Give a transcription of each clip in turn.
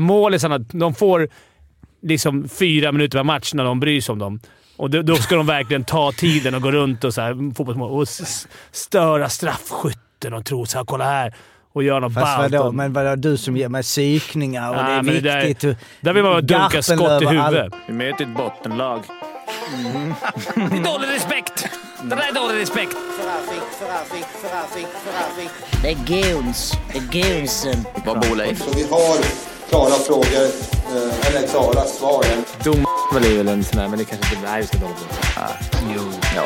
målisarna, de får liksom fyra minuter per match när de bryr sig om dem. Och då, då ska de verkligen ta tiden och gå runt och så här, fotbollsmål och störa straffskytten och tro så här, kolla här och göra något Fast ballt. vadå, men vadå, du som ger mig psykningar och Nej, det är men det där- viktigt. Där vill man bara dunka skott i all- huvudet. Vi möter ett bottenlag. Det är dålig respekt! Det där är dålig respekt. Det är goons. Det är goonsen. Vad bor Leif? Så vi har klara frågor, eh, eller klara svar. Dom är väl en sån där, men det kanske inte... Nej, vi ska inte hålla på. Jo. Ja.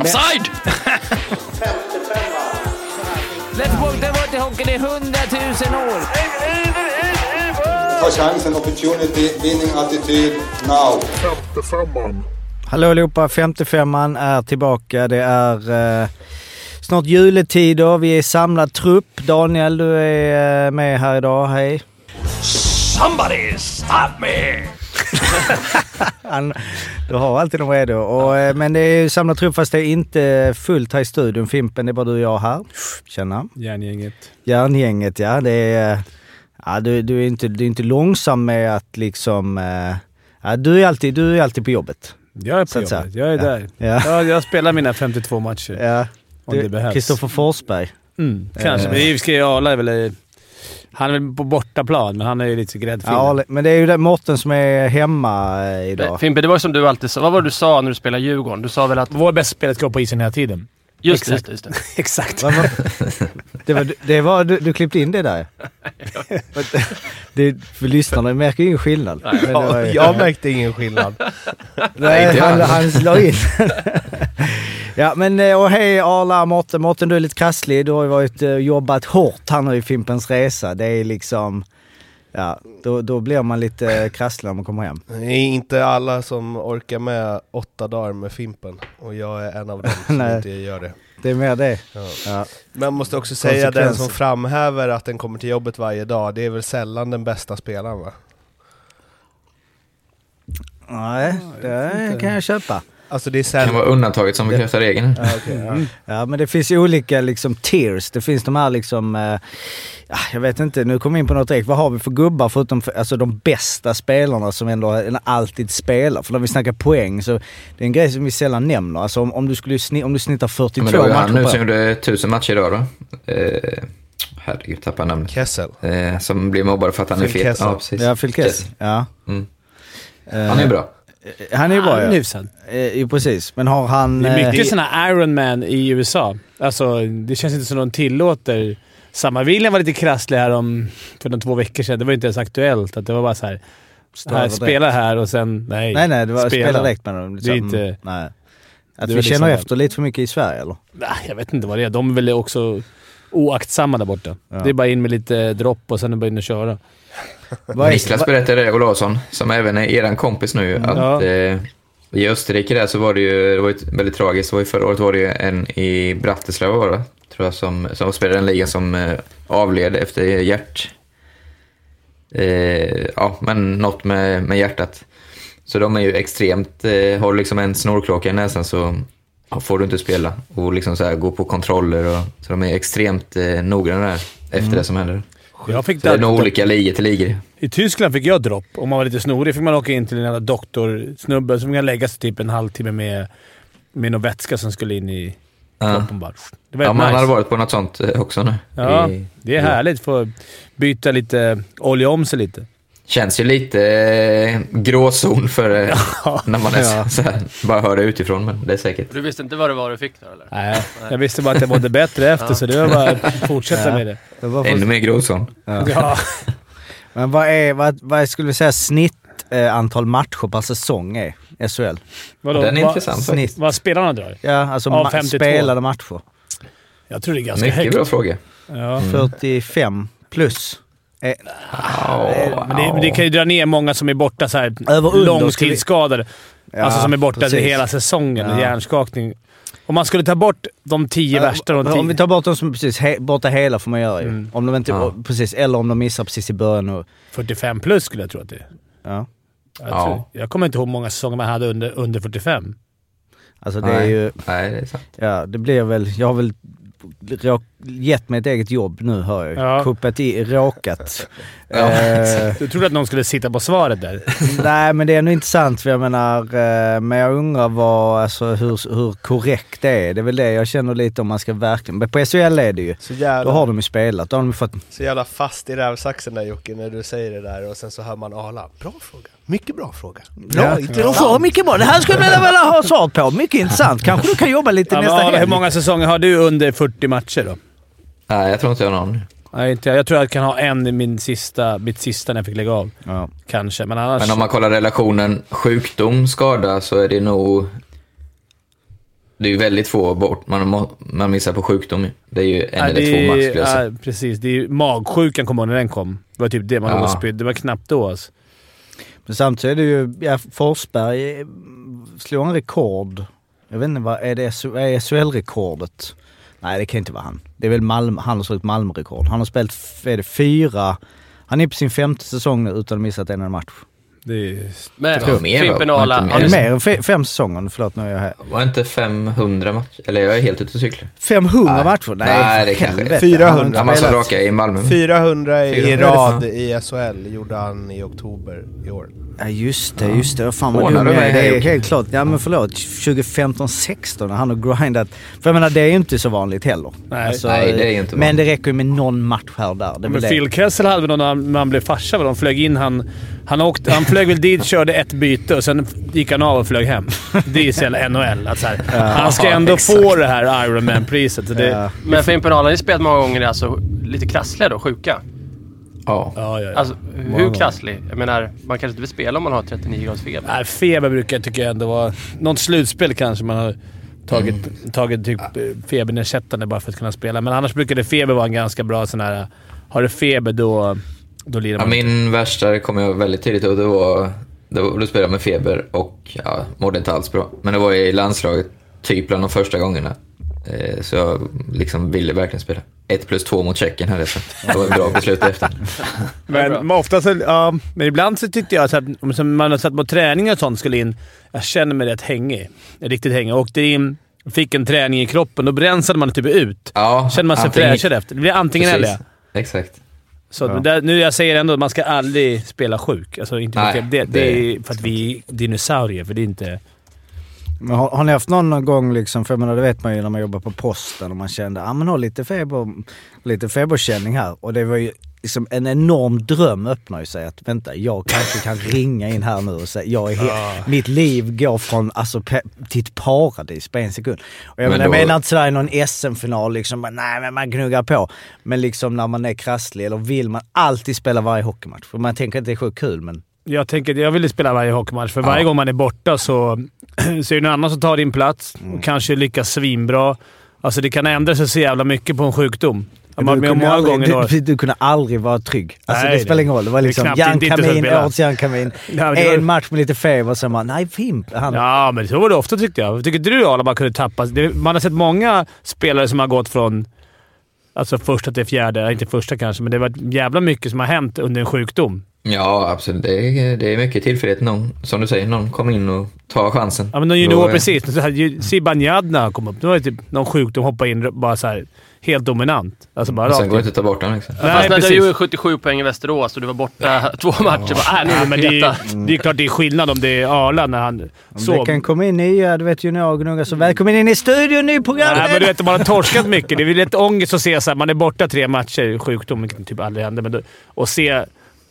Offside! Lättboll, det har varit i hockeyn i hundratusen år. Ta chansen, opportunity, winning attityd, now. Hallå allihopa, 55an är tillbaka. Det är eh, snart juletider. Vi är samlad trupp. Daniel, du är eh, med här idag. Hej. Somebody stop me! Han, du har alltid dem redo. Och, eh, men det är ju samlad trupp fast det är inte fullt här i studion. Fimpen, det är bara du och jag här. Tjena. Järngänget. Järngänget, ja. Det är, ja du, du, är inte, du är inte långsam med att liksom... eh, Ja, du, är alltid, du är alltid på jobbet. Jag är på jobbet. Jag är Ja. där. Ja. Ja, jag spelar mina 52 matcher. Ja. Om det behövs. Kristoffer Forsberg. Mm, kanske. Eh. Men i och Arla är väl... Han är väl på bortaplan, men han är ju lite gräddfil. Ja, men det är ju det, Mårten som är hemma eh, idag. Fimpe, det var som du alltid sa. Vad var det du sa när du spelade Djurgården? Du sa väl att... Vår bästa spelare ska på isen hela tiden. Just Exakt. just det. Just det. Exakt. Vad var- Det var, det var, du, du klippte in det där. det, för lyssnarna märker ju ingen skillnad. Men det var ju- Jag märkte ingen skillnad. Nej, han, han la in. ja, men eh, och hej Arla, Mårten. Mårten, du är lite krasslig. Du har ju varit, eh, jobbat hårt här nu i Fimpens Resa. Det är liksom... Ja, då, då blir man lite krasslig när man kommer hem. Det är inte alla som orkar med åtta dagar med Fimpen och jag är en av dem som inte gör det. Det är mer det. Ja. Ja. Men jag måste också säga den som framhäver att den kommer till jobbet varje dag, det är väl sällan den bästa spelaren va? Nej, det kan jag köpa. Alltså det är Det kan vara undantaget som bekräftar regeln. Ja, okej, ja. Ja, men det finns ju olika liksom tiers. Det finns de här liksom, eh, ja, jag vet inte, nu kommer vi in på något direkt. Vad har vi för gubbar förutom för, alltså de bästa spelarna som ändå alltid spelar? För när vi snackar poäng så det är en grej som vi sällan nämner. Alltså om, om du skulle sni, om du snittar 42 Men det var ju han matcher nu som gjorde tusen matcher idag då. Eh, herregud, tappade namnet. Kessel. Eh, som blir mobbad för att han är Phil fet. Kessel. Ja, precis. Ja, Phil Kess. Ja. Mm. Eh, Han är bra. Han är ju bra ja. hyfsad. Eh, precis. Men har han... Det är eh, mycket såna Iron Man i USA. Alltså, det känns inte som de tillåter... Samma William var lite krasslig här om, för de två veckor sedan. Det var inte ens aktuellt. Att det var bara så här, här spela här och sen... Nej, Nej, nej, det var spela. spela direkt med dem. Det är inte- Nej. Att vi väl känner liksom- efter lite för mycket i Sverige eller? Nej, jag vet inte vad det är. De är väl också oaktsamma där borta. Ja. Det är bara in med lite dropp och sen är det bara in och köra. Vad Niklas berättade det, Olausson, som även är eran kompis nu, att Ja. eh, i Österrike där så var det ju, det var ju väldigt tragiskt. Det var ju förra året var det ju en i Bratislava var det, tror jag, som, som spelade en liga som eh, avled efter hjärt... Eh, ja, men något med, med hjärtat. Så de är ju extremt, eh, har du liksom en snorkråka i näsan så får du inte spela och liksom så här, gå på kontroller och så de är extremt eh, noggranna där efter det som händer. Jag fick det är nog olika ligor till ligor. I Tyskland fick jag dropp. Om man var lite snorig fick man åka in till en jävla doktorsnubbe som kan lägga sig typ en halvtimme med, med någon vätska som skulle in i Ja. kroppen bara. Det var Ja, ja, man nice. hade varit på något sånt eh, också nu. Ja, I- det är härligt. Få byta lite, olja om sig lite. Känns ju lite eh, gråzon för eh, när man är Ja. så här, bara hör det utifrån, men det är säkert. Du visste inte vad det var du fick då eller? Nej, jag visste bara att jag mådde bättre efter, så det var bara att fortsätta med det. Det för- Ännu mer gråzon. Ja. Men vad är, vad, vad skulle vi säga snitt eh, antal matcher per säsong är i SHL? Vadå, Den är vad- intressant snitt. Vad spelarna drar? Ja, alltså Av ma- 52. spelade matcher. Jag tror det är ganska Mycket högt. bra fråga. Ja. 45 plus. Eh, Men det, men det kan ju dra ner många som är borta så här Över långtidsskadade. Ja, alltså som är borta precis. hela säsongen Ja. hjärnskakning. Om man skulle ta bort de tio värsta och de Om vi tar bort de som precis he, borta hela får man göra ju. Mm. Om de inte, Ja. precis, eller om de missar precis i början. Och, 45 plus skulle jag tro att det är. ja. Jag, Ja. tror, jag kommer inte ihåg hur många säsonger man hade under, under 45. Alltså det är Nej. ju, Nej, det är sant. ja det blir väl, jag har väl råk, gett mig ett eget jobb nu hör jag. Ja. Kuppat i, råkat Ja, Eh, Du trodde att någon skulle sitta på svaret där? Nej men det är ändå intressant för jag menar, eh, men jag undrar vad, alltså, hur, hur korrekt det är. Det är väl det jag känner lite om man ska verkligen, men på SHL är det ju. Så Då jävla, har de ju spelat, då har de fått... så jävla fast i rävsaxen där Jocke när du säger det där och sen så hör man Arla. Bra fråga. Mycket bra fråga. Bra, Ja, intressant. får mycket bra. Det här skulle jag vilja ha svar på. Mycket intressant. Kanske du kan jobba lite Ja, nästa Arla, hur helg. många säsonger har du under 40 matcher då? Nej, jag tror inte jag har någon. Nej, inte jag. Jag tror jag kan ha en i min sista, mitt sista när jag fick lägga av. Ja. Kanske, men annars... Men om man kollar relationen sjukdom, skada så är det nog... Det är ju väldigt få bort. Man, må- man missar på sjukdom. Det är ju en Ja, eller det två skulle jag säga. ja, precis. Det är ju magsjukan kommer när den kom. Det var typ det man Ja. spydde. Det var knappt då alltså. Men samtidigt är det ju, ja, Forsberg slog en rekord. Jag vet inte, vad är det SHL-rekordet? Nej det kan inte vara han. Det är väl Malmö, han har slagit Malmö-rekord. Han har spelat, är det fyra, han är på sin femte säsong nu utan att ha missat en enda match. Det är... Men tror mer, Fimpen och Arla, Är det mer än fe, fem säsonger? Förlåt nu är jag här. Var inte 500 matcher? Eller jag är helt ute och cyklar. 500 Nej. matcher? Nej, Nej, det kanske- helvete. 400. Han spelat. raka i Malmö. 400 i 400 rad i SHL gjorde han i oktober i år. Ja just det, just det. Fan vad Ordnar dum du jag är. Det är helt klart. Ja men förlåt. 2015-16 när han har grindat. För jag menar det är ju inte så vanligt heller. Nej. Alltså, Nej, det är ju inte Men vanligt. det räcker ju med någon match här och där. Men. Phil Kessel hade väl någon när han- när han blev farsa. väl? De flög in han... Han, åkte, han flög väl dit, körde ett byte och sen gick han av och flög hem. Det är så jävla NHL. Att så här, han ska ändå exakt. få det här Ironman-priset. så Det, Ja. Men Fimpen Arla, ni spelat många gånger är alltså lite krassliga då, sjuka. Ja. Ja, ja, ja. Alltså, hur krasslig? Jag menar, man kanske inte vill spela om man har 39 graders feber. Nej, feber brukar jag tycka ändå vara... Något slutspel kanske man har tagit, tagit typ eh, febernedsättande bara för att kunna spela. Men annars brukar det feber vara en ganska bra sån här... Har du feber då, då lirar Ja, man. min värsta kom jag väldigt tidigt och det var, det var, då spelade jag med feber och ja, mådde inte alls bra. Men det var i landslaget, typ bland de första gångerna. Eh, så jag liksom ville verkligen spela. Ett plus två mot Tjeckien hade jag sagt. Det var ett bra beslut efter. Men, bra. men ofta så, ja, men ibland så tyckte jag så att om man har satt på träning och sånt skulle in. Jag känner mig rätt hängig. Riktigt hängig. Jag åkte in, fick en träning i kroppen. Då bränslade man typ ut. Ja, Känner man sig antingen- fräschare efter. Det blir antingen Precis. eller. Exakt. Så men där, nu jag säger ändå att man ska aldrig spela sjuk. Alltså inte Nej, för det, det, det- är för att vi är dinosaurier, för det är inte... Men har, har ni haft någon gång liksom, för jag menar det vet man ju när man jobbar på posten och man kände, ja ah, men har lite feber, lite feberkänning här. Och det var ju liksom en enorm dröm öppnar ju sig att vänta, jag kanske kan ringa in här nu och säga, jag är he- mitt liv går från alltså till ett paradis på en sekund. Och jag, Men menar, jag då- menar inte sådär i någon SM-final liksom, bara, nej men man gnuggar på. Men liksom när man är krasslig eller vill man alltid spela varje hockeymatch. För man tänker att det är sjukt kul men Jag tänker jag vill spela varje hockeymatch, för varje gång man är borta så, så är det någon annan som tar din plats och kanske lyckas svinbra. Alltså det kan ändra sig så jävla mycket på en sjukdom. Jag har varit med många aldrig, gånger. du, du, du kunde aldrig vara trygg. Alltså Nej, det spelar ingen roll. Det var liksom knappt Jan inte- inte så Kamin, spela. årets Jan Kamin. Ja, men det var- En match med lite feber och sen bara, nej Fimp. Han, Ja, men så var det ofta tyckte jag. Tycker inte du Arla man kunde tappa? Det, man har sett många spelare som har gått från alltså första till fjärde. Inte första kanske, men det var jävla mycket som har hänt under en sjukdom. Ja, absolut. Det är, det är mycket tillfällighet. Någon, som du säger, någon kommer in och tar chansen. Ja, men någon junior Då precis. Så Zibanejad kom upp. Det var typ någon sjukdom. Hoppa in bara så här, helt dominant. Alltså bara sen går det in. inte att ta bort den liksom. Nej, Fast när du gjorde 77 poäng i Västerås och du var borta två matcher, bara äh, nu Ja, men det är, det är klart det är skillnad om det är Arla när han Om sov. det kan komma in nya, du vet juniorgnuggar, så välkommen in i studion, ny programledare! Nej, men du vet, man har torskat mycket. Det är lite ångest att se så här, man är borta tre matcher, sjukdom, vilket typ aldrig händer, men då, och se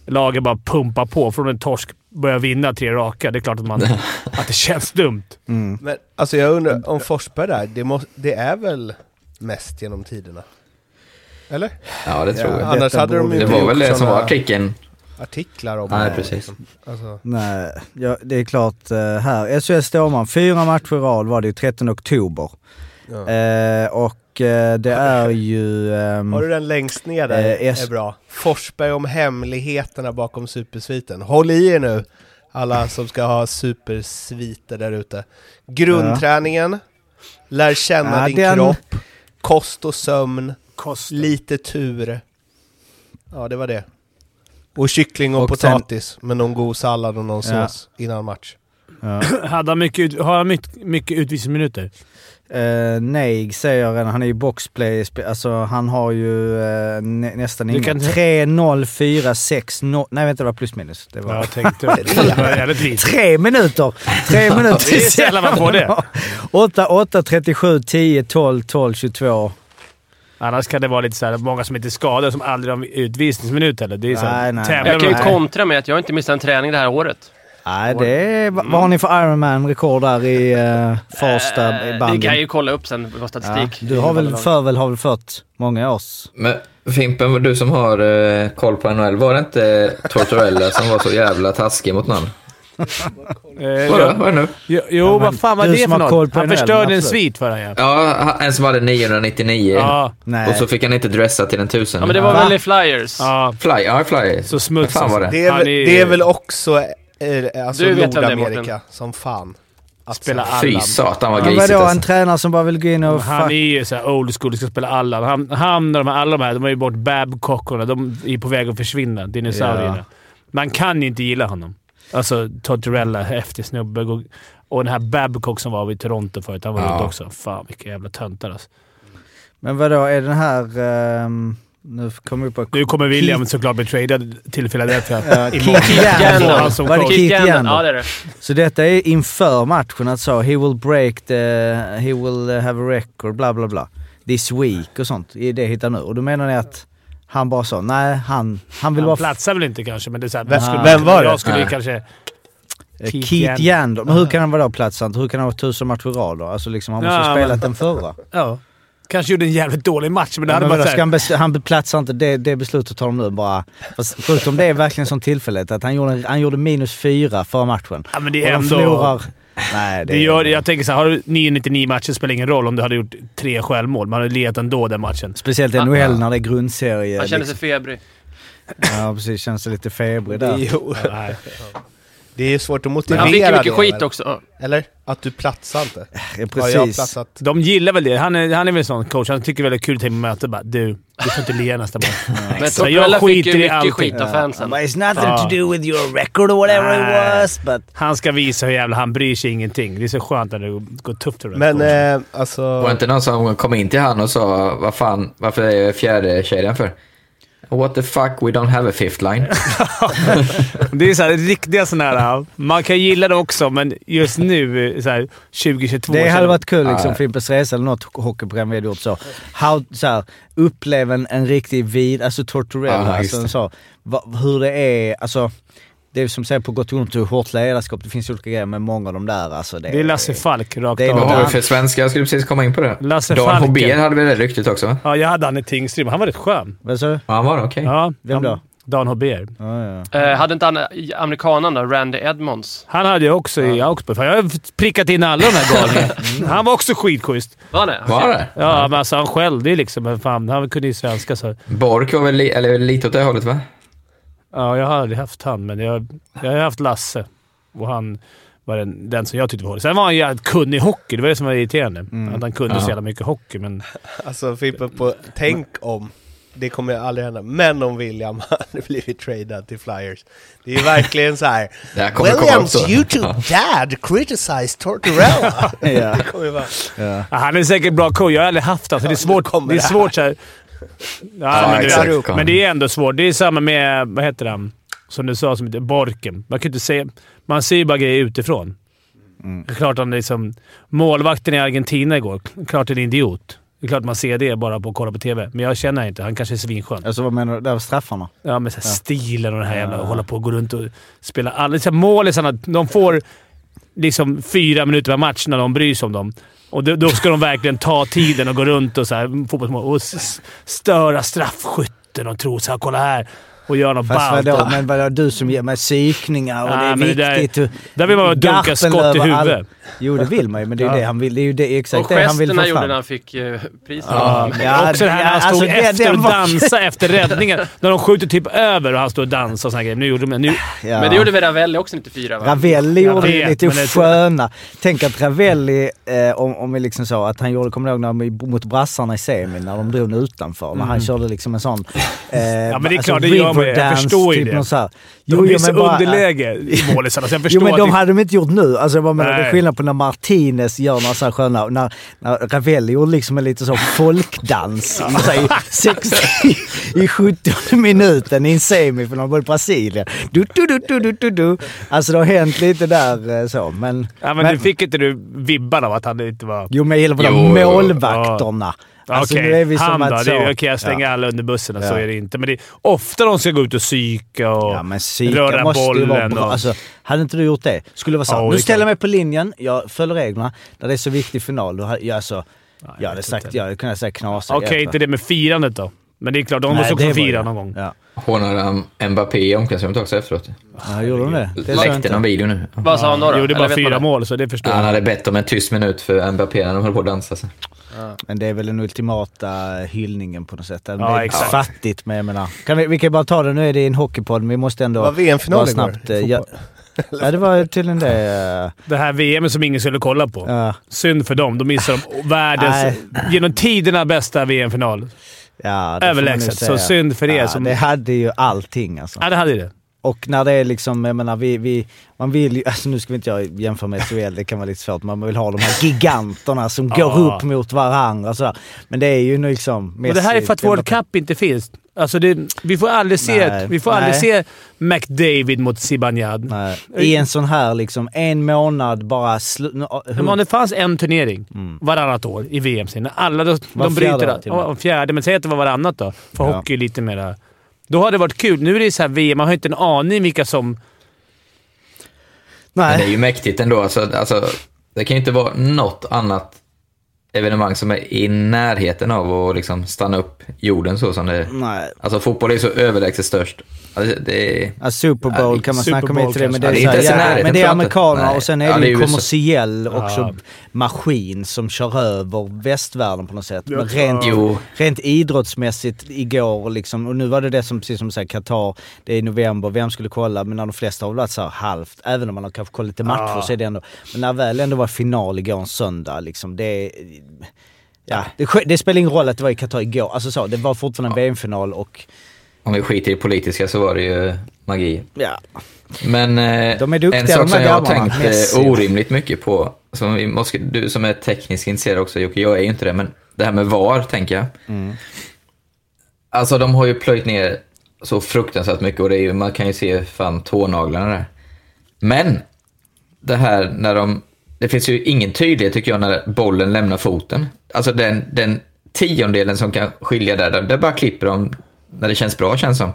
laget bara pumpa på från en torsk börja vinna tre raka. Det är klart att, man, att det känns dumt. Men alltså jag undrar, om Forsberg där, det, må, det är väl mest genom tiderna? Eller? Ja, det tror Ja, jag. Annars detta hade de inte Det var väl det som var artikeln. artiklar om Nej, det. precis. liksom. Alltså, Nej, ja, det är klart. eh, här, SHL Stålman, fyra matcher i rad var det ju 13 oktober. ja. Eh, och eh, det är ju... ehm, Har du den längst ner där? Eh, är bra. Forsberg om hemligheterna bakom supersviten. Håll i er nu, alla som ska ha supersviter där ute. Grundträningen, lär känna Ja, din den- kropp, kost och sömn, lite tur. Ja, det var det. Och kyckling och, Och sen- potatis med någon god sallad och någon Ja. sås innan match. Hade han mycket, har han mycket, mycket utvisningsminuter? Uh, nej, säger jag redan. Han är ju boxplay. Alltså han har ju eh, nä, nästan Du inga. kan- 3, 0, 4, 6, 0. Nej vänta, det var plus minus. Det var Jag tänkte det var jävligt vis. Tre minuter! Tre minuter! Det är sällan man får det. 8, 8, 37, 10, 12, 12, 22. Annars kan det vara lite så här, många som inte är skadade som aldrig har utvisningsminut heller. Det är så här, Nej, nej. Jag kan ju kontra med att jag inte missat en träning det här året. Nej, det är... Vad har ni för Ironman-rekord där i uh, Farsta Eh, i Det bandyn? kan jag ju kolla upp sen på Ja, statistik. du har väl, för, väl, har väl fört många års... Men Fimpen, du som har eh, koll på NHL, var det inte Tortorella som var så jävla taskig mot någon? Eh, Vadå? Vad är det nu? Jo, jo vad fan var det som för något? Han förstörde en svit för honom ja. Ja, en som hade 999 Ja, Nej. och så fick han inte dressa till en tusen. Ja, men det var Va? väl i Flyers? ja. Fly, ja, Fly. Så smuts Vad fan var det? Det är, Han väl, är- det är väl också eh, alltså Du vet vem det är, Nordamerika som fan. Att Spela säga. Fy Allan. satan vad grisigt vadå, en alltså. tränare som bara vill gå in och... Han fuck- är ju så här old school, ska spela Allan. Han, han och de här, alla de här, de har ju bort Babcockorna. De är på väg att försvinna, dinosaurierna. Ja. Man kan ju inte gilla honom. Alltså Tortorella, häftig snubbe. Och- Och den här Babcock som var vid Toronto förut, han var Ja. ute också. Fan vilka jävla töntar alltså. Men vadå, är den här... ehm, nu kommer vi på... Nu kommer William såklart bli tradad till Philadelphia. Keith som Var det. Keith Keith. Yandel? Ja, det är det. Så detta är inför matchen att så, he will break the... He will uh, have a record, bla bla bla. This week och sånt. Det är det hittar nu. Och då menar ni att han bara sa, nej han, han vill Han vara... platsar väl inte kanske, men det är så här, Vem- skulle- vem var det? Jag skulle Nej. kanske... Eh, Keith Keith. Men hur kan han vara då platsant? Hur kan han ha tusen matcher i rad då? Alltså liksom, han måste Ja, ha men- spelat den förra. Ja. Kanske gjorde en jävligt dålig match, men det Men hade vadå, varit han, bes- han platsar inte, det, det beslutet tar de nu bara. Fast förutom det är verkligen som tillfället att han gjorde, han gjorde minus fyra förra matchen. Ja, men det Och är de ändå... förlorar... Nej, det, Det gör, jag tänker så här, har du 999 matcher spelar ingen roll om du hade gjort tre självmål. Man hade ledat ändå den matchen. Speciellt i NHL när det är grundserie. Han kände liksom. sig febrig. Ja precis, känns lite febrig där. Jo, Nej. Det är svårt att motivera han fick ju mycket det, skit också. Eller? Att du platsar inte. Ja, Har jag precis. platsat? De gillar väl det. Han är, han är väl en sån coach. Han tycker väl det är kul till möte. Bara, du, du får inte le nästa match. Men Så jag skiter ju i mycket allting. skit av fansen. But it's nothing Ja. to do with your record or whatever Nej. it was. But... Han ska visa hur jävla han bryr sig ingenting. Det är så skönt när det går tufft för Men eh, alltså... Var inte någon som kom in till han och sa vad fan, varför är fjärde kedjan för? What the fuck, we don't have a fifth line. Det är så här, riktiga sådana här... Man kan gilla det också, men just nu, så här, 2022... Det hade varit kul liksom, Ja. Fimpens Resa eller något hockeyprogram vi hade gjort så. How, så här, upplev en, en riktig vid, alltså Tortorella, just alltså, så, va, hur det är, alltså det är som säger på gott och ont, hur hårt ledarskap, det finns olika grejer med många av de där. Alltså, det, Det är Lasse Falk rakt Det är. Vad har vi för svenska? Jag skulle precis komma in på det. Lasse Dan Falken. Hober hade vi det ryktet också? Ja, jag hade han i Tingsryd. Han var rätt skön. Vad sa du? Ja, han var det, okej. Ja, Vem då? Dan Hober. Ja, ja. Eh, hade inte han amerikanen då, Randy Edmonds? Han hade jag också i Augsburg. Jag har prickat in alla de här galningarna. Han var också skitschysst. Var han det? Var det? Ja, men alltså han skällde ju liksom. Men fan, han kunde ju svenska så... Bork var väl li- eller lite åt det hållet va? Ja, jag har aldrig haft han, men jag, jag har haft Lasse. Och han var den, den som jag tyckte var hård. Sen var han jävligt kunnig i hockey. Det var det som var irriterande. Att han kunde Ja. så jävla mycket hockey, men... Alltså Fimpen, på, tänk om, det kommer aldrig hända, men om William hade blivit tradad till Flyers. Det är ju verkligen så här. Det här kommer komma upp Williams. YouTube dad criticized Tortorella. Ja. det kommer ju vara... Ja. Ja, han är säkert bra coach. Jag har aldrig haft honom, så det är svårt. Det är det här. svårt så här. Ja, Ja, men, det, men det är ändå svårt. Det är samma med, vad heter han, som du sa, som heter Borken. Man kan inte se... Man ser ju bara grejer utifrån. Det är klart han liksom... Målvakten i Argentina igår, klart en idiot. Det är klart man ser det bara på att kolla på TV. Men jag känner inte. Han kanske är svinskön. Alltså vad menar du? Det var straffarna? Ja, med så här stilen och det här jävla... hålla på och gå runt och spela... Alla här målisarna, de får liksom fyra minuter per match när de bryr sig om dem. Och då, då ska de verkligen ta tiden och gå runt och så här, fotbollsmål och s- störa straffskytten och tro såhär “kolla här” och göra något Fast ballt. vadå, men vadå, du som ger mig psykningar och Ja, det är men det där- viktigt. Där vill man bara dunka skott i huvudet. Jo, det vill man ju, men det är ju Ja. det han vill. Det är ju det, exakt Och det han vill få gjorde fram. när han fick eh, priset. Ja, Ja, också det här när han ja, stod alltså, det- efter det och dansade efter räddningen. När de skjuter typ över och han står och dansar och såna grejer. Nu gjorde de... Nu, Ja. Men det gjorde väl Ravelli också 94 va? Ravelli gjorde vet, lite det- sköna. Tänk att Ravelli, eh, om, om vi liksom så, att han gjorde, kommer ihåg när de, mot brassarna i semin när de drog den utanför? När han körde liksom en sån... Eh, Mm. ja, men det är alltså klart, det gör man men jag förstår ju typ det. något så här. De Jo, är jo, så underläge i målisarna, så jag Jo men de det- hade de inte gjort nu. Alltså jag menar, det är skillnad på när Martinez gör några så här sköna... När, när Ravelli gjorde liksom en lite så folkdans i, så här, i, 60, i 70 minuten i en semifinal mot Brasilien. Du, du, du, du, du, du, du. Alltså det har hänt lite där eh, så, men... Ja, men, du fick inte du vibban av att han inte var... Jo men jag gillar på de jo, jo. Alltså Okej, som han då. Okej, jag slänger ja. alla under bussen och så Ja. är det inte. Men det är ofta de ska gå ut och psyka och Ja men psyka röra måste ju vara bollen. bra. och... Alltså, hade inte du gjort det, skulle det vara så Ja, här, det nu ställer jag mig på linjen, jag följer reglerna, när det är så viktig final, då hade jag alltså... Jag hade sagt, jag hade kunnat säga knasa. Okej, inte det med firandet då. Men det är klart, de måste också fira någon gång. Ja. Hånade han Mbappé i omklädningsrummet också efteråt? Ja, gjorde de det? Det Läckte någon video nu. Vad sa han då? då? Jo, det är Eller bara fyra mål, så det förstår Han jag. hade bett om en tyst minut för Mbappé när de höll på att dansa. Så. Men det är väl den ultimata hyllningen på något sätt. Ja, det är exakt. fattigt men jag menar. Kan vi, vi kan bara ta det, nu är det en hockeypodd men vi måste ändå... Var VM-final snabbt, eh, ja, ja det var tydligen det. Det här VM som ingen skulle kolla på. eh, Ja, Synd för dem. De missar de världens, genom tiderna bästa VM-final. Ja, Överlägset. Så synd för er ja, som... Det hade ju allting alltså. Ja, det hade det. Och när det är liksom, jag menar vi, vi man vill ju, alltså nu ska vi inte jag jämföra med SHL, det kan vara lite svårt, man vill ha de här giganterna som går Ja. upp mot varandra och sådär. Men det är ju liksom... Och det här är för att Messi, World Cup inte finns. Alltså det, vi får aldrig se, Nej. vi får aldrig se McDavid mot Zibanejad. Nej, I en sån här liksom, en månad bara... Slu, nu- Men om det fanns en turnering Mm. varannat år i VM-serien, alla de, de fjärde bryter... med. Ja, fjärde, men säg att det var varannat då. För Ja. hockey lite mera... Då hade det varit kul. Nu är det så här VM, man har inte en aning vilka som... Men det är Nej. ju mäktigt ändå. Alltså, alltså, det kan ju inte vara något annat evenemang som är i närheten av att liksom stanna upp jorden så som det är. Nej. Alltså fotboll är så överlägset störst. Alltså, det är... Ja, Super Bowl kan man Super snacka om lite det, men det är, Ja, det är så inte ja, men det är amerikanerna och sen är Ja, det ju kommersiell Ja. också maskin som kör över västvärlden på något sätt. Men Ja. rent, rent idrottsmässigt igår liksom, och nu var det det som, precis som du säger, Qatar, det är i november, vem skulle kolla? Men när de flesta har varit så här halvt, även om man har kanske kollat lite matcher Ja. så är det ändå, men när väl ändå var final igår en söndag liksom, det är Ja, det, det spelar ingen roll att det var i Qatar igår. Alltså så, det var fortfarande en VM-final och Om vi skiter i det politiska så var det ju magi. ja, Men eh, De är duktiga, en sak som jag har tänkt Messi. eh, orimligt mycket på, som vi måste, du som är tekniskt intresserad också Jocke, jag är ju inte det, men det här med VAR tänker jag. Mm. Alltså de har ju plöjt ner så fruktansvärt mycket och det är ju, man kan ju se fan tånaglarna där. Men det här när de, det finns ju ingen tydlighet tycker jag när bollen lämnar foten. Alltså den, den tiondelen som kan skilja där, där, där bara klipper de när det känns bra känns som.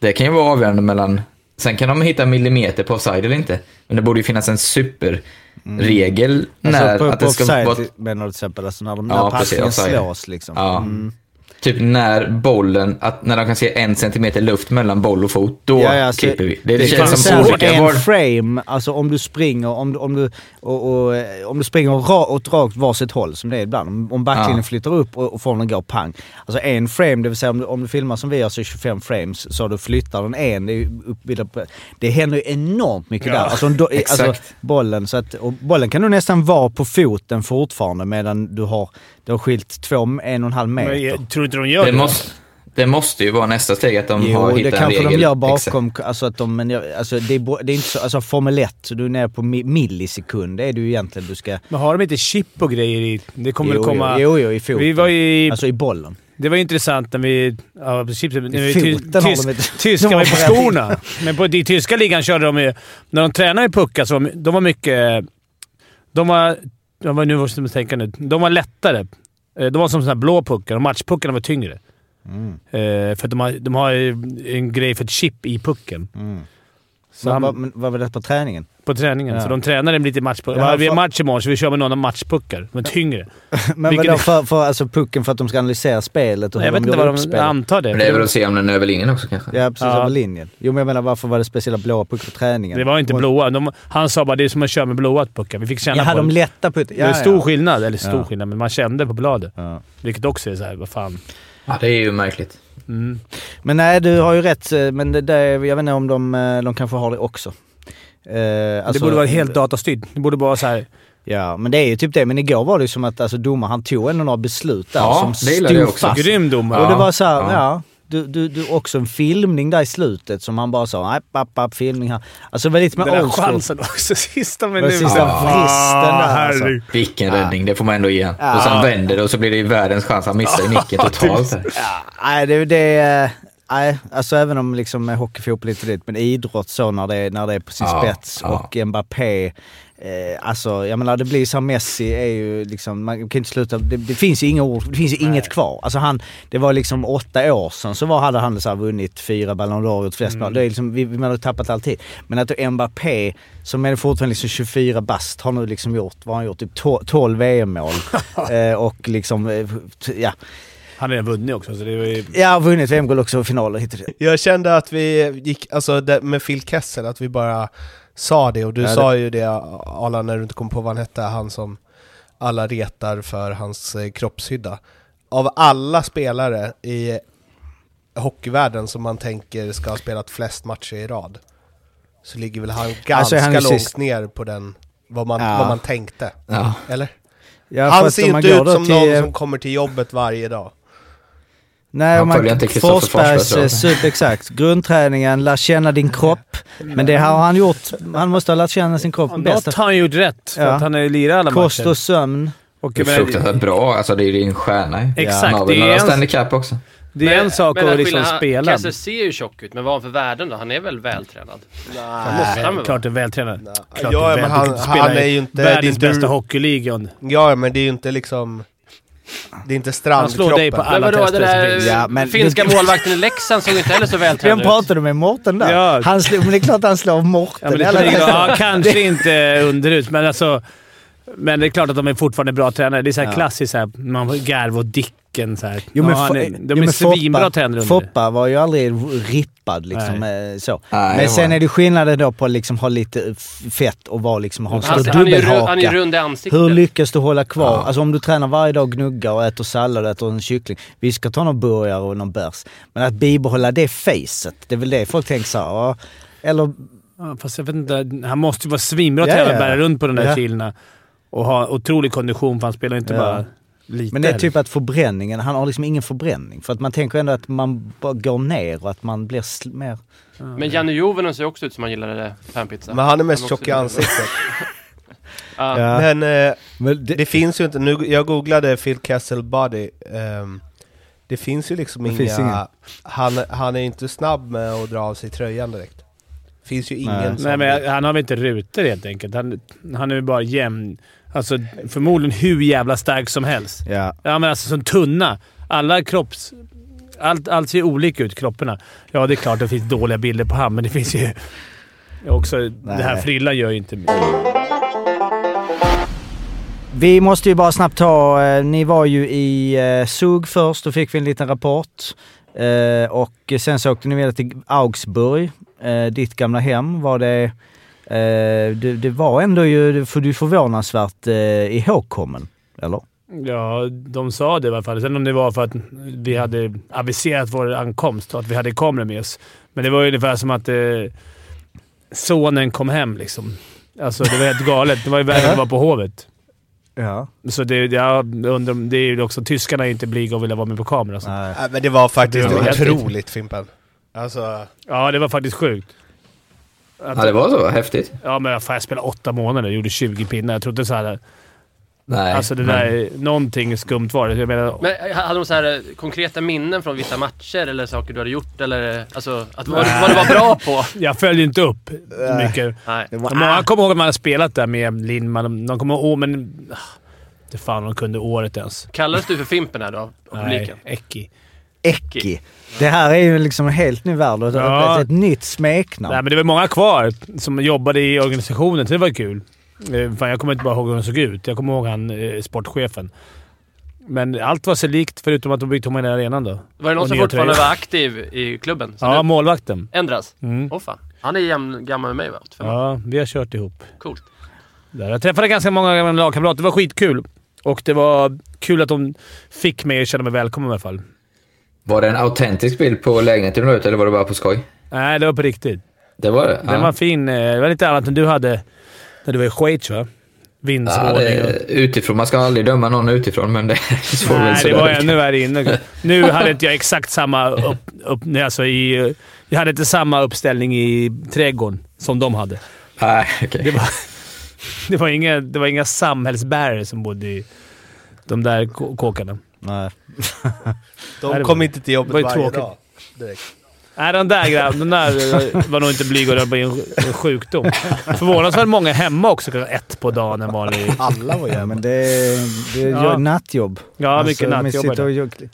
Det kan ju vara avgörande mellan, sen kan de hitta millimeter på offside eller inte. Men det borde ju finnas en superregel när alltså på, att på det ska offside vara... menar du till exempel, alltså när, de, Ja, när precis, passningen slås liksom. Ja. Mm. Typ när bollen, att när de kan se en centimeter luft mellan boll och fot, då Ja, ja, så- klipper vi. Det, det, Det känns som olika. en Var, frame, alltså om du springer, om, du- om du, och, och, eh, om du springer ra, åt rakt varsitt håll som det är ibland. Om, om backlinjen Ja. flyttar upp och, och formen går pang. Alltså en frame, det vill säga om du, om du filmar som vi gör så 25 frames, så du flyttar den en, det, är det händer ju enormt mycket Ja, där. Alltså, du, alltså bollen, så att, och bollen kan du nästan vara på foten fortfarande medan du har, det har skilt två, en och en halv meter. Men jag tror inte de gör det. det, måste, det måste ju vara nästa steg att de Jo, har det hittat en kanske regel. de gör Exakt. bakom, alltså att de, men jag, alltså det är, det är inte så, alltså Formel 1, så du är nere på mi- millisekund, det är du egentligen, du ska... Men har de inte chip och grejer i? Det kommer jo, väl komma... jo, jo, i foten. Vi var ju i, Alltså i bollen. Det var ju intressant när vi... Ja, chips, när vi foten har tys, de inte. Tyskar De var på skorna. Men på, i tyska ligan körde de ju... När de tränade i puckar så de var mycket... De var... De var nu måste jag tänka nu. De var lättare. Eh, De var som såna här blå puckar och matchpuckarna var tyngre. Mm. Eh, för de har, de har en grej för ett chip i pucken. Mm. Så Men, han, vad, men vad var det på träningen? På träningen. Ja. Så de tränade lite matchpuckar. Ja, Ja, vi har match imorgon, så vi kör med några matchpuckar. Men tyngre. Men vadå, för, för alltså pucken för att de ska analysera spelet och hur jag vet de inte vad de... spelet? Antar det. Men det är väl att se om den är över linjen också kanske? Ja, precis. Ja. Över linjen. Jo, men jag menar varför var det speciella blåa puckar på träningen? Det var inte Och- blåa. De, han sa bara det är som att köra med blåa puckar. Vi fick känna Jaha, på de det. lätta puckar. det är stor skillnad. Eller stor Ja. skillnad, men man kände på bladet. Ja. Vilket också är såhär, vad fan. Ja, det är ju märkligt. Mm. Men nej, du har ju rätt. eh, Men det där, jag vet inte om de, eh, de kanske har det också. Eh, det alltså- borde vara helt datastyrt. Det borde bara vara så här. Ja, men det är ju typ det. Men igår var det ju som att alltså, domaren han tog ändå några beslut där Ja, som det stod jag också. fast. Grym domare. Och det Ja, var så här, ja. ja. du, du, du, också en filmning där i slutet som han bara sa, nej, app, app, filmning här. Alltså det var lite mer Den där old school. chansen också, sista Det minuten. sista vristen där alltså. Vilken räddning, det får man ändå ge. Ja. Och sen vänder det och så blir det ju världens chans. Han missar ju nicken totalt. där. Nej, det, det Nej, alltså även om liksom med hockey, fotboll lite dit, men idrott så när det är, när det är på sin Ja, spets ja. och Mbappé. Eh, alltså jag menar det blir så här, Messi är ju liksom, man kan inte sluta, det, det finns ju inga ord, det finns ju inget kvar. Alltså han, det var liksom åtta år sedan så var, hade han så här, vunnit fyra Ballon d'Or, gjort flest mål. Det är liksom, vi, vi har tappat all tid. Men att då Mbappé, som är fortfarande liksom 24 bast, har nu liksom gjort, vad har han gjort? Typ to- 12 VM-mål. eh, och liksom, eh, ja. Han har redan vunnit också, så det var ju... Jag har vunnit VM-guld också, finaler hit och. Jag kände att vi gick, alltså med Phil Kessel, att vi bara sa det, och du Ja, det- sa ju det Arla när du inte kom på vad han hette, han som alla retar för hans eh, kroppshydda. Av alla spelare i hockeyvärlden som man tänker ska ha spelat flest matcher i rad, så ligger väl han ganska Alltså, är han långt sist- ner på den, vad man, Ja. vad man tänkte. Ja. Eller? Ja, han ser ju inte ut som till- någon som kommer till jobbet varje dag. Nej, Han man, inte Forsbergs Forsberg, eh, super, exakt. Grundträningen, lär känna din kropp. Men det har han gjort. Han måste ha lärt känna sin kropp Något bäst. har han gjort rätt, för Ja. att han är lirar alla Kost matcher. och sömn. Och, Det är men, fruktansvärt bra. Alltså det är ju en stjärna ju. Exakt, Han har det är en- Stanley Cup också. det är en sak Men att liksom spela. Kessler ser ju tjock ut, men vad har han för värden då? Han är väl vältränad? Måste han väl Klart vara? är vältränad. Klart Ja, är men väl- han- spelar han i är ju inte- Världens inte- bästa hockeyligan. Ja, men det är ju inte liksom... Det är inte Han slår dig på strandkroppen. alla Men vadå, den tester som där finns. Ja, men finska det- målvakten i Leksand såg inte heller så Vem vältränad ut. pratade du med? Mårten där? Ja. Han slog, men det är klart han slår Ja, Mårten. men det Alla tester. ja, kanske inte underut, men alltså... Men det är klart att de är fortfarande bra tränare. Det är så här Ja. klassiskt såhär, man får Garv och Dicken så här. Jo, men ja, är, de jo, är svinbra Foppa- tränare under. Foppa var ju aldrig rippad liksom eh, så. Nej, men sen var- är det skillnaden då på att liksom ha lite fett och vara liksom, ha en Han, stor han, är ju, ru- han är ju dubbelhaka. rund i ansiktet. Hur lyckas du hålla kvar? Ja. Alltså om du tränar varje dag, gnuggar och äter sallad och äter en kyckling. Vi ska ta någon burgare och någon bärs. Men att bibehålla det facet, det är väl det folk tänker så här, ja. Eller Ja, fast jag vet inte. Han måste ju vara svinbra Ja, tränare ja. att bära runt på de där Ja. kilorna. Och ha otrolig kondition, för han spelar inte Ja. bara lite. Men det är typ att förbränningen, han har liksom ingen förbränning. För att man tänker ändå att man bara går ner och att man blir mer... Men Janne Jovenen ser också ut som han gillade panpizza. Men han är mest tjock i ansiktet. Ja. Ja. Men eh, Men det, det finns ju inte, nu, jag googlade Phil Kessel body. ehm, det finns ju liksom Det inga... finns ingen. Han, han är inte snabb med att dra av sig tröjan direkt. finns ju ingen Nej. som... Nej, men han har väl inte rutor helt enkelt. Han, han är ju bara jämn. Alltså förmodligen hur jävla stark som helst. ja. Ja, men alltså som tunna. Alla kropps... Allt, allt ser olika ut, kropparna. Ja, det är klart det finns dåliga bilder på han, men det finns ju också... Det här frillan gör ju inte mycket. Vi måste ju bara snabbt ta, eh, ni var ju i eh, Zug först, då fick vi en liten rapport. Eh, och sen så åkte ni vidare till Augsburg, ditt gamla hem. Var det, det, det var ändå ju, för du är förvånansvärt eh, ihågkommen, eller? Ja, de sa det i alla fall. Sen om det var för att vi hade aviserat vår ankomst och att vi hade kameror med oss. Men det var ju ungefär som att eh, sonen kom hem liksom. Alltså det var helt galet. Det var ju värre att vara på Hovet. Ja. Så det, jag undrar, det är ju också, tyskarna är inte blyga och vill vara med på kamera. Så. Nej. Nej, men det var faktiskt Det var otroligt Fimpen. Alltså... Ja, det var faktiskt sjukt. Att, Ja, det var så. Häftigt. Ja, men fan, jag spelade åtta månader och gjorde 20 pinnar. Jag trodde så här. Nej, Alltså det där... Någonting skumt var det. Jag menar, Men eh, hade de så här eh, konkreta minnen från vissa matcher eller saker du hade gjort? Eller alltså, att, vad, vad du var bra på? jag följde inte upp mycket. Nej. Många kommer ihåg att man har spelat där med Lindman. De- kommer ihåg, men... ah, Det fan de kunde året ens. Kallades du för Fimpen här då, av av Nej, publiken? Ecki. Ecki. Det här är ju liksom en helt ny värld och ett, Ja. ett, nytt smeknamn. Nej, men det var många kvar som jobbade i organisationen, så det var kul. Eh, Fan, jag kommer inte bara ihåg hur de såg ut. Jag kommer ihåg han eh, sportchefen. Men allt var sig likt förutom att de byggde om hela arenan då. Var det någon som fortfarande tröjor. var aktiv i klubben? Så Ja, nu målvakten. ändras? Mm. Åh fan. Han är jämn gammal med mig va? 85. Ja, vi har kört ihop. Coolt. Där. Jag träffade ganska många gamla lagkamrater. Det var skitkul. Och det var kul att de fick mig att känna mig välkommen i alla fall. Var det en autentisk bild på lägenheten du eller var det bara på skoj? Nej, det var på riktigt. Det var det? Den var fin. eh, Det var lite annat än du hade när du var i Schweiz va? Ja, Vindsvåning. är utifrån. Man ska aldrig döma någon utifrån, men det får väl Nej, det var ännu värre inne. Nu hade inte jag exakt samma upp, upp, alltså i, Jag hade inte samma uppställning i trädgården som de hade. Nej, okej. Det var, det var, inga, det var inga samhällsbärare som bodde i de där kå- kåkarna. Nej. De kom inte till jobbet var ju varje tråkigt. dag. Direkt. Nej, de där grabbarna de där var nog inte blyga och det var en, sjukdom. Förvånansvärt många hemma också klockan ett på dagen en vanlig... Alla var Ja, jävla. men det är, det är Ja. nattjobb. Ja, mycket Alltså, man nattjobb. sitter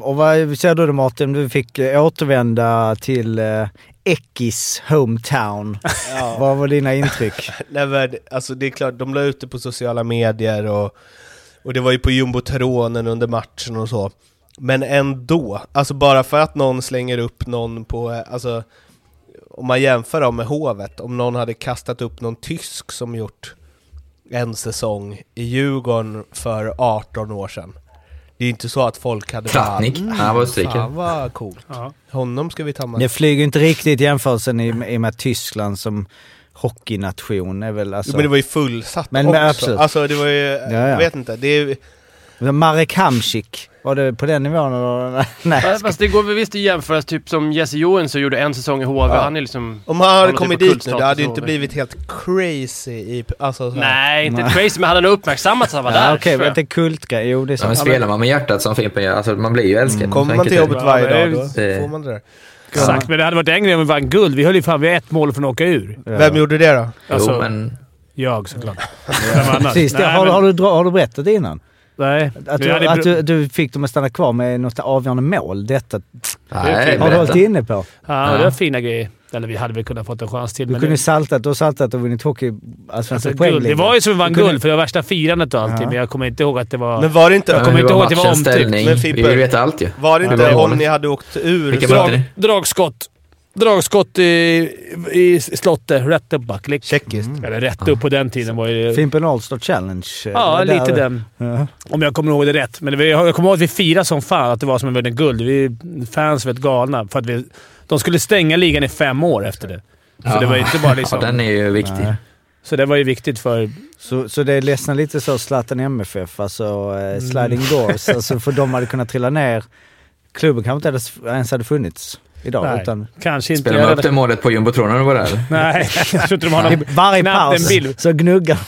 Och, och vad säger du Martin? Du fick eh, återvända till eh, Ekis hometown. Ja. Vad var dina intryck? Nej, men, alltså det är klart, de la ut det på sociala medier och, och det var ju på jumbotronen under matchen och så. Men ändå, alltså bara för att någon slänger upp någon på, alltså om man jämför dem med Hovet, om någon hade kastat upp någon tysk som gjort en säsong i Djurgården för 18 år sedan. Det är inte så att folk hade Tratnik, bara, "Mm, han var österrikare." Fan vad coolt. Ja. Honom ska vi ta med. Det flyger inte riktigt jämförelsen i, i med Tyskland som hockeynation är väl alltså... Jo, men det var ju fullsatt Men- också. men absolut. Alltså det var ju, ja. jag vet inte, det är Marek Hamsik, var det på den nivån eller? Nej. Ja, Fast det går väl visst att jämföra, typ som Jesse Johansson gjorde en säsong i HV. Ja. Han är liksom... Om han hade någon kommit typ dit nu, det hade ju inte blivit helt crazy i... Alltså, så. Nej, inte Nej. crazy, men han hade nog uppmärksammats att han var Ja, där. Okej, det är kultgrej. Jo, det är Ja, men spelar man med hjärtat som Fimpen gör, alltså man blir ju älskad. Mm. Kommer Så man till jobbet varje Ja, dag, då det- får man det där. Exakt, men det hade varit en grej om vi vann guld. Vi höll ju fan vid ett mål från att åka ur. Ja. Vem gjorde det då? Alltså, Jo, men Jag såklart. Vem annars? Precis, Nej, har, men- har, du, har du berättat det innan? Nej. Att, du, att du, du fick dem att stanna kvar med något avgörande mål. Detta nej, har du hållit inne på. Ja, det var fina grejer. Eller vi hade väl kunnat fått en chans till. Du men kunde det, saltat och saltat och vunnit hockey, alltså, guld. poängligan. det var ju som vi vann kunde- guld, för det var värsta firandet och allting. Ja. Men jag kommer inte ihåg att det var... Men var det inte, Jag kommer inte ihåg att det var omtyckt. ställning? Men Vi Fimpen- vill veta allt ju. var det Ja, inte var om ni hade åkt ur? Vilka ni? Dragskott. Dragskott i, i slottet. Rätt upp backlick. Tjeckiskt. Eller rätt upp på den tiden var ju... Fimpen Allstar Challenge. eh, Ja, det där- lite den. Ja. Om jag kommer ihåg det rätt. Men det, var- jag kommer ihåg att vi firade som fan att det var som en vunnit guld. Vi fans var galna. För att vi, de skulle stänga ligan i fem år efter det. Så det var inte bara liksom... Ja, den är ju viktig. Nej. Så det var ju viktigt för... Så, så det ledsnar lite så Zlatan MFF, alltså eh, sliding doors. Alltså för de hade kunnat trilla ner. Klubben kanske inte hade, ens hade funnits idag. Nej, Utan, kanske inte... Spelar man upp det målet på jumbotronen var där eller? Nej, jag tror inte de har någon... Varje en paus bild. så gnuggar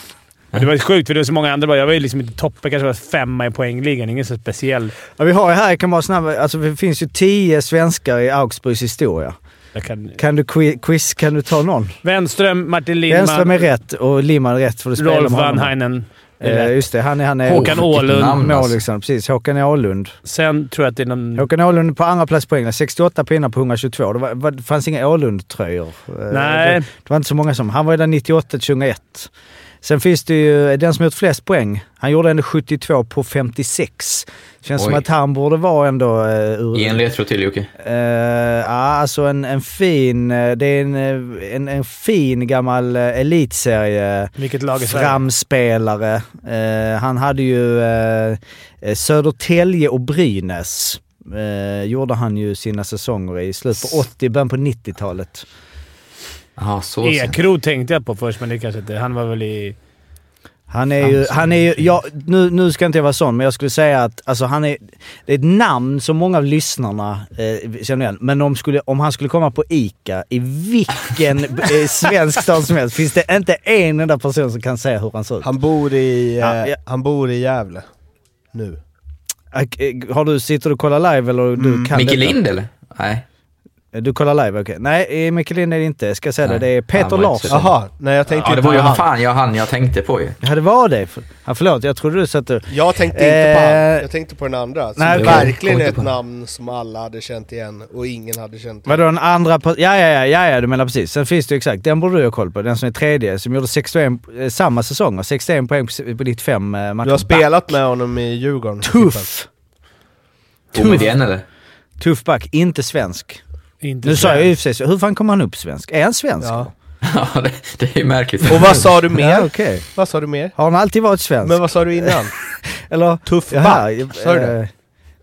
Men Det var sjukt för det var så många andra. Jag var ju liksom inte toppen. kanske var femma i poängligan. Ingen så speciell. ja, Vi har ju här, jag kan bara snabbt, alltså det finns ju tio svenskar i Augsburgs historia. Kan... Kan du qui- quiz, kan du ta någon? Wenström, Martin Lindman, Vänström är rätt och Limman är rätt för du spelar Rolf. Vanhainen. är Eh, just det, han är... Han är Håkan Åhlund. namn, alltså. Målvakten, precis. Håkan Åhlund. Sen tror jag att det är någon... Håkan Åhlund på andra plats England, 68 pinnar på 122. Det, var, var, det fanns inga Åhlund-tröjor. Eh, Nej. Det, det var inte så många som. Han var ju där 98 2001. Sen finns det ju den som gjort flest poäng. Han gjorde ändå 72 på 56. Känns som Oj. att han borde vara ändå... Uh, ur, Ge en ledtråd till Jocke. Eh, ja, alltså en, en fin... eh, Det är en, eh, en, en fin gammal uh, elitserie Vilket lag Sverige? framspelare. Eh, han hade ju uh, Södertälje och Brynäs. eh, gjorde han ju sina säsonger i slutet på 80, början på 90-talet. Jaha, så ser. Ekrot tänkte jag på först, men det kanske inte... Han var väl i... Han är ju, han är ju, ja, nu, nu ska inte jag vara sån, men jag skulle säga att alltså, han är, det är ett namn som många av lyssnarna eh, känner igen. Men om, skulle, om han skulle komma på ICA i vilken eh, svensk stad som helst, finns det inte en enda person som kan säga hur han ser ut. Han bor i, eh, ja. han bor i Gävle. Nu. Eh, Har du, sitter du och kollar live eller du Mm. kan Micke? Lind eller? Nej. Du kollar live, okej. Nej, eh, Micke Lind är det inte. Ska jag säga Nej. det? Det är Peter var Larsson. Jaha, nej jag tänkte Ja, det inte var ju på han han. fan jag han jag tänkte på ju. Ja, det var det. Ja, förlåt, jag trodde du satte... Jag tänkte inte på Eh, han, jag tänkte på den andra. Som nej, okej. verkligen ett på. namn som alla hade känt igen och ingen hade känt igen. Vadå en andra... Ja, ja, ja, ja, ja, du menar precis. Sen finns det ju exakt, den borde du ha koll på. Den som är tredje, som gjorde 61, eh, samma säsonger. 61 poäng på, på 95 eh, matcher. Du har spelat med honom i Djurgården. Tuff! Komedien eller? Tuff back, inte svensk. Inte Nu sa jag sig, så hur fan kommer han upp svensk? Är han svensk? Ja. Ja, det, det är ju märkligt. Och vad sa du mer? Ja, okej. Vad sa du mer? Har han alltid varit svensk? Men vad sa du innan? Eller? Tuff Jaha, back? eh, Sa du det?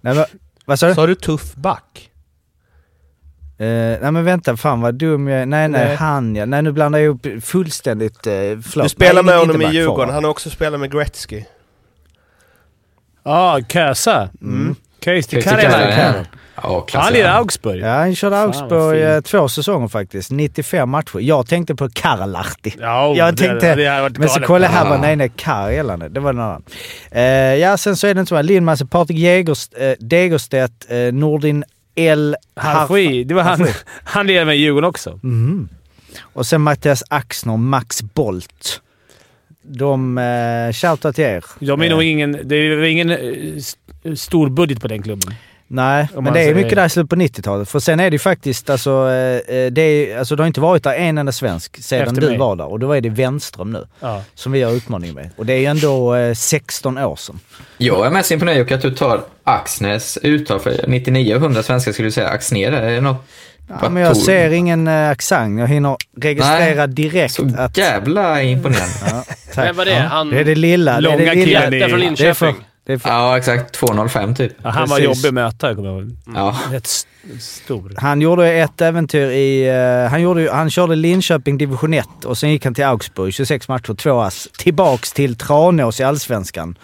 Nej, men, vad sa du? Sa du tuff back? Eh, nej men vänta, fan vad dum jag är. Nej, nej, Nej. han ja. Nej nu blandar jag upp fullständigt uh, flott. Du spelar nej, med ingen honom i Djurgården, han har också spelat med Gretzky. Ja, Kösa. Mm. Karela. Karela. Ja. Han lirar Augsburg. Ja, han körde Fan, Augsburg eh, två säsonger faktiskt. 95 matcher. Jag tänkte på Karlahti. Ja, Jag det- tänkte, det hade varit men så kollade jag här nej nej, Karjala, det var en annan. Eh, ja, sen så är det inte så här, Lindmasse, Patrik Jägers, eh, Degerstedt, eh, Nordin L. Harfui. Det var han. Han lirade med Djurgården också. Mhm. Och sen Mattias Axner och Max Bolt. De, eh, shoutout till er. De är nog ingen... Det är ingen st- stor budget på den klubben. Nej, men det är mycket där i slutet på 90-talet. För sen är det ju faktiskt, alltså, eh, eh, det, är, alltså det har inte varit där en enda svensk sedan Efter du mig. var där. Och då är det Wenström nu, Ja. som vi har utmaning med. Och det är ju ändå eh, 16 år sedan. Jag är mest imponerad Jocke att du tar Axnäs uttal, för 99 och 100 svenskar skulle du säga Axner, är det något? Ja, men jag ser ingen eh, accent. Jag hinner registrera direkt Så att... jävla imponerande. Ja, tack. Men vad det Han- det är det lilla. det är Långa det lilla. killen i- från Det är Linköping. för, det är för, Ja, exakt. 205 typ. Ja, han var Precis. jobbig att möta, kommer jag ihåg. Ja. Rätt st- stor. Han gjorde ett äventyr i... eh, han, gjorde, han körde Linköping division 1 och sen gick han till Augsburg, 26 matcher, två ass. Tillbaks till Tranås i Allsvenskan.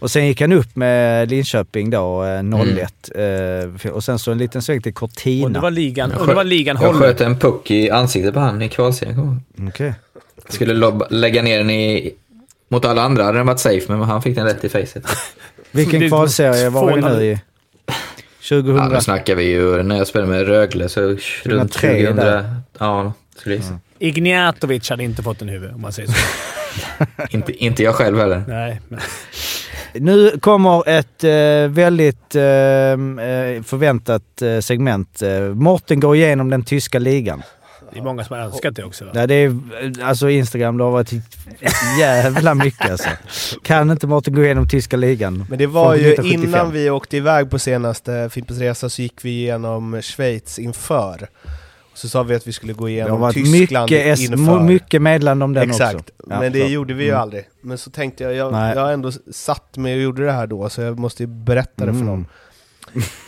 Och sen gick han upp med Linköping då, eh, 01. eh, och sen så en liten sväng till Cortina. Och det var ligan, Jag och det var sköt- ligan Jag håller. sköt en puck i ansiktet på han i kvalserien. jag. Okej. Skulle lob- lägga ner den i... Mot alla andra hade den varit safe, men han fick den rätt i facet. Vilken kvalserie var vi nu i? 2000? Ja, nu snackar vi ju när jag spelade med Rögle, så runt 2003 2000... där. Ja, skulle jag gissa. Ignatovic hade inte fått en huvud, om man säger så. Inte, inte jag själv heller. Nej, men Nu kommer ett eh, väldigt eh, eh, förväntat eh, segment. Eh, Morten går igenom den tyska ligan. Det är många som har önskat det också. Va? Ja, det är, alltså Instagram, det har varit jävla mycket alltså. Kan inte Morten gå igenom tyska ligan? Men det var ju 1975. innan vi åkte iväg på senaste Fimpens Resa så gick vi igenom Schweiz inför. Så sa vi att vi skulle gå Det har igenom varit Tyskland mycket, inför. mycket meddelande om den Exakt, också. Ja, men det så. gjorde vi ju Mm. aldrig. Men så tänkte jag, jag, Nej. jag har ändå satt mig och gjorde det här då, så jag måste ju berätta det för Mm.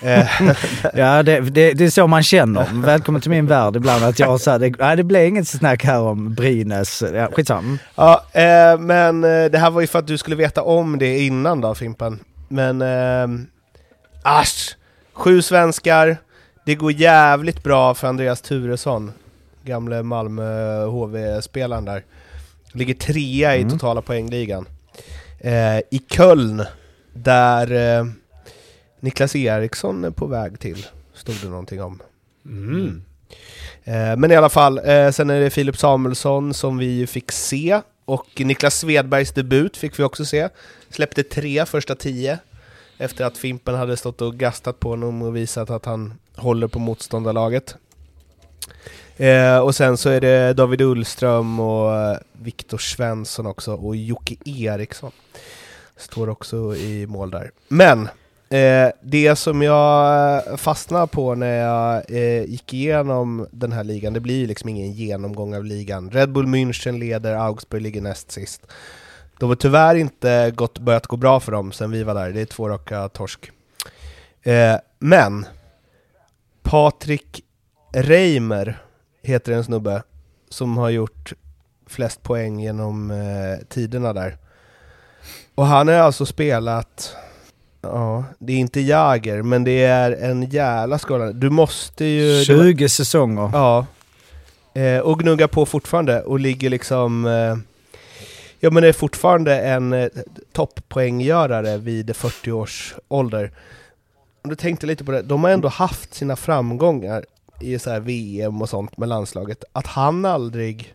Eh, Ja, det, det, det är så man känner. Välkommen till min värld ibland. Att jag sa det, nej, det blev inget snack här om Brynäs. Ja, skitsamma. Ja, eh, men eh, det här var ju för att du skulle veta om det innan då, Fimpen. Men... Eh, asch! Sju svenskar. Det går jävligt bra för Andreas Turesson. Gamle Malmö HV-spelaren där. Ligger trea i Mm. totala poängligan. Eh, I Köln, där eh, Niklas Eriksson är på väg till, stod det någonting om. Mm. Eh, men i alla fall, eh, sen är det Filip Samuelsson som vi fick se, och Niklas Svedbergs debut fick vi också se. Släppte tre första tio, efter att Fimpen hade stått och gastat på honom och visat att han håller på motståndarlaget. Eh, och sen så är det David Ullström och eh, Viktor Svensson också, och Jocke Eriksson. Står också i mål där. Men Eh, det som jag eh, fastnade på när jag eh, gick igenom den här ligan, det blir ju liksom ingen genomgång av ligan. Red Bull München leder, Augsburg ligger näst sist. De har tyvärr inte gått, börjat gå bra för dem sen vi var där, det är två raka torsk. Eh, men, Patrik Reimer heter en snubbe som har gjort flest poäng genom eh, tiderna där. Och han har alltså spelat Ja, det är inte Jager, men det är en jävla skala. Du måste ju... 20 säsonger. Ja. Eh, och gnuggar på fortfarande och ligger liksom... Eh, ja men är fortfarande en eh, topppoänggörare vid 40 års ålder. Om du tänkte lite på det, de har ändå haft sina framgångar i så här VM och sånt med landslaget. Att han aldrig...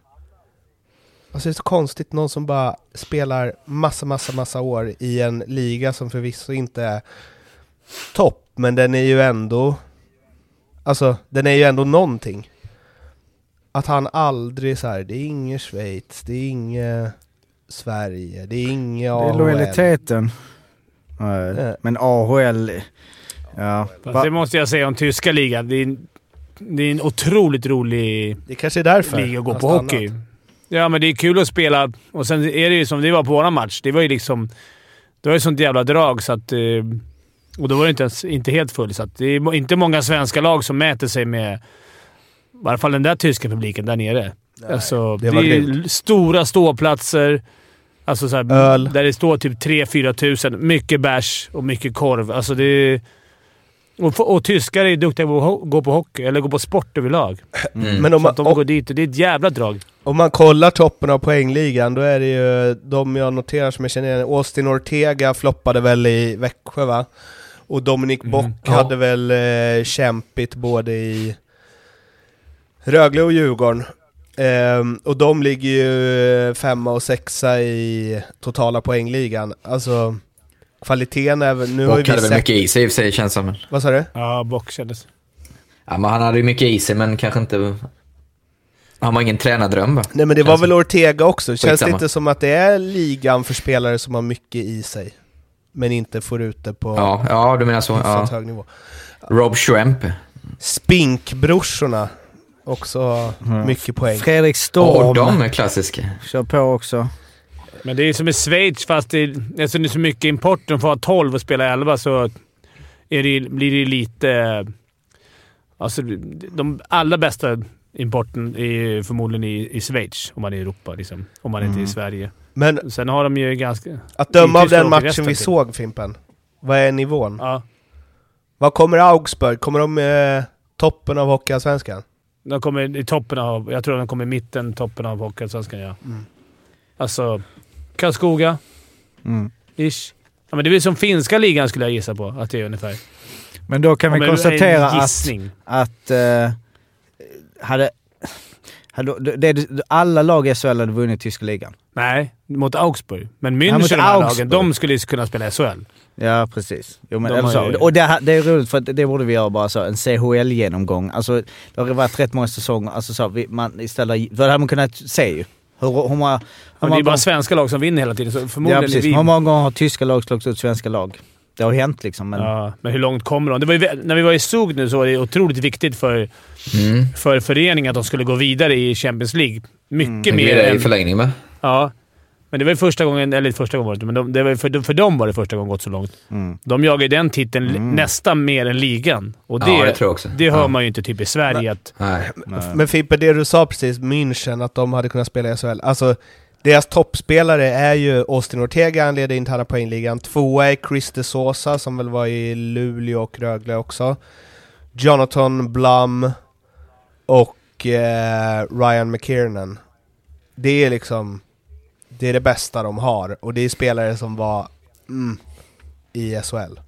Alltså det är så konstigt, någon som bara spelar massa, massa, massa år i en liga som förvisso inte är topp, men den är ju ändå... Alltså, den är ju ändå någonting. Att han aldrig så här, det är inget Schweiz, det är inget Sverige, det är inget Det är AHL. lojaliteten. Nej. Men AHL... Ja. Fast det måste jag säga om tyska ligan. Det är, en- det är en otroligt rolig Det kanske är därför liga att gå på hockey. stannat. Ja, men det är kul att spela. Och sen är det ju som det var på våran match. Det var ju liksom... Det var ju sånt jävla drag så att... eh, Och då var det inte, ens, inte helt full, så att det är inte många svenska lag som mäter sig med varje fall den där tyska publiken där nere. alltså, det det är grymt. stora ståplatser. Alltså så här, Öl. Där det står typ 3-4 tusen. Mycket bärs och mycket korv. Alltså det är, och, och tyskar är duktiga på att gå på hockey, eller gå på sport överlag. Mm. Men om Så att man, de går dit och det är ett jävla drag. om man kollar toppen av poängligan, då är det ju de jag noterar som jag känner igen. Austin Ortega floppade väl i Växjö va? Och Dominic Mm. Bock Ja. hade väl eh, kämpigt både i Rögle och Djurgården. Ehm, och de ligger ju femma och sexa i totala poängligan. Alltså, kvaliteten är väl... Nu har ju hade väl mycket i sig i och för sig känns som. Vad sa du? Ja, Bock kändes... Ja, men han hade ju mycket i sig men kanske inte... Han var ingen tränardröm va? Nej men det var Känns väl som. Ortega också, känns det Skitsamma. inte som att det är ligan för spelare som har mycket i sig? Men inte får ut det på Ja, ja du menar så. Ja. hög nivå. Rob Schwemp. Spinkbrorsorna, också mycket poäng. Fredrik Åh, Storm de är klassiska. kör på också. Men det är som i Schweiz, fast det eftersom det är så mycket import. De får ha 12 och spela 11 så det, blir det lite... Alltså, de allra bästa importen är förmodligen i, i Schweiz, om man är i Europa. Liksom, om man inte är i Sverige. Men Sen har de ju ganska... att döma av den matchen vi till. såg Fimpen, vad är nivån? Ja, Vad kommer Augsburg? Kommer de med toppen av Hockeyallsvenskan? de kommer i toppen av... Jag tror de kommer i mitten, toppen av Hockeyallsvenskan, ja. Mm. Alltså, Karlskoga, Mm. ish. Ja, men det är väl som finska ligan skulle jag gissa på att det är ungefär. Men då kan Ja, vi konstatera att, att eh, hade, hade det, alla lag i SHL hade vunnit tyska ligan. Nej, mot Augsburg. Men Ja, mot München, de här lagen, de skulle ju kunna spela SHL. Ja, precis. Jo, men, De har ju- så. Och det, det är roligt för det borde vi göra bara så, en CHL-genomgång. Alltså, det har varit rätt många säsonger. Alltså, så, vi, man istället, för det hade man kunnat se ju. Hur, hur många... Hur Men det är bara gånger- svenska lag som vinner hela tiden, så Ja, förmodligen är precis. vi... Hur många gånger har tyska lag slagit ut svenska lag? Det har hänt liksom, men... Ja, men hur långt kommer de? Det var ju, när vi var i Zug nu så var det otroligt viktigt för, Mm. för föreningen att de skulle gå vidare i Champions League. Mycket Det mer blir det i än... förlängning med. Ja. Men det var ju första gången, eller första gången var det inte, men de, det var för, för dem var det första gången gått så långt. Mm. De jagar ju den titeln nästan mer än ligan. Och det, Ja, det tror jag också. det hör Ja. man ju inte typ i Sverige att... Nej. Men Fimpen, det du sa precis, München, att de hade kunnat spela i SHL. Alltså, deras toppspelare är ju Austin Ortega, han leder interna poängligan. Tvåa är Chris de Sosa, som väl var i Luleå och Rögle också. Jonathan Blum och eh, Ryan McKiernan. Det är liksom... Det är det bästa de har, och det är spelare som var mm, i SHL.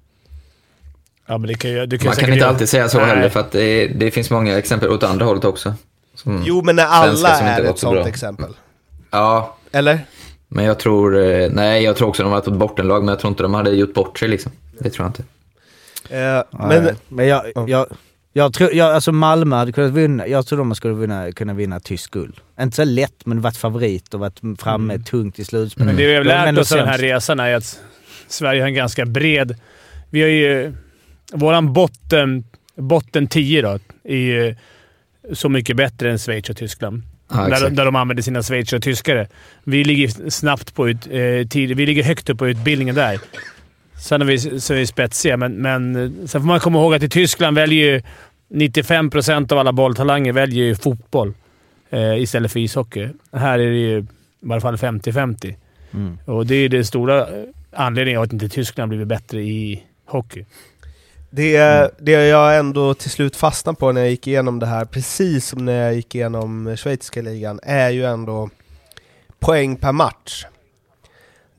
Ja, men det kan du kan Man kan inte göra- alltid säga så Nej. heller för att det, det finns många exempel åt andra hållet också. Som, Jo, men när alla är ett så sånt bra. exempel. Ja, Eller? men jag tror... eh, Nej, jag tror också de har tagit bort en lag, men jag tror inte de hade gjort bort sig liksom. Det tror jag inte. Eh, Men, men men jag, jag, jag tror, jag, alltså Malmö hade kunnat vinna, jag tror de skulle vinna, kunna vinna tysk guld. Inte så lätt, men varit favorit och varit framme tungt i slutspelet. Men det vi har lärt oss av den här resan är att Sverige har en ganska bred... Vi har ju... Våran botten, botten 10 då, är ju så mycket bättre än Schweiz och Tyskland. Ja, där, där de använder sina schweizare och tyskare. Vi ligger snabbt på ut, eh, tid, Vi ligger högt upp på utbildningen där. Sen är vi, så är vi spetsiga, men, men sen får man komma ihåg att i Tyskland väljer ju 95% av alla bolltalanger väljer ju fotboll eh, istället för ishockey. Här är det ju i varje fall 50-50. Mm. Och det är den stora eh, anledningen att inte Tyskland blivit bättre i hockey. Det, det jag ändå till slut fastnade på när jag gick igenom det här, precis som när jag gick igenom schweiziska ligan, är ju ändå poäng per match.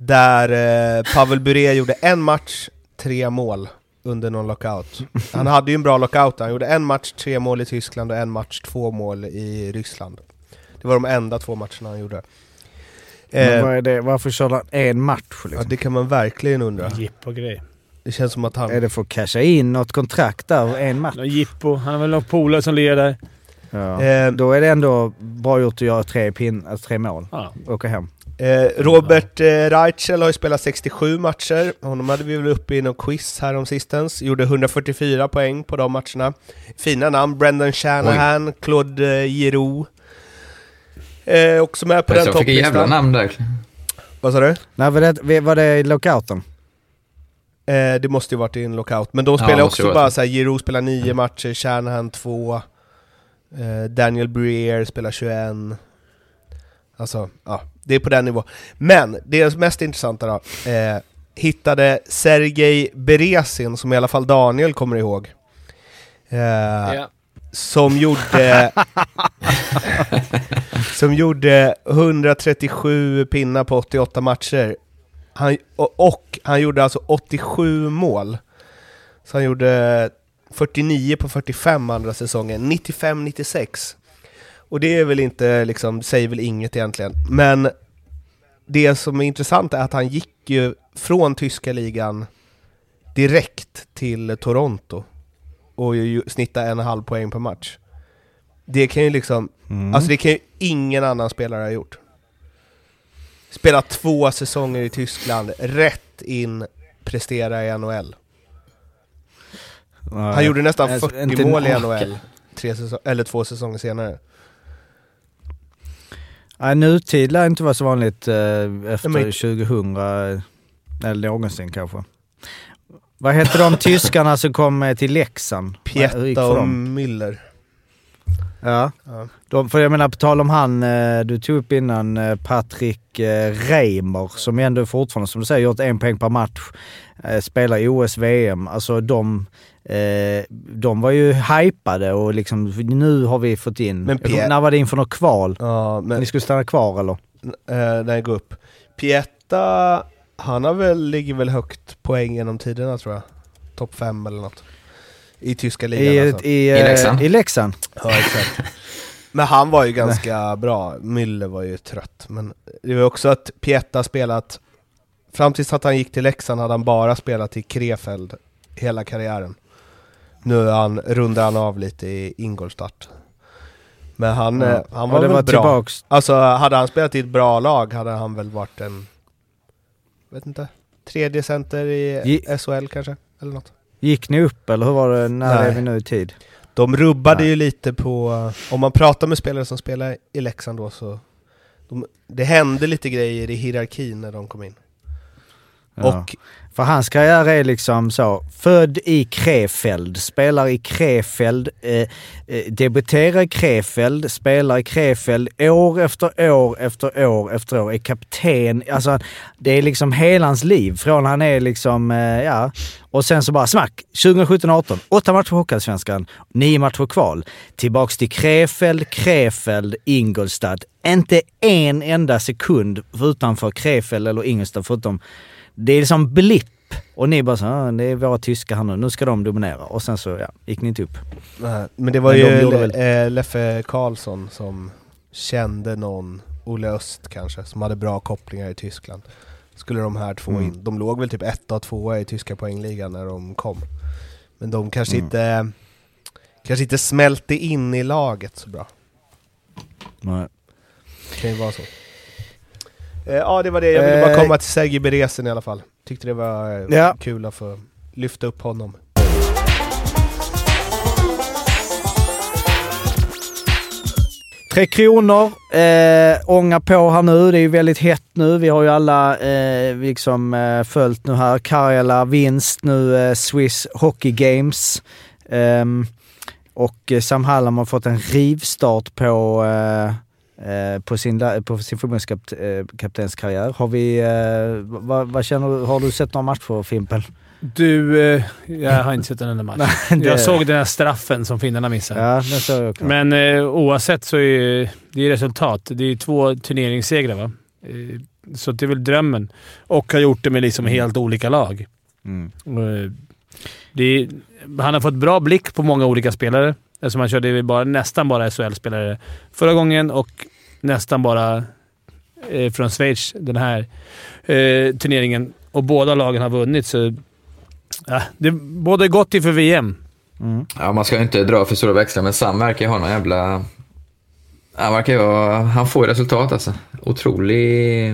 Där eh, Pavel Bure gjorde en match, tre mål under någon lockout. Han hade ju en bra lockout, han gjorde en match, tre mål i Tyskland och en match, två mål i Ryssland. Det var de enda två matcherna han gjorde. Men Eh, vad är det, varför körde han en match? ja, Liksom? det kan man verkligen undra. Jippo-grej. Det känns som att han... Är det för att casha in något kontrakt där, en match? Någon Jippo. Han har väl någon polare som lirar där. Ja. Eh, Då är det ändå bra gjort att göra tre, pin, alltså tre mål. Ja. Åka hem. Eh, Robert eh, Reichel har ju spelat 67 matcher, honom hade vi väl uppe i någon quiz här om sistens. Gjorde 144 poäng på de matcherna. Fina namn, Brendan Shanahan, Claude eh, Giroux. Eh, också med på den jag fick en jävla topplistan. namn där. Vad sa du? Nej, var det, var det i lockouten? Eh, det måste ju varit i en lockout, men de Ja, spelar måste också bara såhär, Giroux spelar 9 matcher, Shanahan 2. Eh, Daniel Breer spelar 21. Alltså, ja, det är på den nivån. Men det mest intressanta då, eh, hittade Sergej Beresin, som i alla fall Daniel kommer ihåg. Eh, Ja. som gjorde som gjorde 137 pinnar på 88 matcher. Han, och, och han gjorde alltså 87 mål. Så han gjorde 49 på 45 andra säsongen, 95-96. Och det är väl inte, liksom, säger väl inget egentligen. Men det som är intressant är att han gick ju från tyska ligan direkt till Toronto och ju snitta en halv poäng per match. Det kan ju liksom, alltså det kan ju ingen annan spelare ha gjort. Spela två säsonger i Tyskland, rätt in, prestera i NHL. Han gjorde nästan Alltså, 40 inte mål i NHL, tre säsong, eller två säsonger senare. Nej, nutid lär inte vara så vanligt eh, efter men- 2000, eh, eller någonsin kanske. Vad hette de tyskarna som kom eh, till Leksand? Pietta och? Müller. Ja. Ja. De, för jag menar, på tal om han eh, du tog upp innan, Patrik Reimer, som ändå fortfarande, som du säger, gjort en poäng per match, spelar i OS, VM. Alltså de, eh, de var ju hypade och liksom, nu har vi fått in... Men Jag Pierre- när var det inför något kval? Ja, men Ni skulle stanna kvar eller? eh, när jag går upp. Pietta, han har väl, ligger väl högt poäng genom tiderna tror jag. Topp fem eller något. I tyska ligan I, alltså. i, I eh, Leksand? I Leksand. Ja, exakt. Men han var ju ganska bra. Müller var ju trött. Men det var också att Pietta spelat... Fram tills att han gick till Leksand hade han bara spelat i Krefeld hela karriären. Nu är han, rundar han av lite i Ingolstadt. Men han, Ja. eh, han var det väl var bra. tillbaks- Alltså hade han spelat i ett bra lag hade han väl varit en... Vet inte. Tredje center i Ge- SHL kanske? Eller något. Gick ni upp eller hur var det? När Nej. är vi nu i tid? De rubbade Nej. ju lite på, om man pratar med spelare som spelar i Leksand då så, de, det hände lite grejer i hierarkin när de kom in. Ja. Och För hans karriär är liksom så, född i Krefeld, spelar i Krefeld, eh, eh, debuterar i Krefeld, spelar i Krefeld år efter år efter år efter år, är kapten. Alltså det är liksom hela hans liv från han är liksom, eh, ja. Och sen så bara smack, 2017-18, åtta matcher i Hockeyallsvenskan, nio matcher kval. Tillbaks till Krefeld, Krefeld, Ingolstad. Inte en enda sekund utanför Krefeld eller Ingolstad förutom det är liksom blipp. Och ni bara så ah, det är våra tyskar här nu, nu ska de dominera. Och sen så ja, gick ni inte upp. Nej, Men det var Men ju Le- väl- eh, Leffe Karlsson som kände någon, Olle Öst kanske, som hade bra kopplingar i Tyskland. Skulle de här två Mm. in. De låg väl typ etta och tvåa i tyska poängligan när de kom. Men de kanske Mm. inte kanske inte smälte in i laget så bra. Nej. Det kan ju vara så. Eh, ja, det var det. Jag ville bara Eh, komma till Sergej Beresen i alla fall. Tyckte det var eh, Ja. kul att få lyfta upp honom. Tre Kronor, eh, ånga på här nu. Det är ju väldigt hett nu. Vi har ju alla eh, liksom eh, följt nu här. Karjala vinst nu, eh, Swiss Hockey Games. Ehm, och Sam Hallam har fått en rivstart på, på sin, på sin förbundskaptenskarriär. Har vi, eh, vad, vad känner du? Har du sett några matcher Fimpen? Du, eh, jag har inte sett en enda match. det- Jag såg den här straffen som finnarna missade. Ja, det såg jag också. Men eh, oavsett så är det är resultat. Det är två turneringssegrar va? Eh, så det är väl drömmen. Och har gjort det med liksom helt olika lag. Mm. Eh, är, han har fått bra blick på många olika spelare. Eftersom han körde bara, nästan bara SHL-spelare förra gången och nästan bara eh, från Schweiz den här eh, turneringen. Och båda lagen har vunnit, så ja, det båda är gott inför VM. Mm. Ja, man ska ju inte dra för stora växlar, men Sam verkar ju ha någon jävla... Han verkar ju ha... Han får ju resultat alltså. Otrolig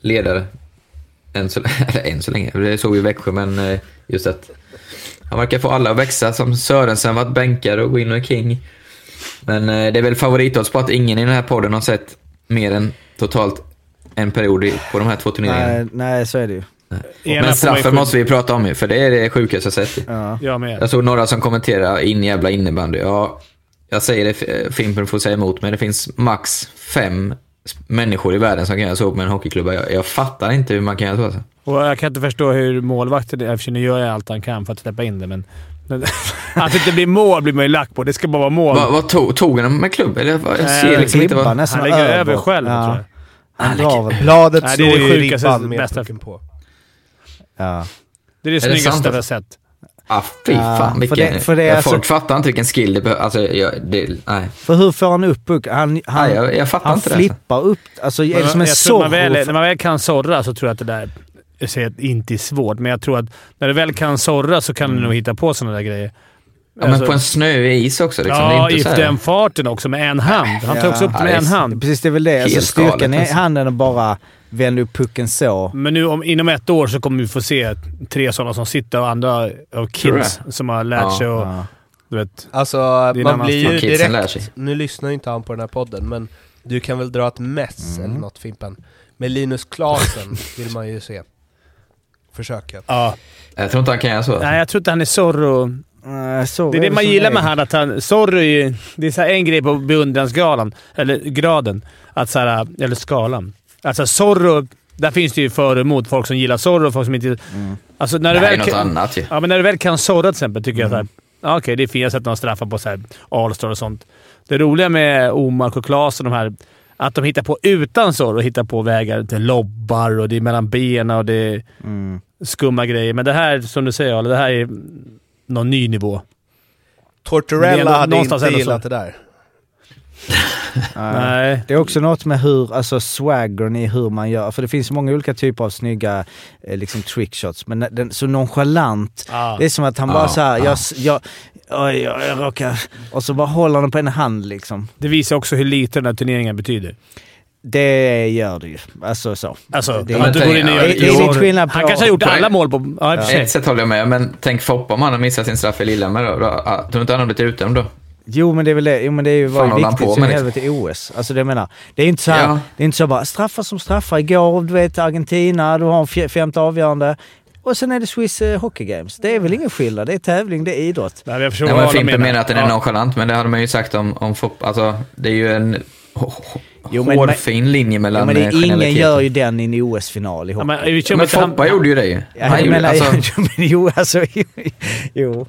ledare. Än så, eller än så länge, det såg vi i Växjö, men eh, just att han verkar få alla att växa. Som Sörensen varit bänkare och går in och king. Men eh, det är väl favoritodds på att ingen i den här podden har sett mer än totalt en period på de här två turneringarna. Nej, nej, så är det ju. Men straffen måste vi prata om ju, för det är det sjukaste jag sett. Ja. Jag. Jag såg några som kommenterade in jävla innebandy. Ja, jag säger det, Fimpen får säga emot mig, det finns max fem människor i världen som kan göra så med en hockeyklubba. Jag, jag fattar inte hur man kan göra så. Alltså. Och jag kan inte förstå hur målvakten... i sig, Nu gör jag allt han kan för att släppa in det, men... att det inte blir mål blir man ju lack på. Det ska bara vara mål. Vad, vad tog, tog han med klubb? Eller, vad- jag ser Nej, liksom inte vad... Han lägger över. över själv, ja. tror jag. Han drar väl. Bladet Nej, det är slår sjukaste, ribban med pucken på. Ja. Det är det snyggaste jag har alltså? sett. Ah, fy Ja, fan, för vilken... det- för det är ja, alltså- Folk fattar inte vilken skill det behöver. Alltså, jag, det, nej. För hur får han upp pucken? Han, han, nej jag, jag fattar han inte det. flippar upp... Alltså är det Men som en jag tror man väl, Zorro? när man väl kan sorra så tror jag att det där... Jag säger att det inte är svårt, men jag tror att när du väl kan sorra så kan du nog hitta på sådana där grejer. Ja, men Alltså- på en snöig is också. Liksom. ja, det är i den farten också med en hand. Han tar Ja. också upp det Ja, med det är en hand. Precis, det är väl det. Alltså styrkan i alltså. handen och bara vända upp pucken så. Men nu om, inom ett år så kommer vi få se tre sådana som sitter och andra av kids som har lärt Ja. sig och... Ja. Du vet, Alltså, man blir ju direkt... sig. Nu lyssnar ju inte han på den här podden, men du kan väl dra ett mess eller något Fimpen? Med Linus Klasen vill man ju se. Försöket. ja. Jag tror inte han kan göra så. Nej, jag tror inte han är Zorro. Så Det är det man gillar med han, att han... Zorro är ju... Det är så här en grej på beundransgalan, eller graden, att så här, eller skalan. Alltså Zorro, där finns det ju för och emot. Folk som gillar Zorro och folk som inte... Alltså när det du här är väl något kan, annat ju. Ja, men när du väl kan Zorro till exempel tycker jag så här, ja, okej, det är. Jag har sett några straffar på så här All-star och sånt. Det roliga med Omark och Klas och de här, att de hittar på utan Zorro, hittar på vägar till lobbar och det är mellan benen och det är Mm. skumma grejer. Men det här, som du säger det här är någon ny nivå. Det ändå- hade inte gillat det där. Nej. Det är också något med hur, alltså swaggern i hur man gör, för det finns många olika typer av snygga eh, liksom trickshots, men den, så nonchalant. Ja. Det är som att han Ja, bara såhär, ja. jag, jag, oj, jag, jag råkar... Och så bara håller han på en hand liksom. Det visar också hur lite den här turneringen betyder. Det gör det ju. Alltså så. Alltså, Det- att du går in och gör Det, det är lite skillnad på... Han kanske har gjort alla mål på... Ja. Ett sätt håller jag med, men tänk Foppa om han har missat sin straff i Lillehammer då. ah, tror du inte han har blivit utdömd då? Jo men det är väl det, jo, men det är ju var Fan, viktigt så helvete i OS. Alltså det jag menar, det är inte så här, Ja. det är inte så bara straffar som straffar. Igår, du vet Argentina, du har en fj- femte avgörande. Och sen är det Swiss eh, Hockey Games. Det är väl ingen skillnad, det är tävling, det är idrott. Nej, jag förstår Nej, men Fimpen menar att den är Ja. nonchalant, men det hade man ju sagt om, om Foppa. Alltså, det är ju en Jo, men- hårfin linje mellan Ja, men det, eh, ingen gör ju den i en OS-final i hockey. Ja, men, Men han- Foppa gjorde ju det ju. Ja, Han jag gjorde, menar, alltså, men jo alltså, jo.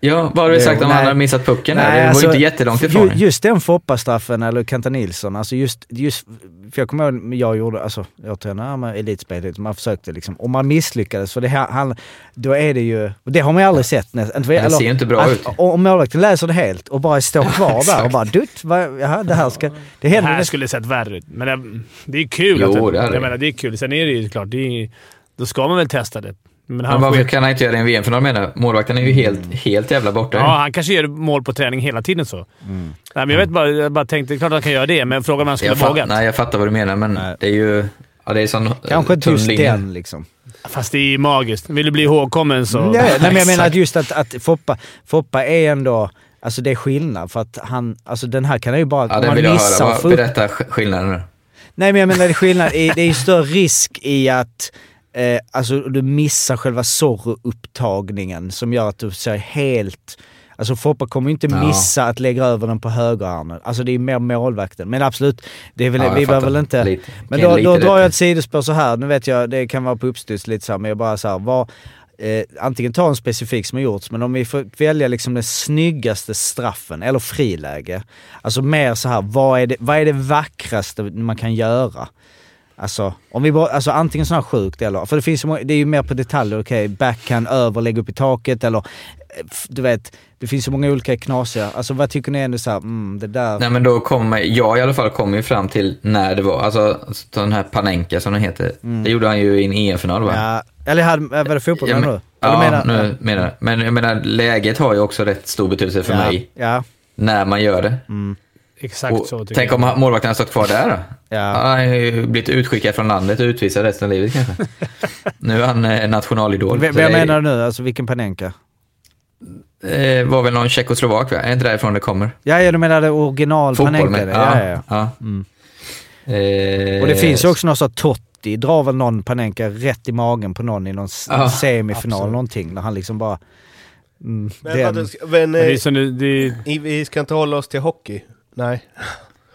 Ja, vad har du sagt om han hade missat pucken? Nej, det alltså, var ju inte jättelångt ju- ifrån. Just den Foppa-straffen, eller Kenta Nilsson, alltså just, just, för jag kommer ihåg, jag gjorde, alltså jag tränade med elitspel, man försökte liksom, och man misslyckades för det här, han, då är det ju, det har man ju aldrig sett nästan. Det ser ju inte bra ut. Om målvakten läser det helt och bara står kvar där och bara dutt, vad, jaha, det här ska, det Det här skulle sett värre ut. Men det, det är kul. Jo, att, det jag det. menar, det är kul. Sen är det ju klart, det är, då ska man väl testa det. Men Men han, varför får, kan han inte göra det i en VM-final menar Målvakten är ju helt, helt jävla borta. ja, han kanske gör mål på träning hela tiden så. Nej, men jag vet bara, jag bara tänkte, klart han kan göra det, men frågan om han skulle jag, vågat. nej, jag fattar vad du menar, men Nej. det är ju... Ja, det är sån Kanske inte just linje. den liksom. Fast det är ju magiskt. Vill du bli ihågkommen så... Mm, ja. Nej, men jag menar att just att, att Foppa, Foppa är ändå, alltså det är skillnad för att han, alltså den här kan han ju bara, Ja, det man vill jag missar höra. Berätta sk- skillnaden nu. Nej men jag menar det är skillnad, i, det är ju större risk i att eh, alltså, du missar själva Zorro-upptagningen som gör att du ser helt... Alltså Foppa kommer ju inte Ja. missa att lägga över den på högerarmen. Alltså det är mer målvakten. Men absolut, det är väl, Ja, vi behöver väl inte... Lite. Men då, då drar jag ett sidospår så här. nu vet jag, det kan vara på uppstuds lite så här, men jag bara så här, vad, eh, antingen ta en specifik som har gjorts, men om vi får välja liksom den snyggaste straffen, eller friläge. Alltså mer så här, vad är det, vad är det vackraste man kan göra? Alltså, om vi bara, alltså antingen här sjukt eller, för det finns ju det är ju mer på detaljer, okej, backhand över, lägga upp i taket eller, du vet, det finns ju många olika knasiga. Alltså vad tycker ni ändå såhär, mm, det där... Nej men då kommer, jag i alla fall kommer ju fram till när det var, alltså den här Panenka som den heter, det gjorde han ju i en EM-final va? Mm. ja, eller hade, var det fotboll Ja, men, du? Ja, menar- nu menar jag. Men jag menar, läget har ju också rätt stor betydelse för ja, mig, Ja, när man gör det. Exakt Och så tycker tänk jag. om målvakten har stått kvar där då? ja. Han har ju blivit utskickad från landet och utvisad resten av livet kanske. nu är han eh, nationalidol. Det vem menar du nu? Alltså vilken Panenka? Eh, var väl någon tjeckoslovak va? Är det inte därifrån det kommer? Ja, ja du menar det original Fotboll Panenka? det. Ja, ja, ja. ja. Mm. Eh, Och det finns ju också någon sån Totti, drar väl någon Panenka rätt i magen på någon i någon Ja, semifinal absolut. någonting, när han liksom bara... Mm, Men, den. men, Men det det i- vi ska inte hålla oss till hockey? Nej.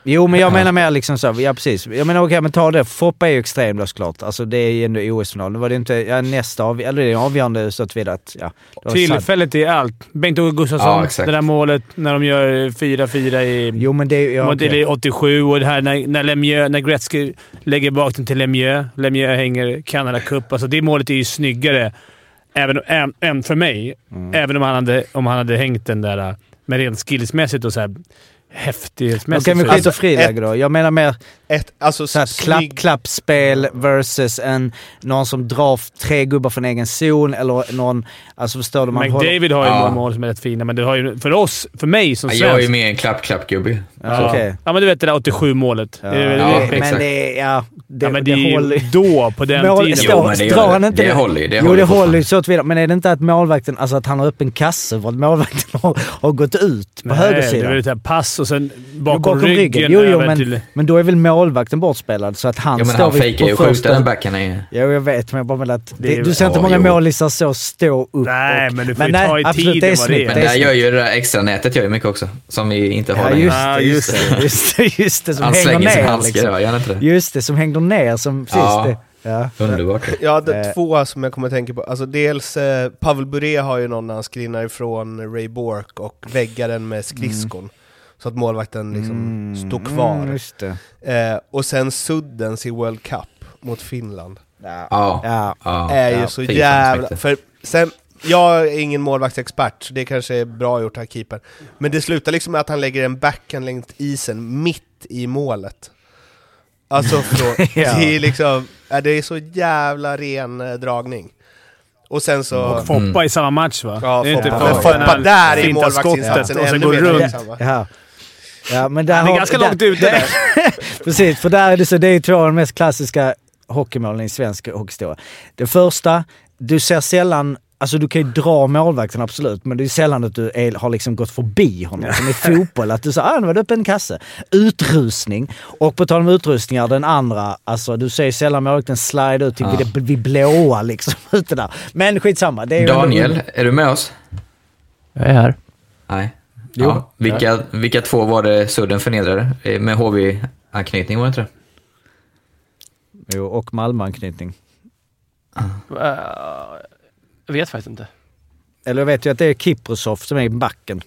Jo men jag Ja. menar mer liksom så, ja precis. Jag menar okej men ta det, Foppa är ju extrem då såklart. Alltså det är ju ändå OS-final. Nu var det inte, ja nästa av, eller det är avgörande så att vidare att, ja. tillfället är allt. Bengt-Åke Gustafsson, Ja, det där målet när de gör 4-4 i... Jo men det är ja, eller 87 och det här när, när, Lemieux, när Gretzky lägger bak den till Lemieux. Lemieux hänger Canada Cup. Alltså det målet är ju snyggare även, än, än för mig. Mm. Även om han, hade, om han hade hängt den där äh, med rent skillsmässigt och så här häftighetsmässigt. Okej men så- skit och friläge då. Jag menar mer Ett, alltså, så här, klapp, klappspel versus en, någon som drar tre gubbar från egen zon eller någon, alltså förstår du? Man håller- McDavid har ju Ja. några mål som är rätt fina, men det har ju, för oss, för mig som Ja, svensk... Jag är ju mer en klapp-klapp-gubbe. Ja, okej. Ja, men du vet det där 87-målet. Ja, Det är- Ja, är- men det är, ja, det, ja, men det, det är håller ju då, på den Mål- tiden. står- men det drar gör han det. inte Det det? håller ju. Det jo, håller det håller ju så att vidare. Men är det inte att målvakten, alltså att han har öppen kasse för att målvakten har, har gått ut på Nej, högersidan? Det är pass och sen bakom, bakom ryggen, ryggen. Jo, jo, men- till... Men då är väl målvakten bortspelad så att han Ja, men står han vid- fejkar ju första- den backarna i... Jo, jag vet, men jag bara menar att Det det, är- du ser inte många jo. målisar så stå upp Nej, men du får ju ta i absolut, tiden det är vad det är. Men det där är gör ju det där extra nätet gör mycket också. Som vi inte har längre. just det, just det, just det, det, som Han hänger slänger sin ner. handske Liksom. han inte det? Just det, som hänger ner som, precis Ja. det. Ja. Underbart. Jag hade Eh. två som jag kommer att tänka på. Alltså dels, eh, Pavel Bure har ju någon när han skrinar ifrån Ray Bork och väggar den med skridskon. Så att målvakten liksom står kvar. Mm, just det. Eh, och sen Suddens i World Cup mot Finland. Ja. Ja. Ja. ja. är ju så jävla... För sen, jag är ingen målvaktsexpert, så det kanske är bra gjort av keepern. Men det slutar liksom med att han lägger en backhand längs isen mitt i målet. Alltså från, Ja. det är liksom, ja, det är så jävla ren eh, dragning. Och sen så... Och Foppa i samma match va? Ja, Det är inte Foppa. Foppa, Men Foppa han där i målvaktsinsatsen så ännu går mer runt. Ja. Ja, men där Han är har- ganska där- långt ute där. Precis, för där är det så, det är två av de mest klassiska hockeymålen i svensk hockeyhistoria. Det första, du ser sällan, alltså du kan ju dra målvakten absolut, men det är sällan att du är, har liksom gått förbi honom. Som i fotboll, att du säger ah, nu var det öppen kasse. Utrustning. Och på tal om utrustningar, den andra, alltså du ser sällan målvakten slide ut till Ja. vid, vid blåa liksom. Ute där. Men skitsamma. Det är ju Daniel, är du med oss? Jag är här. Nej. Jo. Ja. Vilka, vilka två var det Sudden förnedrade? Eh, Med HV-anknytning var det inte det? Jo, och Malmöanknytning. Eh, jag vet faktiskt inte. Eller jag vet ju att det är Kiprosov som är backen.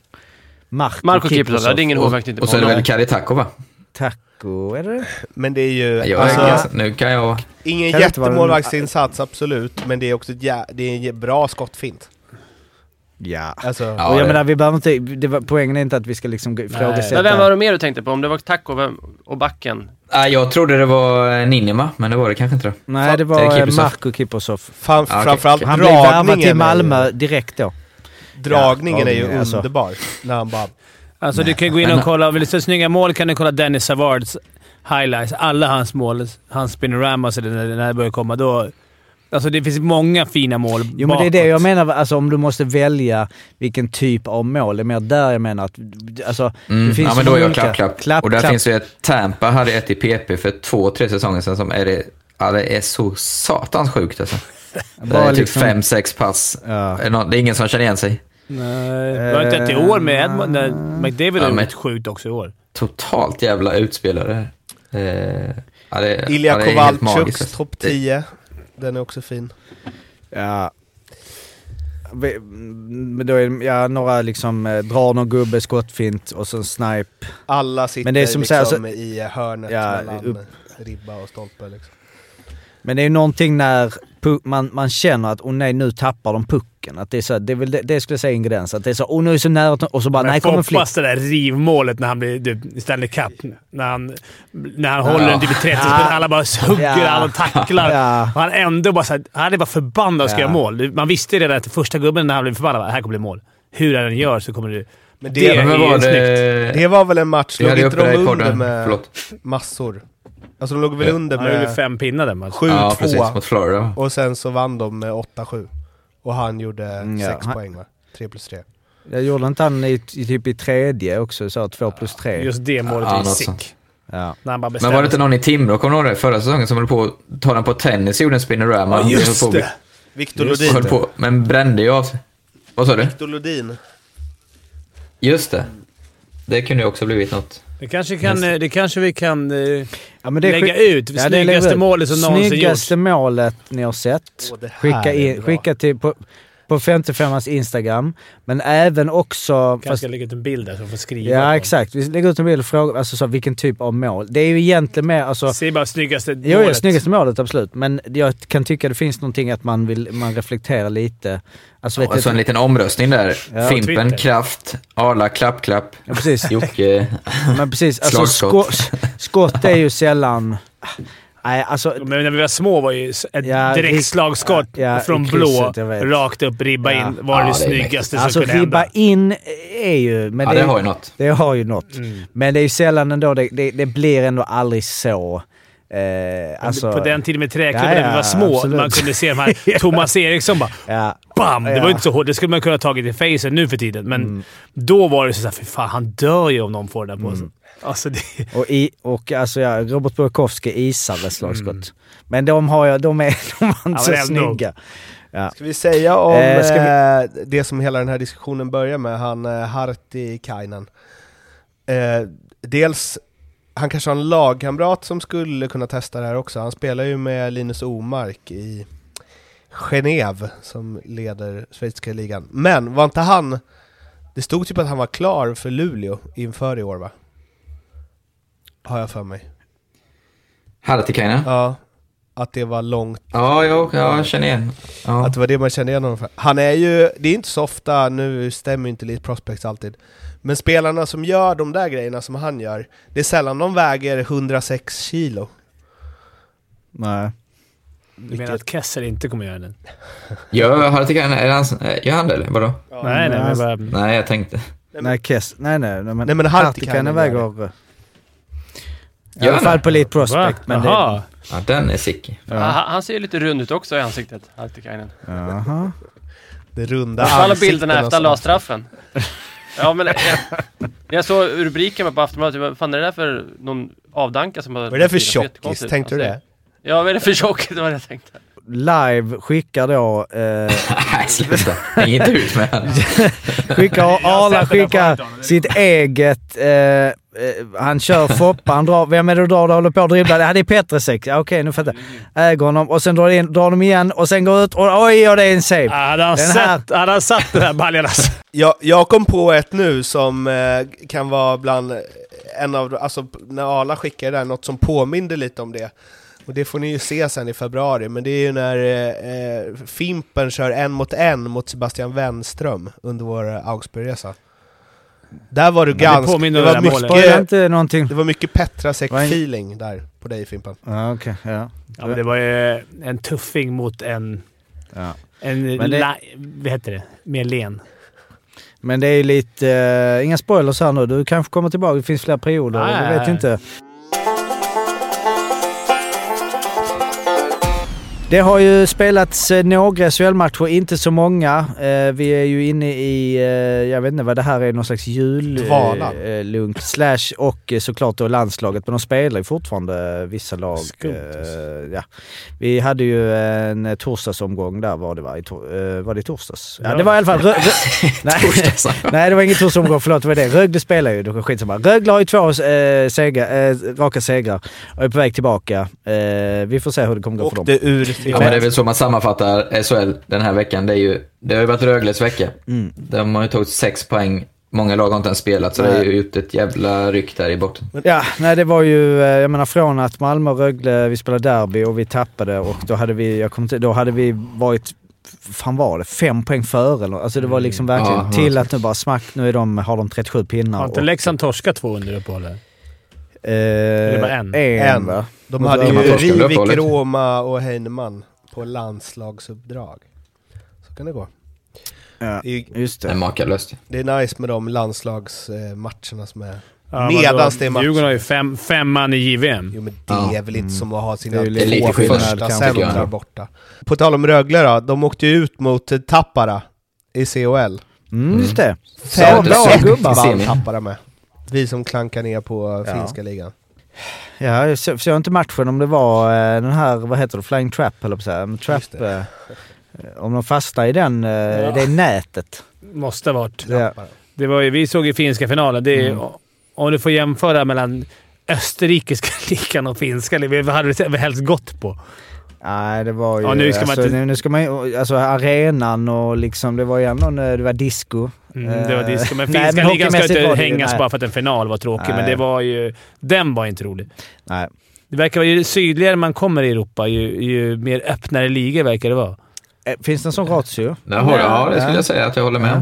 Marko, Marco Kiprosov, det är ingen inte och så är det väl Karitako va? Taco, är det? Men det är ju... Jag, alltså, är ganska- nu kan jag... ingen Kan jättemålvaktsinsats, absolut. Men det är också jä- det är en bra skottfint. Ja. Alltså, Ja, och jag det- menar, vi behöver inte, det var, poängen är inte att vi ska liksom ifrågasätta... Men vem var det mer du tänkte på? Om det var Taco och backen? Nej, jag trodde det var Ninima, men det var det kanske inte då. Nej, det Det var eh, Kiprosov. Marko Kiprosov. Ja, okej, framförallt okej. Han blev värvad till Malmö direkt då. Dragningen Ja, är ju alltså. underbar. När han bara... Alltså du kan gå in och kolla, vill du se snygga mål kan du kolla Dennis Savards highlights. Alla hans mål, hans spinoramas när det börjar komma, då... Alltså det finns många fina mål Jo men det är det bakåt. jag menar, alltså om du måste välja vilken typ av mål. Det är mer där jag menar att... Alltså, Mm. det finns ja, men då är många jag klapp, klapp. klapp Och där klapp. finns ju ett... Tampa hade ett i PP för två, tre säsonger sedan som är det... Ja, det är så satans sjukt alltså. Det Bara är typ liksom- fem, sex pass. Ja. Det Det är ingen som känner igen sig. Nej, det var inte ett i år med Edmund. när McDavid Ja, har sjukt också i år. Totalt jävla utspelare. Eh, ja, det, Ilja ja, det Kovalchuks topp Det- 10. Den är också fin. Ja. Men då är ja, några liksom eh, drar någon gubbe skottfint och så snipe. Alla sitter Men det är som liksom så- i hörnet Ja, mellan upp. ribba och stolpe. Liksom. Men det är ju någonting när man, man känner att oh nej nu tappar de pucken. Att det, är så, det, är väl det, det skulle jag säga är ingrediens. Att det är så oh nu är det så nära och så bara nej kommer flick. Foppas det där rivmålet när han blir Stanley Cup. När han, när han håller den typ i 30 sekunder. Alla bara hugger Ja. alla och tacklar. Ja. Och han ändå bara såhär, han är bara förbannad och ska Ja. göra mål. Man visste redan efter första gubben när han blev förbannad att här kommer bli mål. Hur han än gör så kommer det... Men Det det, är Men var snyggt. det? det var väl en match, låg inte det de under med Förlåt. massor? Alltså de låg väl under Han gjorde med fem pinnar den matchen. 7-2 Ja, precis. Mot Florida. och sen så vann de med 8-7. Och han gjorde Mm, ja. 6 Han- poäng va? 3 plus 3. Jag gjorde inte han i, i, typ i tredje också, så 2 plus 3. Just det målet Ja, är något sick. Ja. När han bara Men var det inte någon i Timrå, kommer du ihåg det? Förra säsongen som höll på att ta den på tennis, gjorde en spinorama. Ja, just det! Viktor Lodin. höll på, men brände ju av sig. Vad sa du? Victor Lodin. Just det. Det kunde ju också blivit något. Det kanske, kan, eh, det kanske vi kan eh, Ja, men det är lägga ut. Ja, Snyggaste målet som någonsin gjorts. Snyggaste målet ni har sett. Åh, Skicka, in, skicka till på, på 55ans Instagram. Men även också... Kanske Fast, ska lägga ut en bild där som får skriva. ja på. exakt. Vi lägger ut en bild och frågar alltså, så, vilken typ av mål. Det är ju egentligen mer... Alltså, Säg bara snyggaste Jo, ja, målet. snyggaste målet absolut. Men jag kan tycka det finns någonting att man vill man reflekterar lite. Alltså, vet Och så en liten omröstning där. Ja, Fimpen, Twitter. Kraft, Arla, Klapp, Klapp, ja, precis. Jocke. Men precis, alltså skott, skott är ju sällan... Nej, alltså... Men när vi var små var ju ett Ja, direkt slagskott ja, ja, från blå, rakt upp, ribba Ja. in, var Ja, det det snyggaste Alltså som kunde ribba hända. in är ju... Men Ja, det, det har ju något. det har ju något. Mm. Men det är ju sällan ändå, det, det, det blir ändå aldrig så... Eh, alltså, på den tiden med träklubben Ja, när vi ja, var små, absolut. man kunde se de här Thomas Eriksson bara Ja, BAM! Det Ja. var ju inte så hårt. Det skulle man kunna ha tagit i facen nu för tiden. Men Mm. då var det så såhär, fy fan, han dör ju om någon får det där på Mm. Alltså det... och, i, och alltså ja, Robert Burakovsky isar ett slagskott. Mm. Men de har jag, de är, de var inte Ja, så snygga. Ja. Ska vi säga om Eh, ska vi- eh, det som hela den här diskussionen börjar med, han eh, Harti Kainen. Eh, dels, han kanske har en lagkamrat som skulle kunna testa det här också. Han spelar ju med Linus Omark i Genève som leder schweiziska ligan. Men var inte han... Det stod typ att han var klar för Luleå inför i år va? Har jag för mig. Hartikainen? Ja, att det var långt Ja, ja, ja, jag känner igen. Ja. Att det var det man kände igen honom för. Han är ju, det är inte så ofta, nu stämmer inte Elite Prospects alltid, men spelarna som gör de där grejerna som han gör, det är sällan de väger 106 kilo. Nej. Du menar att Kessel inte kommer göra den? Gör Hartikainen, är det han, eh, gör han det eller vadå? nej, nej, men men alltså- bara... Nej, jag tänkte. Nej, Kess, nej, nej, nej, men, Nej, men gör väger... I alla fall det? på Elite Va? Prospect. Men det. Ja, den är sick. Han, han ser ju lite rund ut också i ansiktet, Hartikainen. Jaha. Det runda Alla ansikten bilderna efter han la straffen. Ja men jag, jag såg rubriken på Aftonbladet, vad fan är det där för någon avdanka som har... Vad är det för tjockis? Tänkte du det? Alltså, Ja, vad är det för tjockis? Det var det jag tänkte. Live skickar då... Eh, Nej, sluta. Häng inte ut med honom. skickar Arla skickar sitt eget... Eh, han kör Foppa, han drar... Vem är det du drar? Du håller på att dribbla? Ja, det är Petrasek. Ja, Okej, nu fattar jag. Äger honom och sen drar, in, drar de igen och sen går ut och oj, och det är en save. Ah, Hade han, Den här- sett, hade han satt den här baljan alltså. Jag, jag kom på ett nu som eh, kan vara bland en av, alltså när Arla skickar det där, något som påminner lite om det. Och det får ni ju se sen i februari, men det är ju när eh, eh, Fimpen kör en mot en mot Sebastian Wenström under vår eh, Augsburgresa. Där var du det ganska... Det det. Var det mycket, inte någonting... det var mycket Petrasek-feeling där på dig Fimpen. Ja, okej. ja. Ja, men det var ju en tuffing mot en... Ja. En... Men det- la, vad heter det? Mer len. Men det är lite... eh, inga spoilers här nu. Du kanske kommer tillbaka. Det finns fler perioder. Nej, jag vet nej. inte. Det har ju spelats eh, några SHL-matcher, inte så många. Eh, vi är ju inne i, eh, jag vet inte vad det här är, någon slags jullunk slash och såklart då landslaget. Men de spelar ju fortfarande vissa lag. Skumt, alltså. ja. Vi hade ju en torsdagsomgång där var det va? Var det torsdags? Ja, det var i alla fall... Rö- nej, nej, det var ingen torsdagsomgång, förlåt det var det. Rögle spelar ju, det var skitsamma. Rögle har ju två eh, segrar, eh, raka segrar och är på väg tillbaka. Eh, vi får se hur det kommer gå för dem. Till Ja, men det är väl så man sammanfattar SHL den här veckan. Det, är ju, det har ju varit Rögles vecka. Mm. De har ju tagit sex poäng. Många lag har inte ens spelat, så det är ju ut ett jävla ryck där i botten. Ja, nej det var ju, eh, jag menar från att Malmö och Rögle, vi spelade derby och vi tappade och då hade vi, jag kommer inte, då hade vi varit, fan var det, fem poäng före eller Alltså det var liksom verkligen Ja, till att nu bara smack, nu är de, har de 37 pinnar. Har inte Leksand torskat två under uppehållet? Eh, det bara en? En? De hade ju torska under Rivik, uppehållet? Roma och Heinemann på landslagsuppdrag. Så kan det gå. Ja, Det är, just Det makalöst. det är nice med de landslagsmatcherna som är... Ja, Medans det är match. Djurgården har ju fem, fem man i JVM. Jo men det Ja. är väl inte som att ha sina lite två första centrar borta. På tal om Rögle då, de åkte ju ut mot Tappara i CHL. Mm, just det. Fem bra gubbar. vann. Tappara med. Vi som klankar ner på Ja. finska ligan. Ja, jag så- såg inte matchen om det var eh, den här, vad heter det, Flying Trap jag på Trap, det. eh, Om de fastnar i den, eh, det nätet. Måste ha varit. Ja. Det var ju, vi såg ju finska finalen. Det är, Mm. Om du får jämföra mellan österrikiska ligan och finska. Vad hade vi helst gått på? Nej, det var ju... Ja, nu ska man alltså, inte- nu, nu ska man ju- Alltså arenan och liksom, det var ju ändå... Det var disco. Mm, det var disco. Men Eh, nej, finska men ligan ska inte hängas nej. bara för att en final var tråkig, men Nej. det var ju... Den var inte rolig. Nej. Det verkar vara ju sydligare man kommer i Europa, ju, ju mer öppnare ligor verkar det vara. Eh, Finns det en sån ratio? Har, ja, det skulle Ja. jag säga att jag håller med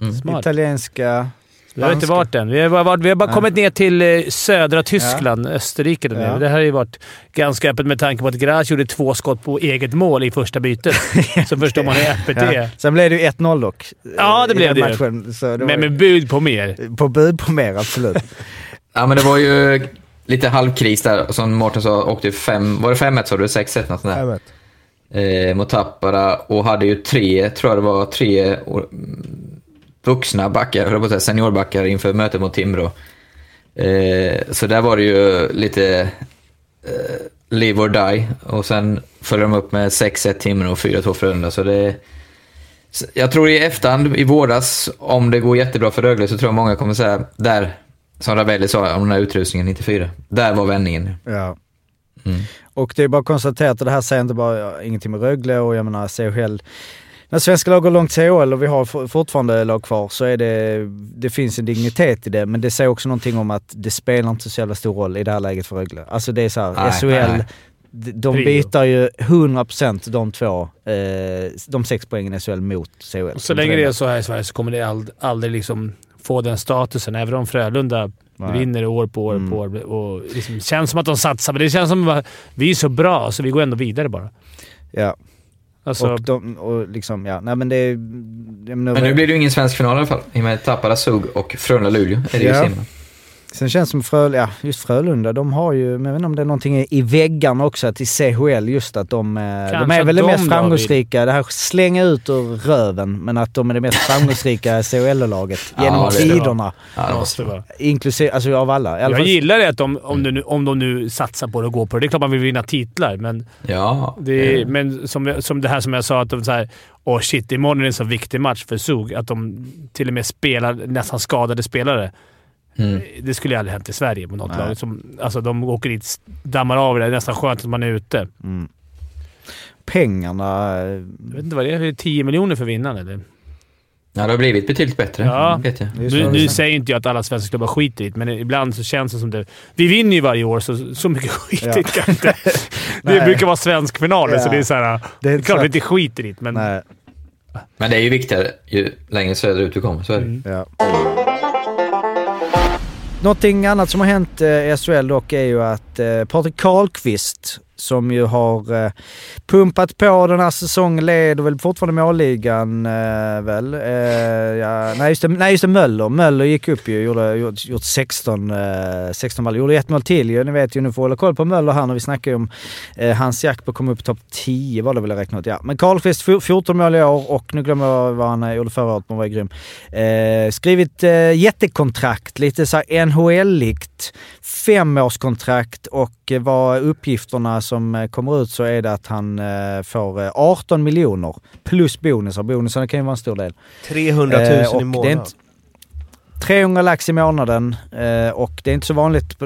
om. Smart. Italienska... Vi har inte varit än. Vi har bara, varit, vi har bara Nej. kommit ner till eh, södra Tyskland, Österrike. där Ja. nu. Det här har ju varit ganska öppet med tanke på att Graz gjorde två skott på eget mål i första bytet. Så förstår man hur öppet det Ja. är. Sen blev det ju 1-0 dock. Ja, det i blev det. Matchen, så det Men med bud på mer. På bud på mer, absolut. Ja, men det var ju lite halvkris där. Som Mårten sa, åkte fem... Var det 5-1 sa du? 6-1 något sånt där. Jag vet. eh, mot Tappara och hade ju tre, tror jag det var, tre år- vuxna backar, jag på seniorbackar inför mötet mot Timrå. Eh, så där var det ju lite eh, live or die och sen följde de upp med 6-1 Timrå och 4-2 Frölunda. Så det, jag tror i efterhand, i våras, om det går jättebra för Rögle så tror jag många kommer säga, där, som Ravelli sa om den här utrustningen 94, där var vändningen. Ja. Mm. Och det är bara att konstatera att det här säger inte bara ingenting med Rögle och jag menar CHL. När svenska lag går långt till CHL och vi har for- fortfarande lag kvar så är det, det finns en dignitet i det. Men det säger också någonting om att det spelar inte så jävla stor roll i det här läget för Rögle. Alltså det är så här, Nej, SHL, nej. de byter ju 100% de två, eh, de sex poängen i SHL mot CHL. Så länge det är så här i Sverige så kommer det ald- aldrig liksom få den statusen. Även om Frölunda Nej. vinner år på år Mm. på år. Och liksom, känns som att de satsar, men det känns som att vi är så bra så vi går ändå vidare bara. Ja, Alltså, och, de, och liksom, ja, nej men det är... Men nu blir det ju ingen svensk final i alla fall, i och med Tappara, Sug och Frölunda-Luleå är det ju Ja. simma. Sen känns det som Frölunda, ja just Frölunda, de har ju, men jag vet inte om det är någonting i- väggarna också, att i CHL just att de, eh, de är väl det de, mest framgångsrika, det här slänga ut ur röven, men att de är det mest framgångsrika CHL-laget Ja, genom det. tiderna. Ja, det måste vara. Inklusive, alltså av alla. I alla Jag gillar det att de, om, de nu, om de nu satsar på det och går på det. Det är klart man vill vinna titlar, men, Ja, det, är- men som, som det här som jag sa, att de så här, åh shit, imorgon är det en så viktig match för Zug. Att de till och med spelar nästan skadade spelare. Mm. Det skulle ju aldrig hänt i Sverige på något Nej. lag. Som, alltså, de åker dit, dammar av det. Det är nästan skönt att man är ute. Mm. Pengarna... eh, Jag vet inte vad det är. Är det 10 miljoner för vinnaren eller? Ja, det har blivit betydligt bättre, Ja. vet jag. Så Nu, nu säger inte jag att alla svenska klubbar skiter i det, men ibland så känns det som det. Vi vinner ju varje år, så, så mycket skit Ja. kan inte. Det brukar vara svensk finaler, så Ja. det är så här, Det Det är klart så vi att- inte skiter i det, men... Nej, Men det är ju viktigare ju längre söderut du kommer, så är det. Mm. ja. Någonting annat som har hänt eh, i SHL dock är ju att eh, Patrik Karlqvist som ju har eh, pumpat på den här säsongen, leder väl fortfarande målligan eh, väl? Eh, ja, nej, just det, nej just det, Möller. Möller gick upp ju, gjorde, gjort, gjort 16, eh, 16 mål, gjorde ett mål till ju. Ni vet ju, nu får hålla koll på Möller här när vi snackar om eh, hans jakt på att komma upp i topp 10 var det väl jag räknat ut. Ja. Men Karlqvist 14 mål i år och nu glömmer jag vad han eh, gjorde förra året, men var grym. Eh, skrivit eh, jättekontrakt, lite såhär NHL-likt. Femårskontrakt och eh, vad uppgifterna som eh, kommer ut så är det att han eh, får eh, 18 miljoner plus bonusar. Bonusarna kan ju vara en stor del. 300 000 Eh, och i det är månaden. inte- 300 lax i månaden och det är inte så vanligt.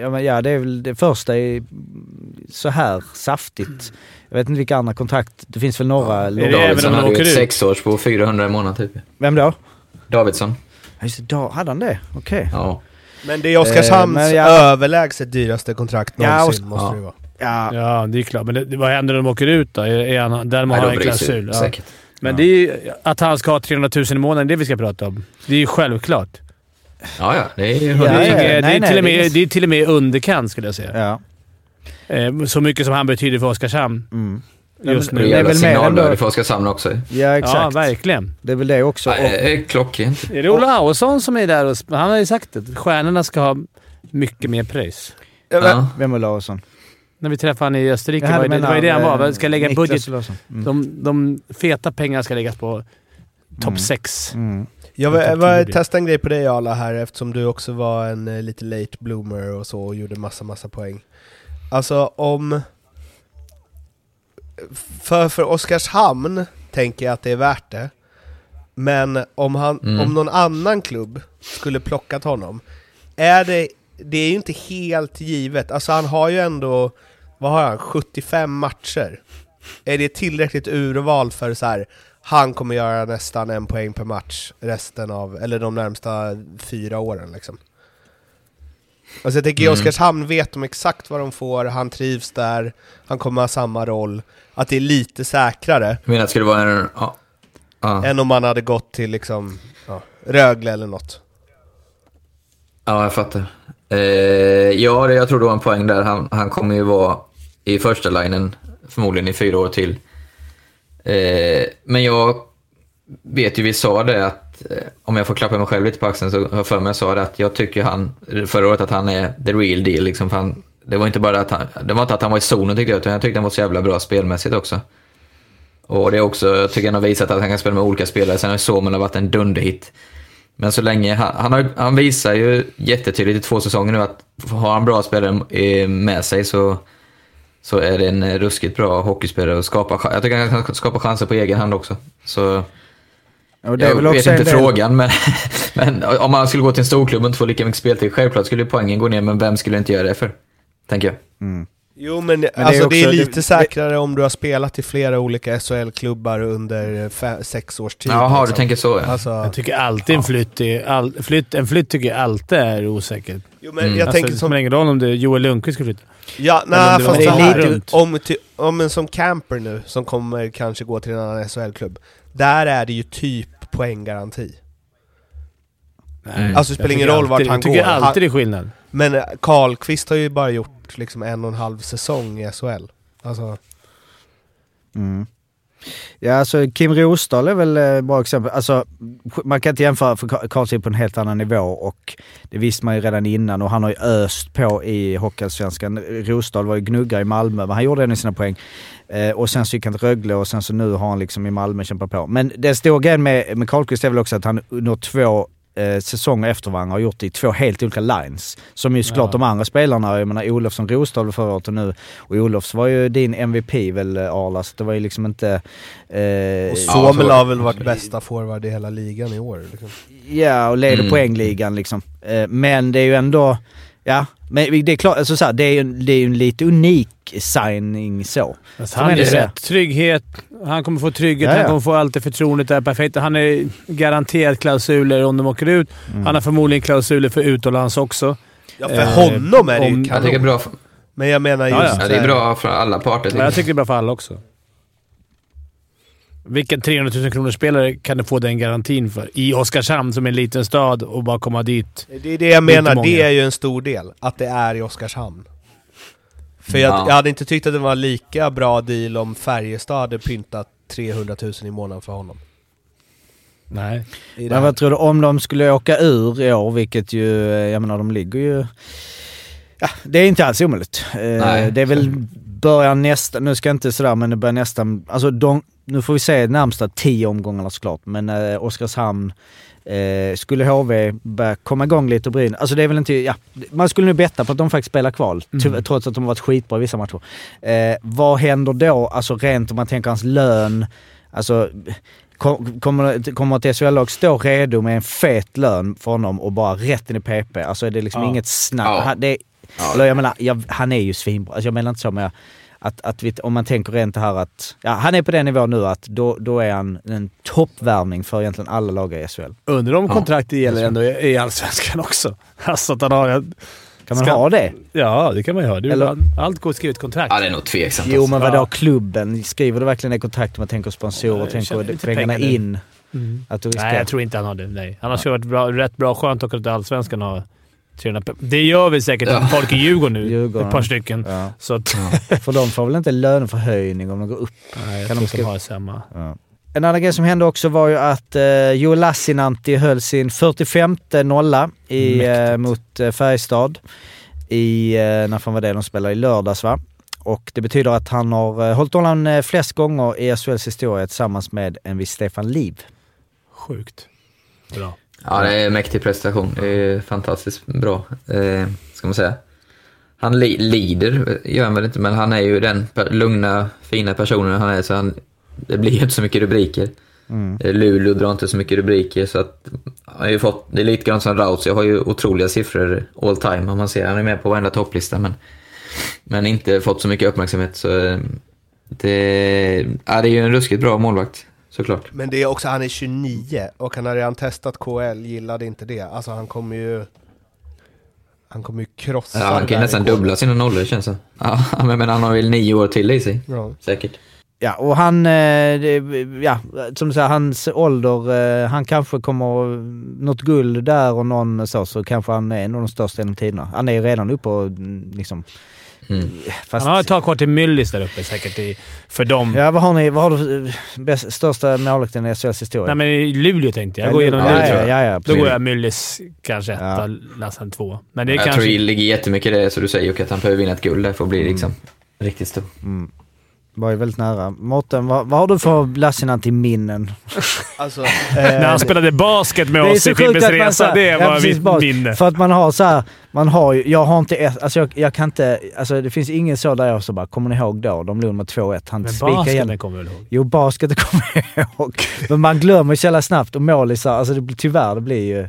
Ja, ja, det är väl det första i så här saftigt. Jag vet inte vilka andra kontrakt. Det finns väl några. det låga- även Davidsson hade ju ett sexårs på 400 i månaden typ. Vem då? Davidsson. Ja, just det, då hade han det. Okej. Ja. Men det är Oskarshamns Eh, jag- överlägset dyraste kontrakt Ja, någonsin, Osk- måste ja. det vara. Ja, Ja, det är klart. Men det, vad händer när de åker ut då? Är, är han, där Nej, han en klausul. Ja. Men det är ju, att han ska ha 300 000 i månaden, det vi ska prata om. Det är ju självklart. Ja, ja. Ja, ja. det är till och med underkant skulle jag säga. ja. Eh, så mycket som han betyder för Oskarshamn Mm. Just Det är nu. det är väl mer signalvärde för Oskarshamn också. Ja, exakt. Ja, verkligen. det är väl det också. Och, det är klockrent. Är det Olle Auersson som är där och Han har ju sagt det. Stjärnorna ska ha mycket mer pröjs. Ja. vem var Larsson? När vi träffade han i Österrike Jaha, var det, det var det han var. Vi ska lägga Niklas budget. Mm. De, de feta pengarna ska läggas på topp Mm. 6. Mm. Jag Jag vill vill testa en grej på dig Arla här eftersom du också var en eh, lite late bloomer och så och gjorde massa massa poäng. Alltså om... för, för Oskarshamn tänker jag att det är värt det. Men om, han, Mm. om någon annan klubb skulle plockat honom, är det, det är ju inte helt givet. Alltså han har ju ändå, vad har han, 75 matcher. Är det tillräckligt urval för så här, han kommer göra nästan en poäng per match resten av, eller de närmsta fyra åren liksom? Alltså jag tänker i Mm. Oskarshamn vet de exakt vad de får, han trivs där, han kommer ha samma roll. Att det är lite säkrare Jag menar att det skulle vara en... Ja. Ja, än om man hade gått till liksom ja, Rögle eller något. ja jag fattar. Eh, ja, det- jag tror du har en poäng där. Han, han kommer ju vara i första linen förmodligen i fyra år till. Eh, men jag vet ju, vi sa det att, eh, om jag får klappa mig själv lite på axeln, så har jag för mig jag sa det att jag tycker han, förra året att han är the real deal. Liksom, han, det var inte bara att han, det var inte att han var i zonen tyckte jag, utan jag tyckte han var så jävla bra spelmässigt också. Och det är också, jag tycker han har visat att han kan spela med olika spelare. Sen har Suomen varit en dunderhit. Men så länge, han, han, har, han visar ju jättetydligt i två säsonger nu att har han bra spelare med sig så, så är det en ruskigt bra hockeyspelare och skapa, jag tycker han kan skapa chanser på egen hand också. Så jag vet inte del- frågan, men, men om man skulle gå till en storklubb och inte få lika mycket speltid, självklart skulle poängen gå ner, men vem skulle inte göra det för? Tänker jag. Jo men, är alltså det är också- lite det- säkrare om du har spelat i flera olika SHL-klubbar under fe- sex års tid. Jaha, du liksom. tänker så ja. Alltså, Jag tycker alltid en flytt är... All, flytt, en flytt tycker jag alltid är osäker. jo, men Mm. jag Alltså, tänker det som... spelar ingen roll om det är Joel Lundqvist ska flytta. Ja, nej det fast här runt. om, ty, om en som camper nu, som kommer kanske gå till en annan SHL-klubb, där är det ju typ poänggaranti. Nej. Alltså, det spelar ingen roll vart alltid- han Jag tycker går. Alltid det är skillnad. Men eh, Karlqvist har ju bara gjort liksom en och en halv säsong i SHL. Alltså, Mm. Ja, alltså Kim Rosdahl är väl ett bra exempel. Alltså, man kan inte jämföra för Ka- Karlsson är på en helt annan nivå och det visste man ju redan innan och han har ju öst på i Hockeyallsvenskan. Rosdahl var ju gnuggare i Malmö, men han gjorde en i sina poäng. Eh, och sen så gick han till Rögle och sen så nu har han liksom i Malmö kämpat på. Men den stora grejen med, med Karlqvist är väl också att han under två eh, säsonger efter varandra har gjort det i två helt olika lines. Som ju såklart Ja. de andra spelarna, jag menar Olofsson Rosdahl förra året och nu. Och Olofs var ju din MVP väl Arla, så det var ju liksom inte... Eh, och så- Suomela har väl varit bästa forward i hela ligan i år. Liksom. Ja, och leder Mm. poängligan liksom. Eh, Men det är ju ändå, ja, men det är klart, alltså så här, det är ju det är en lite unik signing så. Alltså, han är rätt. Trygghet. Han kommer få trygghet. Ja, ja. Han kommer få allt det förtroendet där perfekt. Han är garanterat klausuler om de åker ut. Mm. Han har förmodligen klausuler för utomlands också. Ja, för Eh, honom är det ju kanon. Jag tycker det är bra för, Men jag menar just Ja, ja. ja, det är bra för alla parter. Men jag tycker det är bra för alla också. Vilken 300 000 kronor spelare kan du få den garantin för? I Oskarshamn, som är en liten stad, och bara komma dit. Det är det jag menar, många. det är ju en stor del, att det är i Oskarshamn. För jag, Ja. jag hade inte tyckt att det var lika bra deal om Färjestad hade pyntat 300 000 i månaden för honom. Nej. Men vad tror du, om de skulle åka ur i år, vilket ju, eh, jag menar de ligger ju... Ja, det är inte alls omöjligt. Eh, Nej. Det är väl början nästa, nu ska jag inte sådär, men det börjar nästan, alltså de, nu får vi se närmsta tio omgångarna såklart, men eh, Oskarshamn, eh, skulle HV börja komma igång lite och bryna, alltså det är väl inte, ja, man skulle nu betta på att de faktiskt spelar kval, Mm. trots att de har varit skitbra i vissa matcher. Eh, vad händer då, alltså rent om man tänker hans lön, alltså Kom- Kommer, kommer ett SHL-lag stå redo med en fet lön för honom och bara rätt in i PP? Alltså är det liksom Ja. inget snack. Ja. Det, Ja. eller jag menar, jag, han är ju svinbra. Alltså jag menar inte så, men jag, att, att vi, om man tänker rent det här att... Ja, han är på den nivån nu att då, då är han en toppvärvning för egentligen alla lag i SHL. Undrar om Ja. kontraktet gäller ändå i Allsvenskan också. Alltså att han har... Kan man Ska- ha det? Ja, det kan man ju ha. Eller- Allt går att skriva ett kontrakt. Ja, det är nog tveksamt. Jo alltså. men vadå Ja. klubben? Skriver du verkligen det kontraktet man tänker sponsorer, Ja, jag tänker pengarna in? Mm. Att du ska, Nej, jag tror inte han har det. Nej. Han har ja. varit bra, rätt bra skönt att åka till Allsvenskan och ha 300 pe- Det gör vi säkert Ja. folk i Djurgården nu. Djurgården. Ett par stycken. Ja. Så att, För de får väl inte löneförhöjning om de går upp? nej, jag Kan tror de skri- har samma. Ja. En annan grej som hände också var ju att uh, Joe Lassinantti höll sin 45 nolla i, eh, mot uh, Färjestad. I, uh, när fan var det de spelade? I lördags va? Och det betyder att han har uh, hållit nollan uh, flest gånger i SHLs historia tillsammans med en viss Stefan Liv. Sjukt bra. Ja, det är en mäktig prestation. Det är fantastiskt bra, eh, ska man säga. Han li lider, gör han väl inte, men han är ju den lugna, fina personen han är, så han, det blir ju inte så mycket rubriker. Eh, Luleå drar inte så mycket rubriker, så att han har ju fått, det är lite grann som Rauts, jag har ju otroliga siffror all time om man ser, han är med på varenda topplista, men, men inte fått så mycket uppmärksamhet. Så eh, det, ja, det är ju en ruskigt bra målvakt, såklart. Men det är också, han är 29 och han har redan testat KL, gillade inte det. Alltså han kommer ju... Han kommer ju krossa Ja, han kan ju nästan dubbla sina nollor känns det Ja, men, men han har väl nio år till i sig, Ja. säkert. Ja, och han, eh, ja, som du säger, hans ålder, eh, han kanske kommer, något guld där och någon så, så kanske han är en av de största genom tiderna. Han är ju redan uppe och mm, liksom... Mm. Fast, Han har ett tag kvar till Myllys där uppe säkert i, för dem. Ja, vad har ni, vad har du eh, bäst, största målvakten i SHLs historia? Nej, men i Luleå tänkte jag. Jag går igenom ja, Luleå. ja, ja, ja, Då går jag Myllys kanske etta, Ja. Lassen två. Men det är Jag kanske... tror det ligger jättemycket i det, så du säger Jocke, att han behöver vinna ett guld där för att bli liksom riktigt stor. Var ju väldigt nära. Mårten, vad, vad har du för Lassinantti-minnen? Alltså, När han eh, spelade basket med Det är oss så i Fimpens att man Resa, så- det ja, var mitt bara- minne. För att man har så här, man har ju, jag har inte ett, alltså jag, jag kan inte, alltså det finns ingen så där jag så bara, kommer ni ihåg då? De låg med 2-1, han Men spikade igen. basketen kommer väl ihåg. Jo, basketen kommer jag ihåg. Men man glömmer så jävla snabbt och målisar, alltså det, blir- tyvärr det blir ju...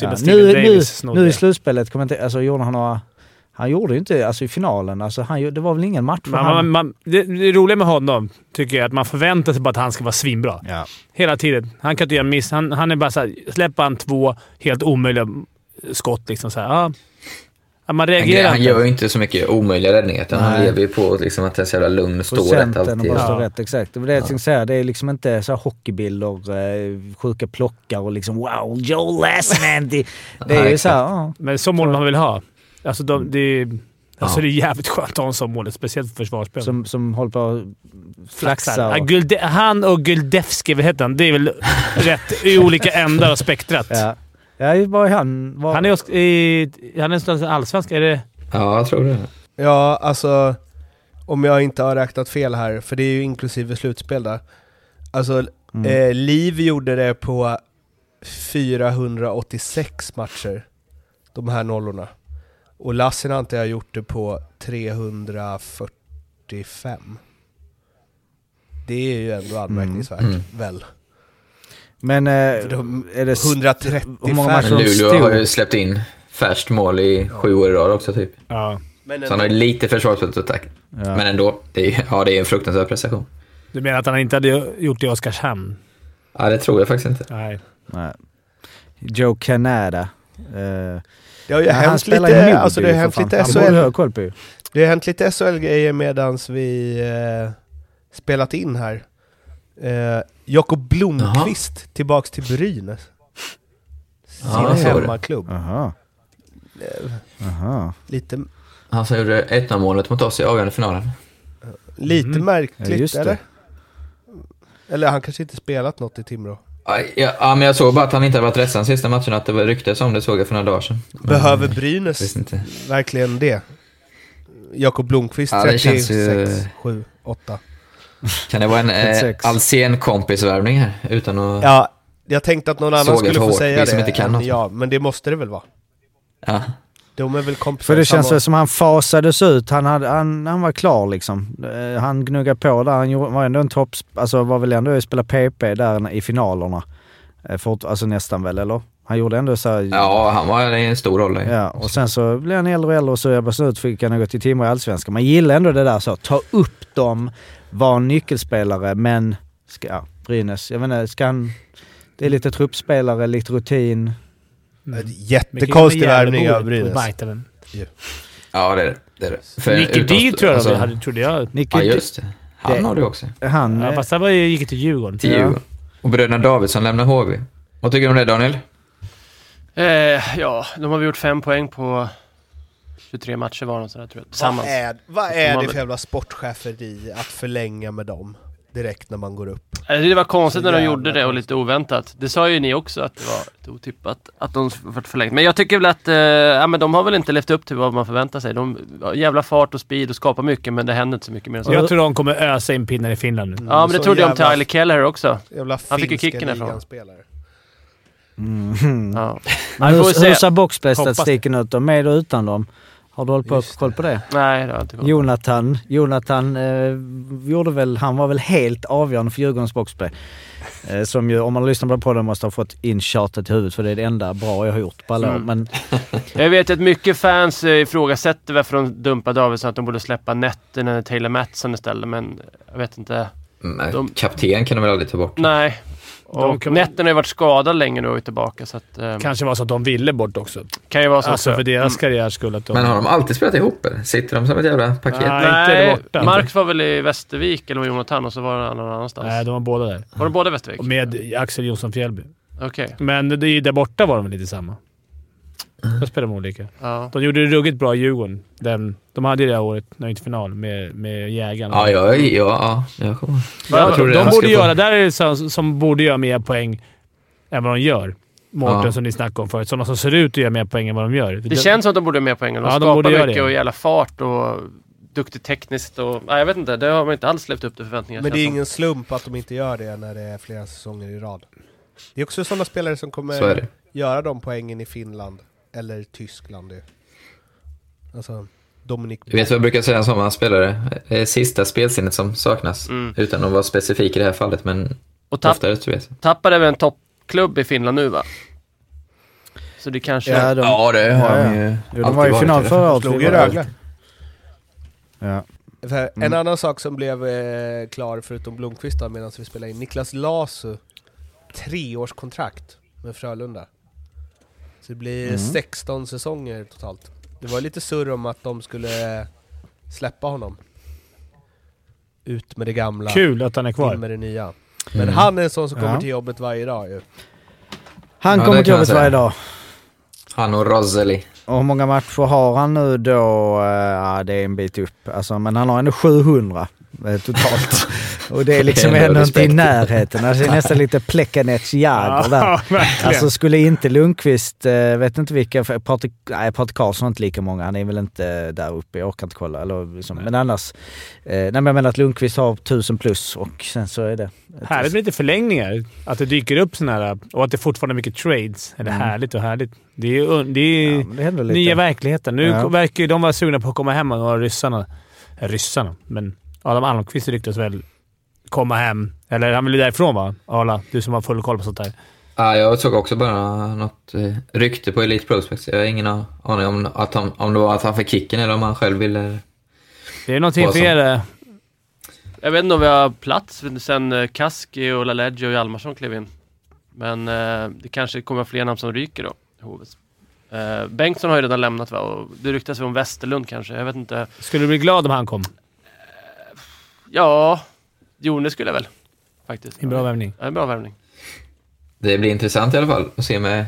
Ja. Nu, nu, nu i slutspelet, kommer jag inte, alltså gjorde han några... Han gjorde ju inte, alltså i finalen, alltså han, gjorde- det var väl ingen match för Man, han. det, det roliga med honom tycker jag är att man förväntar sig bara att han ska vara svinbra. Ja. Hela tiden. Han kan inte göra miss. Han, han är bara såhär, släpper han två helt omöjliga skott liksom såhär, ja. ja. Man Han, reagerar han inte. gör ju inte så mycket omöjliga räddningar, utan han lever ju på liksom att det är så jävla lugn och står rätt och alltid. bara står Ja. rätt, exakt. Det det jag tänkte säga. Det är liksom inte så här hockeybilder, eh, sjuka plockar och liksom wow, Joe Lassinantti. Det är Nej, ju exakt. så här, ja. Men så mål man vill ha. Alltså, de, det, är- alltså Ja. det är jävligt skönt att ha en sån mål, speciellt för försvarsspel. som, som håller på att flaxa. Ja, och- Gulde, han och Guldevski, vad heter han? Det är väl rätt i olika ändar av spektrat. Ja. Ja, vad är han? Var, Han är också i... Han är allsvensk. Är det... Ja, jag tror det. ja, alltså om jag inte har räknat fel här, för det är ju inklusive slutspel där. Alltså, Mm. eh, Liv gjorde det på 486 matcher, de här nollorna. Och Lassinantti har gjort det på 345. Det är ju ändå anmärkningsvärt, Mm. väl? Men eh, är det... 130 hur många färre. matcher Men de Luleå stod? har ju släppt in färskt mål i sju år i rad också typ. Ja. Men Så han har ju lite försvarsattack. Ja. Men ändå, det är, ja, det är en fruktansvärd prestation. Du menar att han inte hade gjort det i Oskarshamn? Ja, det tror jag faktiskt inte. Nej. Nej. Joe Canada. Eh, det har ju ja, han hänt lite, alltså det har hänt lite SHL ha koll på ju. Det har hänt lite SHL-grejer medans vi eh, spelat in här. Eh, Jakob Blomqvist tillbaks till Brynäs. Sin det. hemmaklubb. Aha. Eh, Aha. Lite, Han som gjorde 1 målet mot oss i avgörande finalen. lite Mhm. märkligt, Ja, eller? Eller han kanske inte spelat något i Timrå. Ja, ja, men jag såg bara att han inte hade varit ledsen sista matchen, att det var ryktes om det såg jag för några dagar sedan. Men, Behöver eh, Brynäs verkligen det? Jakob Blomqvist Ja, det 36, känns ju- 7, 8. Kan det vara en eh, 36. Alsen kompisvärvning här? Utan att... Ja, jag tänkte att någon annan skulle få hårt, säga vi som det. inte kan något. Ja, men det måste det väl vara? Ja. De är väl kompisar För det känns samma- väl som han fasades ut. Han, hade, han, han var klar liksom. Eh, Han gnuggade på där. Han gjorde- var ändå en topp... Alltså var väl ändå att spela PP där i finalerna. Eh, Fort, alltså nästan väl, eller? Han gjorde ändå så här, ja, han var i en stor roll. Ja, och sen så blev han äldre och äldre och så jag slut fick han gå till Timrå i Allsvenskan. Man gillar ändå det där så, ta upp dem, vara nyckelspelare, men ska, ja, Brynäs, jag vet inte, ska han... Det är lite truppspelare, lite rutin. Ett Jättekonstig värvning av Brynäs. Vitamin. Ja, det är det. det, är det. För Nicky D tror jag alltså- de hade, trodde jag. Nicky, Ja, just det. Han Det- har det också. han... Ja, fast han var ju- gick till Djurgården. Till Ja. Djurgården. Och bröderna Davidsson lämnar HV. Vad tycker du om det Daniel? Eh, ja, de har väl gjort fem poäng på 23 matcher var de sådär tror jag. Vad är, vad är det för jävla sportcheferi att förlänga med dem direkt när man går upp? Eh, Det var konstigt när de gjorde det och lite oväntat. Det sa ju ni också att det var lite otippat att de varit förlängt. Men jag tycker väl att, eh, ja men de har väl inte levt upp till vad man förväntar sig. De har jävla fart och speed och skapar mycket men det händer inte så mycket mer så. Jag tror de kommer ösa in pinnar i Finland nu. Ja men det Så trodde jag om Tyler Keller också. Jävla Han fick ju kicken därifrån. Mm. Ja. Hur, se. hur ser boxplay-statistiken ut då? Med och utan dem? Har du hållit på, Just det. koll på det? Nej, det har jag inte koll på. Jonathan, Jonathan eh, gjorde väl, han var väl helt avgörande för Djurgårdens boxplay. Eh, som ju, om man lyssnar på podden måste ha fått in tjatet i huvudet för det är det enda bra jag har gjort på alla år. Mm. Men Jag vet att mycket fans eh, ifrågasätter varför de dumpar Davidsson, att de borde släppa Netten eller Taylor Mattsson istället, men jag vet inte. Men De- Kapten kan de väl aldrig ta bort? Nej. De Och kan- Netten har ju varit skadad länge nu och är tillbaka, så att... Eh, Kanske var så att de ville bort också. kan ju vara så Alltså också. för deras Mm. karriärs skull. Att de... Men har de alltid spelat ihop eller? Sitter de som ett jävla paket? Nej. inte Nej, där borta. Mark var väl i Västervik, eller Jonathan, och så var han någon annanstans. Nej, de var båda där. Var de båda i Västervik? Och med Axel Jonsson Fjällby. Okej. Men det, är- där borta var de väl lite samma. Då spelade de olika. Ja. De gjorde det ruggigt bra i Djurgården. Den, de hade det här året, när de gick till final, med, med Jägarna. Ja, ja, ja, ja, jag kommer. Jag tror det. de borde göra, där är det så, som borde göra mer poäng än vad de gör. Mårten Ja. som ni snackade om förut. Sådana som ser ut att göra mer poäng än vad de gör. Det känns som att de borde ha mer poäng. De Ja, de skapar borde göra mycket och jävla fart och duktigt tekniskt och... Nej, jag vet inte. Det har man inte alls levt upp till förväntningarna. Men det är som. ingen slump att de inte gör det när det är flera säsonger i rad. Det är också sådana spelare som kommer göra de poängen i Finland, eller Tyskland. ju. Alltså, Dominik Du vet vad jag brukar säga om sådana spelare? Det är sista spelsinnet som saknas. Mm. Utan att vara specifik i det här fallet, men Och tapp, oftare tror jag. tappar även en toppklubb i Finland nu va? Så det kanske... ja, de, Ja, det har Ja, de ju de var i final förra året. slog ju Rögle. Ja. För Mm. En annan sak som blev eh, klar, förutom Blomqvist medan vi spelade in, Niklas Lasu, treårskontrakt med Frölunda. Så det blir Mm. 16 säsonger totalt. Det var lite surr om att de skulle släppa honom. Ut med det gamla, Kul att han är kvar. in med det nya. Men Mm. han är en sån som kommer Ja. till jobbet varje dag ju. Han Ja, kommer till jobbet varje dag. Han och Rozzeli. Och hur många matcher har han nu då? Eh, Ja, det är en bit upp. Alltså, men han har ändå 700 eh, totalt. Och det är liksom Det är ändå ändå inte i närheten. Alltså, det är nästan lite Plekanets Jagr där. verkligen. Alltså skulle inte Lundqvist, eh, vet inte vilka, Patrik, nej Patrik Karlsson inte lika många, han är väl inte där uppe, jag orkar inte kolla. Eller liksom. Men annars, eh, nej men jag menar att Lundqvist har 1000 plus och sen så är det... Härligt med lite förlängningar. Att det dyker upp såna här och att det fortfarande är mycket trades. Eller Mm. härligt och härligt. Det är, det är Ja, det nya verkligheten. Nu Ja. verkar ju de vara sugna på att komma hem, några ryssarna. Eh, Ryssarna? Men Adam Almqvist ryktas väl komma hem. Eller han vill ju därifrån va? Arla, du som har full koll på sånt där. Ja, jag såg också bara något eh, rykte på Elite Prospects. Jag har ingen aning om, att han, om det var att han fick kicken eller om han själv ville... Det är någonting för er. Jag vet inte om vi har plats sen eh, Kaski och LaLegio och Hjalmarsson klev in. Men eh, det kanske kommer fler namn som ryker då. i Hoves. Eh, Bengtsson har ju redan lämnat va? Och det ryktas om Westerlund kanske. Jag vet inte. Skulle du bli glad om han kom? Ja, jo det skulle jag väl. Faktiskt. En bra värvning. Ja, en bra värvning. Det blir intressant i alla fall att se med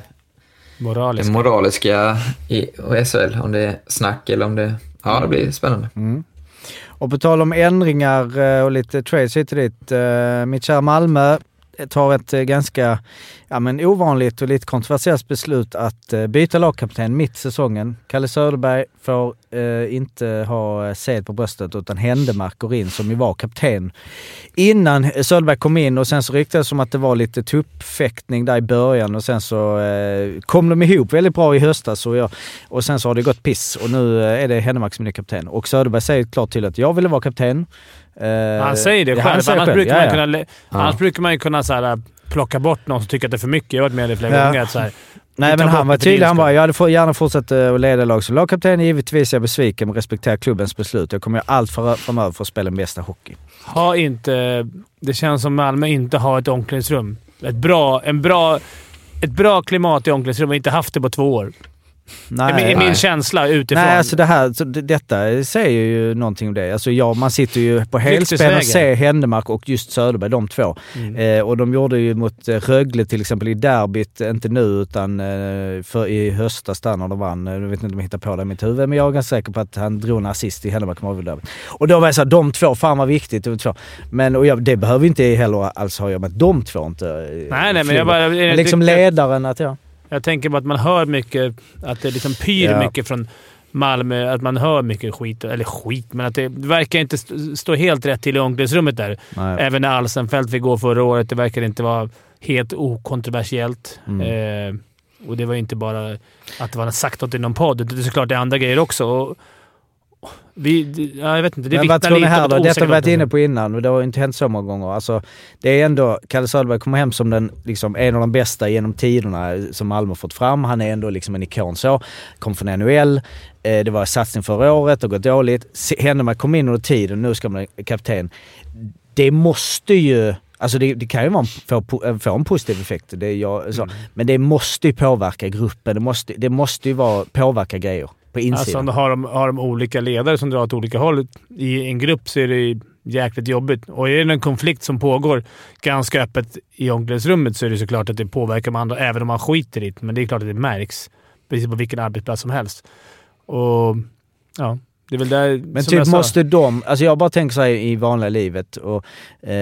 Moralisk. det moraliska i och SHL. Om det är snack eller om det... Ja, det blir spännande. Mm. Och på tal om ändringar eh, och lite trades hit och dit. eh, Mitt kära Malmö tar ett eh, ganska ja, men ovanligt och lite kontroversiellt beslut att eh, byta lagkapten mitt i säsongen. Kalle Söderberg får eh, inte ha eh, sed på bröstet utan Händemark går in som ju var kapten innan Söderberg kom in och sen så ryktades det som att det var lite tuppfäktning där i början och sen så eh, kom de ihop väldigt bra i höstas och, jag, och sen så har det gått piss och nu är det Händemark som är ny kapten. Och Söderberg säger klart till att jag ville vara kapten. Eh, Han säger det han själv. säger annars, själv, brukar ja, man ja. kunna, le- annars brukar man ju kunna så här, plocka bort någon som tycker att det är för mycket. Jag har varit med det flera Ja. gånger. Så här, Nej men han var tydlig. Han bara, jag hade gärna fortsatt att leda lag som lagkapten. Givetvis är jag besviken men respekterar klubbens beslut. Jag kommer göra allt för, framöver för att spela den bästa hockey. ha inte... Det känns som Malmö inte har ett omklädningsrum. Ett bra, en bra, ett bra klimat i omklädningsrummet. Vi har inte haft det på två år. Nej, är min nej. känsla utifrån. Nej, alltså det här, så det, detta säger ju någonting om det. Alltså ja, man sitter ju på helspänn och ser Händemark och just Söderberg, de två. Mm. Eh, och de gjorde ju mot eh, Rögle till exempel i derbyt, inte nu utan eh, för i höstas där när de vann. Eh, Jag vet inte om jag hittar på det i mitt huvud, men jag är ganska säker på att han drog en assist i Händemark derbyt. Och då var jag såhär, de två, fan vad viktigt. De två. Men och jag, det behöver inte heller alls ha att göra med att de två inte... eh, nej, nej, men jag bara... Men liksom jag, ledaren att ja. Jag tänker bara att man hör mycket, att det liksom pyr Ja. mycket från Malmö. Att man hör mycket skit. Eller skit, men att det verkar inte st- stå helt rätt till i omklädningsrummet där. Nej. Även när Alsenfelt fick gå förra året. Det verkar inte vara helt okontroversiellt. Mm. Eh, Och det var ju inte bara att det var sagt något i någon podd. Det är såklart det är andra grejer också. Och vi, ja, jag vet inte. Det Men vad tror ni här då? ett Detta har vi varit inne på innan och det har inte hänt så många gånger. Alltså, det är ändå, Kalle Söderberg kommer hem som den, liksom, en av de bästa genom tiderna som Malmö fått fram. Han är ändå liksom en ikon så. Kom från NHL. Eh, det var satsning förra året, har gått dåligt. Se- Händemark kom in under tiden, nu ska man bli kapten. Det måste ju... Alltså det, det kan ju vara en, få, po- få en positiv effekt, det jag, så. men det måste ju påverka gruppen. Det måste, det måste ju vara, påverka grejer på Alltså insidan. om har de, har de olika ledare som drar åt olika håll i en grupp så är det jäkligt jobbigt. Och är det en konflikt som pågår ganska öppet i omklädningsrummet så är det såklart att det påverkar de andra, även om man skiter i det. Men det är klart att det märks. Precis på vilken arbetsplats som helst. Och ja, det är väl där Men typ måste de, alltså jag bara tänker så i vanliga livet och eh,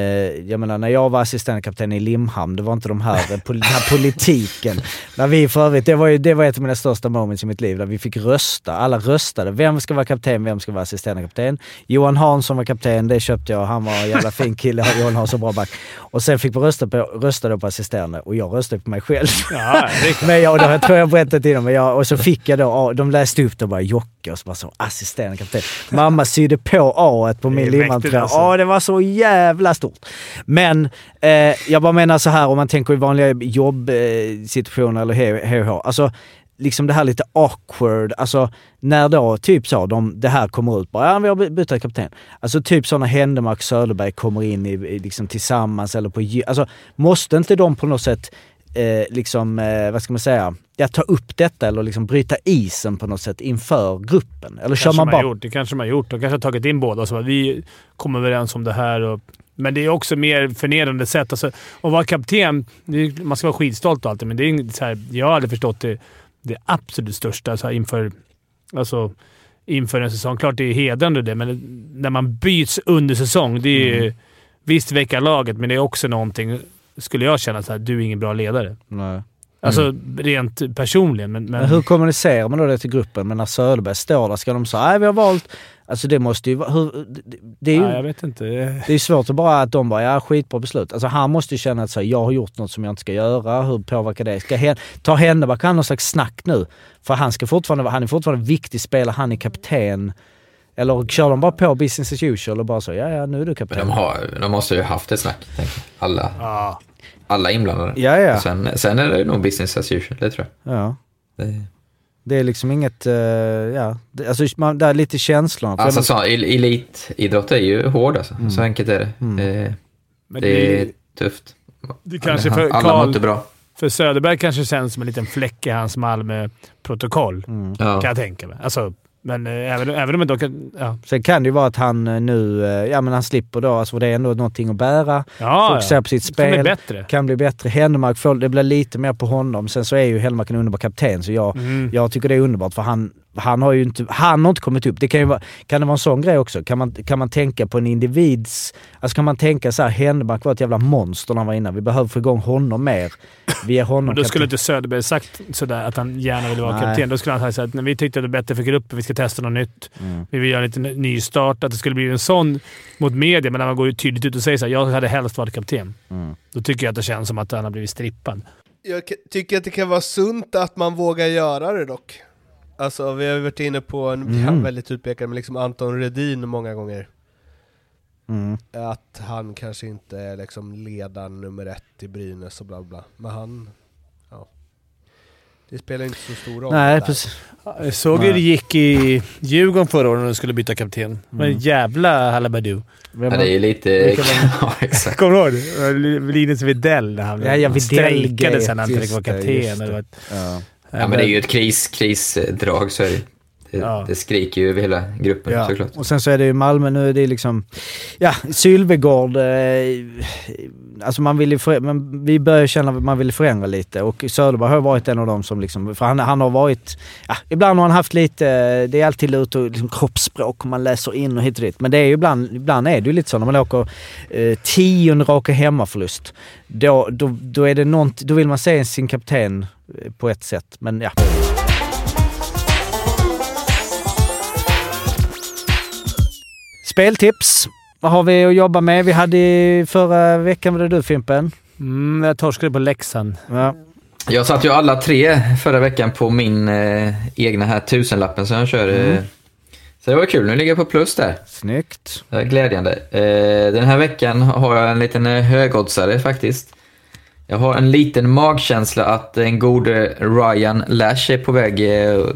jag menar när jag var assistentkapten i Limhamn, det var inte de här, den här politiken. När vi för övrigt, det var ju det var ett av mina största moments i mitt liv, där vi fick rösta. Alla röstade. Vem ska vara kapten, vem ska vara assistentkapten? Johan Hansson var kapten, det köpte jag. Han var en jävla fin kille, Johan Hansson bra back. Och sen fick vi rösta på, rösta på assisterande och jag röstade på mig själv. Ja. Men jag, det tror jag berättat innan, men jag, och så fick jag då, de läste upp det bara Jocke och så bara så assisterande kapten. Mamma sydde på A på min Det är limhamn mäktigt tröja. alltså. Ja, det var så jävla stort. Men eh, jag bara menar så här om man tänker i vanliga jobbsituationer eller HH. Alltså liksom det här lite awkward, alltså när då typ så, de, det här kommer ut bara, ja vi har by- bytt kapten. Alltså typ så när Händemark och Söderberg kommer in i, i, liksom tillsammans eller på Alltså måste inte de på något sätt eh, liksom, eh, vad ska man säga, ja, ta upp detta eller liksom bryta isen på något sätt inför gruppen? Eller kör man bara... gjort. Det kanske de har gjort. De kanske har tagit in båda och så bara, vi kommer överens om det här. Och, men det är också mer förnedrande sätt. Alltså, att vara kapten, är, man ska vara skitstolt och allt men det är så här, jag har aldrig förstått det, det absolut största så här, inför, alltså, inför en säsong. Klart det är hedrande det, men när man byts under säsong, det är ju Mm. visst väcka laget, men det är också någonting, skulle jag känna, så här, du är ingen bra ledare. Nej. Alltså rent personligen. Men, men, Men hur kommunicerar man då det till gruppen? Men när Söderberg står där, ska de säga nej vi har valt... Alltså det måste ju vara... Hur, det, det är ju... ja, jag vet inte. Det är svårt att bara att de bara, ja skitbra beslut. Alltså han måste ju känna att så, här, jag har gjort något som jag inte ska göra. Hur påverkar det? Ska Hen- ta Händemark han någon slags snack nu? För han ska fortfarande han är fortfarande en viktig spelare, han är kapten. Eller kör de bara på business as usual och bara så, ja ja nu är du kapten. de, har, de måste ju haft ett snack. Alla, Ja. alla inblandade. Ja ja. Och Sen, sen är det nog business as usual, det tror jag. ja. Det, Det är liksom inget, eh, ja. Det, alltså man, det är lite känslorna. För alltså de- så, el- elitidrott är ju hård alltså. Mm. Så enkelt är det. Det, Men det är tufft. det kanske för Alla mår inte bra. för Söderberg kanske känns som en liten fläck i hans Malmö-protokoll. Mm. Ja. Kan jag tänka mig. Alltså, men eh, även, även om de kan... Ja, Sen kan det ju vara att han eh, nu, eh, ja men han slipper då, alltså det är ändå någonting att bära. ja, Fokusera ja. på sitt Det kan bli spel. bättre. Kan bli bättre. Händemark det blir lite mer på honom. Sen så är ju Hellmark en underbar kapten så jag, Mm. jag tycker det är underbart för han, han har ju inte, han har inte kommit upp. Det kan ju vara, kan det vara en sån grej också? Kan man, kan man tänka på en individs, alltså kan man tänka så här, Händemark var ett jävla monster när han var innan. Vi behöver få igång honom mer. Vi ger honom Och då skulle inte Söderberg sagt sådär att han gärna ville vara Nej. kapten. Då skulle han säga att när vi tyckte att det var bättre för gruppen, vi ska testa något nytt. Mm. Vi vill göra en liten nystart. Att det skulle bli en sån mot media, men när man går ju tydligt ut och säger såhär, jag hade helst varit kapten. Mm. Då tycker jag att det känns som att han har blivit strippad. Jag tycker att det kan vara sunt att man vågar göra det dock. Alltså vi har ju varit inne på en Mm. väldigt utpekad, men liksom Anton Redin många gånger. Mm. Att han kanske inte är liksom ledaren nummer ett i Brynäs och bla bla. Men han, ja. Det spelar inte så stor roll. Nej, precis. Jag såg hur det gick i Djurgården förra året när de skulle byta kapten. Det var en jävla halabaloo. Vem Ja, det är ju lite... Vilka ja, exakt. Kommer du ihåg det? Linus Widell när han Ja, ja, strejkade sen när han inte fick vara det, kapten. just det. Det var- Ja. Ja, men det är ju ett kris, krisdrag, så är det. Det, Ja. det skriker ju över hela gruppen Ja, såklart. och sen så är det ju Malmö nu, det är liksom... Ja, Sylvegård... Eh, alltså man vill ju för, men vi börjar känna att man vill förändra lite och Söderberg har varit en av dem som liksom... För han, han har varit... Ja, ibland har han haft lite... Det är alltid lite och liksom kroppsspråk och man läser in och hit och dit. Men det är ju ibland, ibland är det ju lite så när man åker eh, tionde raka hemmaförlust. Då, då, då är det nånt, Då vill man se sin kapten eh, på ett sätt, men ja. Speltips. Vad har vi att jobba med? Vi hade i förra veckan, var det du Fimpen? Mm, jag torskade på Leksand. Ja. Jag satt ju alla tre förra veckan på min eh, egna här tusenlappen som jag kör. Mm. Eh, så det var kul, nu ligger jag på plus där. Snyggt. Det är glädjande. Eh, den här veckan har jag en liten eh, högoddsare faktiskt. Jag har en liten magkänsla att en god eh, Ryan Lash är på väg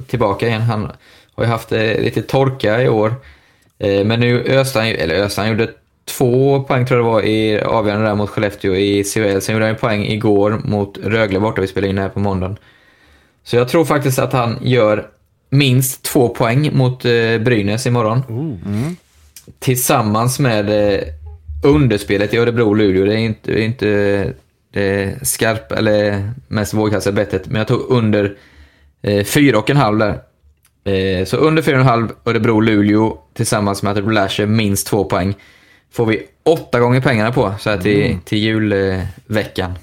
tillbaka igen. Han har ju haft lite torka i år. Eh, men nu ju, eller öste han gjorde två poäng tror jag det var i avgörande där mot Skellefteå i CHL. Sen gjorde han en poäng igår mot Rögle borta, vi spelade in här på måndagen. Så jag tror faktiskt att han gör minst två poäng mot eh, Brynäs imorgon. Tillsammans med eh, underspelet i Örebro-Luleå. Det är inte, det är inte det skarp eller mest vågkastade bettet, men jag tog under eh, fyra och en halv där. Eh, så under fyra och en halv Örebro-Luleå tillsammans med att Lasher minst två poäng. Får vi åtta gånger pengarna på så här till, till julveckan.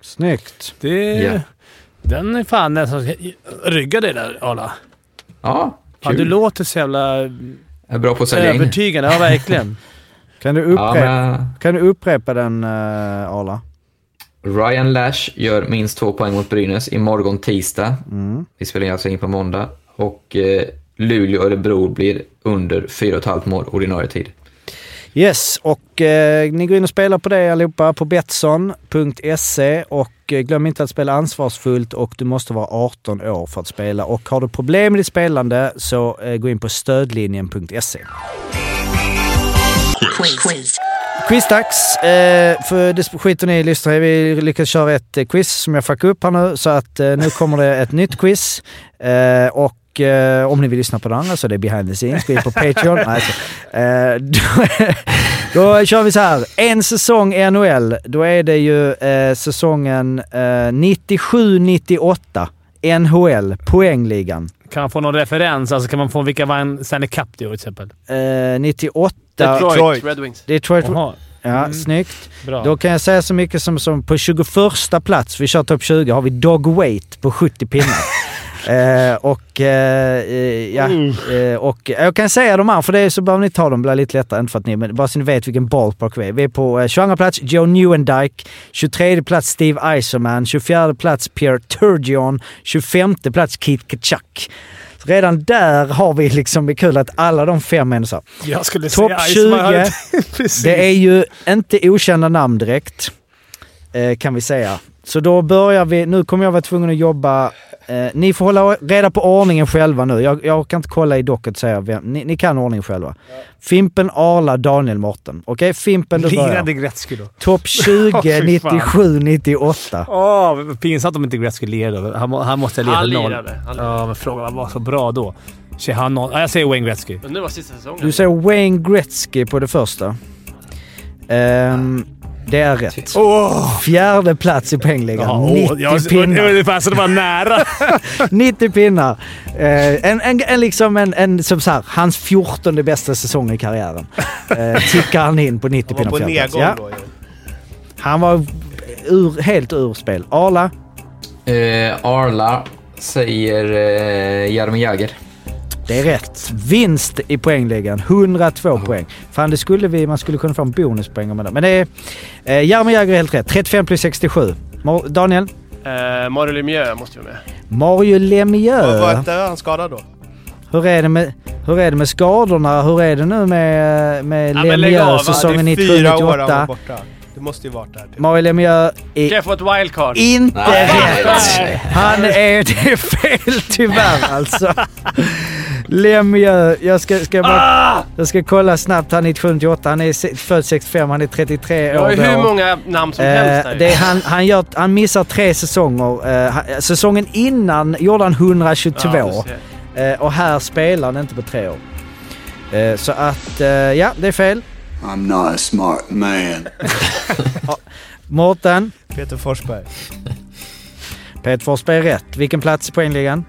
Snyggt. Det, Ja. Den är fan nästan... Rygga dig där, Arla. Ja, Ja, kul. du låter så jävla är bra på att sälja in. övertygande. Ja, verkligen. Kan du, Ja, upprepa, men, kan du upprepa den, uh, Arla? Ryan Lash gör minst två poäng mot Brynäs imorgon tisdag. Vi spelar alltså in på måndag. Och eh, Luleå och Örebro blir under 4,5 mål ordinarie tid. Yes, och eh, ni går in och spelar på det allihopa på Betsson.se och eh, glöm inte att spela ansvarsfullt och du måste vara 18 år för att spela. Och har du problem med ditt spelande så eh, gå in på stödlinjen.se. Quizdags! Eh, för det skiter ni i lyssnare. Vi lyckades köra ett eh, quiz som jag fuckade upp här nu. Så att eh, nu kommer det ett nytt quiz. Eh, och eh, om ni vill lyssna på det andra så är det behind the scenes. Gå in på Patreon. Nej, så, eh, då, då kör vi så här. En säsong i NHL. Då är det ju eh, säsongen eh, 97-98. NHL, poängligan. Kan man få någon referens? Alltså kan man få vilka vann Stanley Cup det år till exempel? Eh, 98. Detroit, Detroit. Red Wings. Detroit. Ja, snyggt. bra. Då kan jag säga så mycket som, som på 21 plats, vi kör topp 20, har vi Dog Weight på 70 pinnar. eh, och, eh, eh, ja, eh, och jag kan säga de här, för det är så behöver ni ta dem, blir lite lättare. Inte för att ni, men bara så ni vet vilken ballpark vi är. Vi är på eh, 22 plats Joe Newendike, 23 plats Steve Eiserman, 24 plats Pierre Turgeon, 25 plats Keith Kachuk. Så redan där har vi liksom, det är kul att alla de fem är så. Jag skulle Topp säga Iceman. 20. Precis. Det är ju inte okända namn direkt, kan vi säga. Så då börjar vi, nu kommer jag vara tvungen att jobba, eh, ni får hålla reda på ordningen själva nu. Jag, jag kan inte kolla i docket och säga vem, ni, ni kan ordningen själva. Fimpen, Arla, Daniel, Morten. Okej, Fimpen du börjar. Lirade Gretzky då. Topp 20, Åh, fy fan. 97, 98. Åh, vad pinsamt om inte Gretzky lirade. Han, han måste ha lirat noll. lirade. Han lirade. Ja, men frågan var var så bra då. Tjej, han noll. Ja, jag säger Wayne Gretzky. Men nu var sista säsongen. Du säger Wayne Gretzky på det första. Ehm, det är rätt. Åh! Fjärde plats i poängligan. Ja, 90 åh, jag, pinnar. Det var nära. 90 pinnar. Eh, en, en, en, liksom en, en, som så här, hans 14 bästa säsong i karriären. Eh, tickar han in på 90 Han pinnar var på nedgång Ja, då ju. Han var ur, helt ur spel. Arla, Eh, Arla säger eh, Jaromir Jagr. Det är rätt. Vinst i poängligan. 102 poäng. Fan, det skulle vi, man skulle kunna få en bonuspoäng med det. Men det är... Eh, Jaromir Jagr är helt rätt. 35 plus 67. Mor- Daniel? Eh, Mario Lemieux måste ju vara med. Mario Var, Lemieux. var inte han skadad då? Hur är, det med, hur är det med skadorna? Hur är det nu med, med Ja? Lemieux säsongen det är fyra år han var 97-98? borta. Det måste ju varit där. Typ. Mario Lemieux är Kan jag få ett wildcard? inte Nej. rätt. Han är... Det är fel tyvärr alltså. Lemieux, jag ska, ska, bara, jag ska kolla snabbt. Han är 98, han är född 65, han är 33 Jag år har ju hur många namn som helst Eh, där. det är han, han, gör, han missar tre säsonger. Eh, säsongen innan gjorde han 122. Ja. Eh, och här spelar han inte på tre år. Eh, så att, ja, det är fel. I'm not a smart man. Mårten, Peter Forsberg. Peter Forsberg är rätt. Vilken plats i poängligan?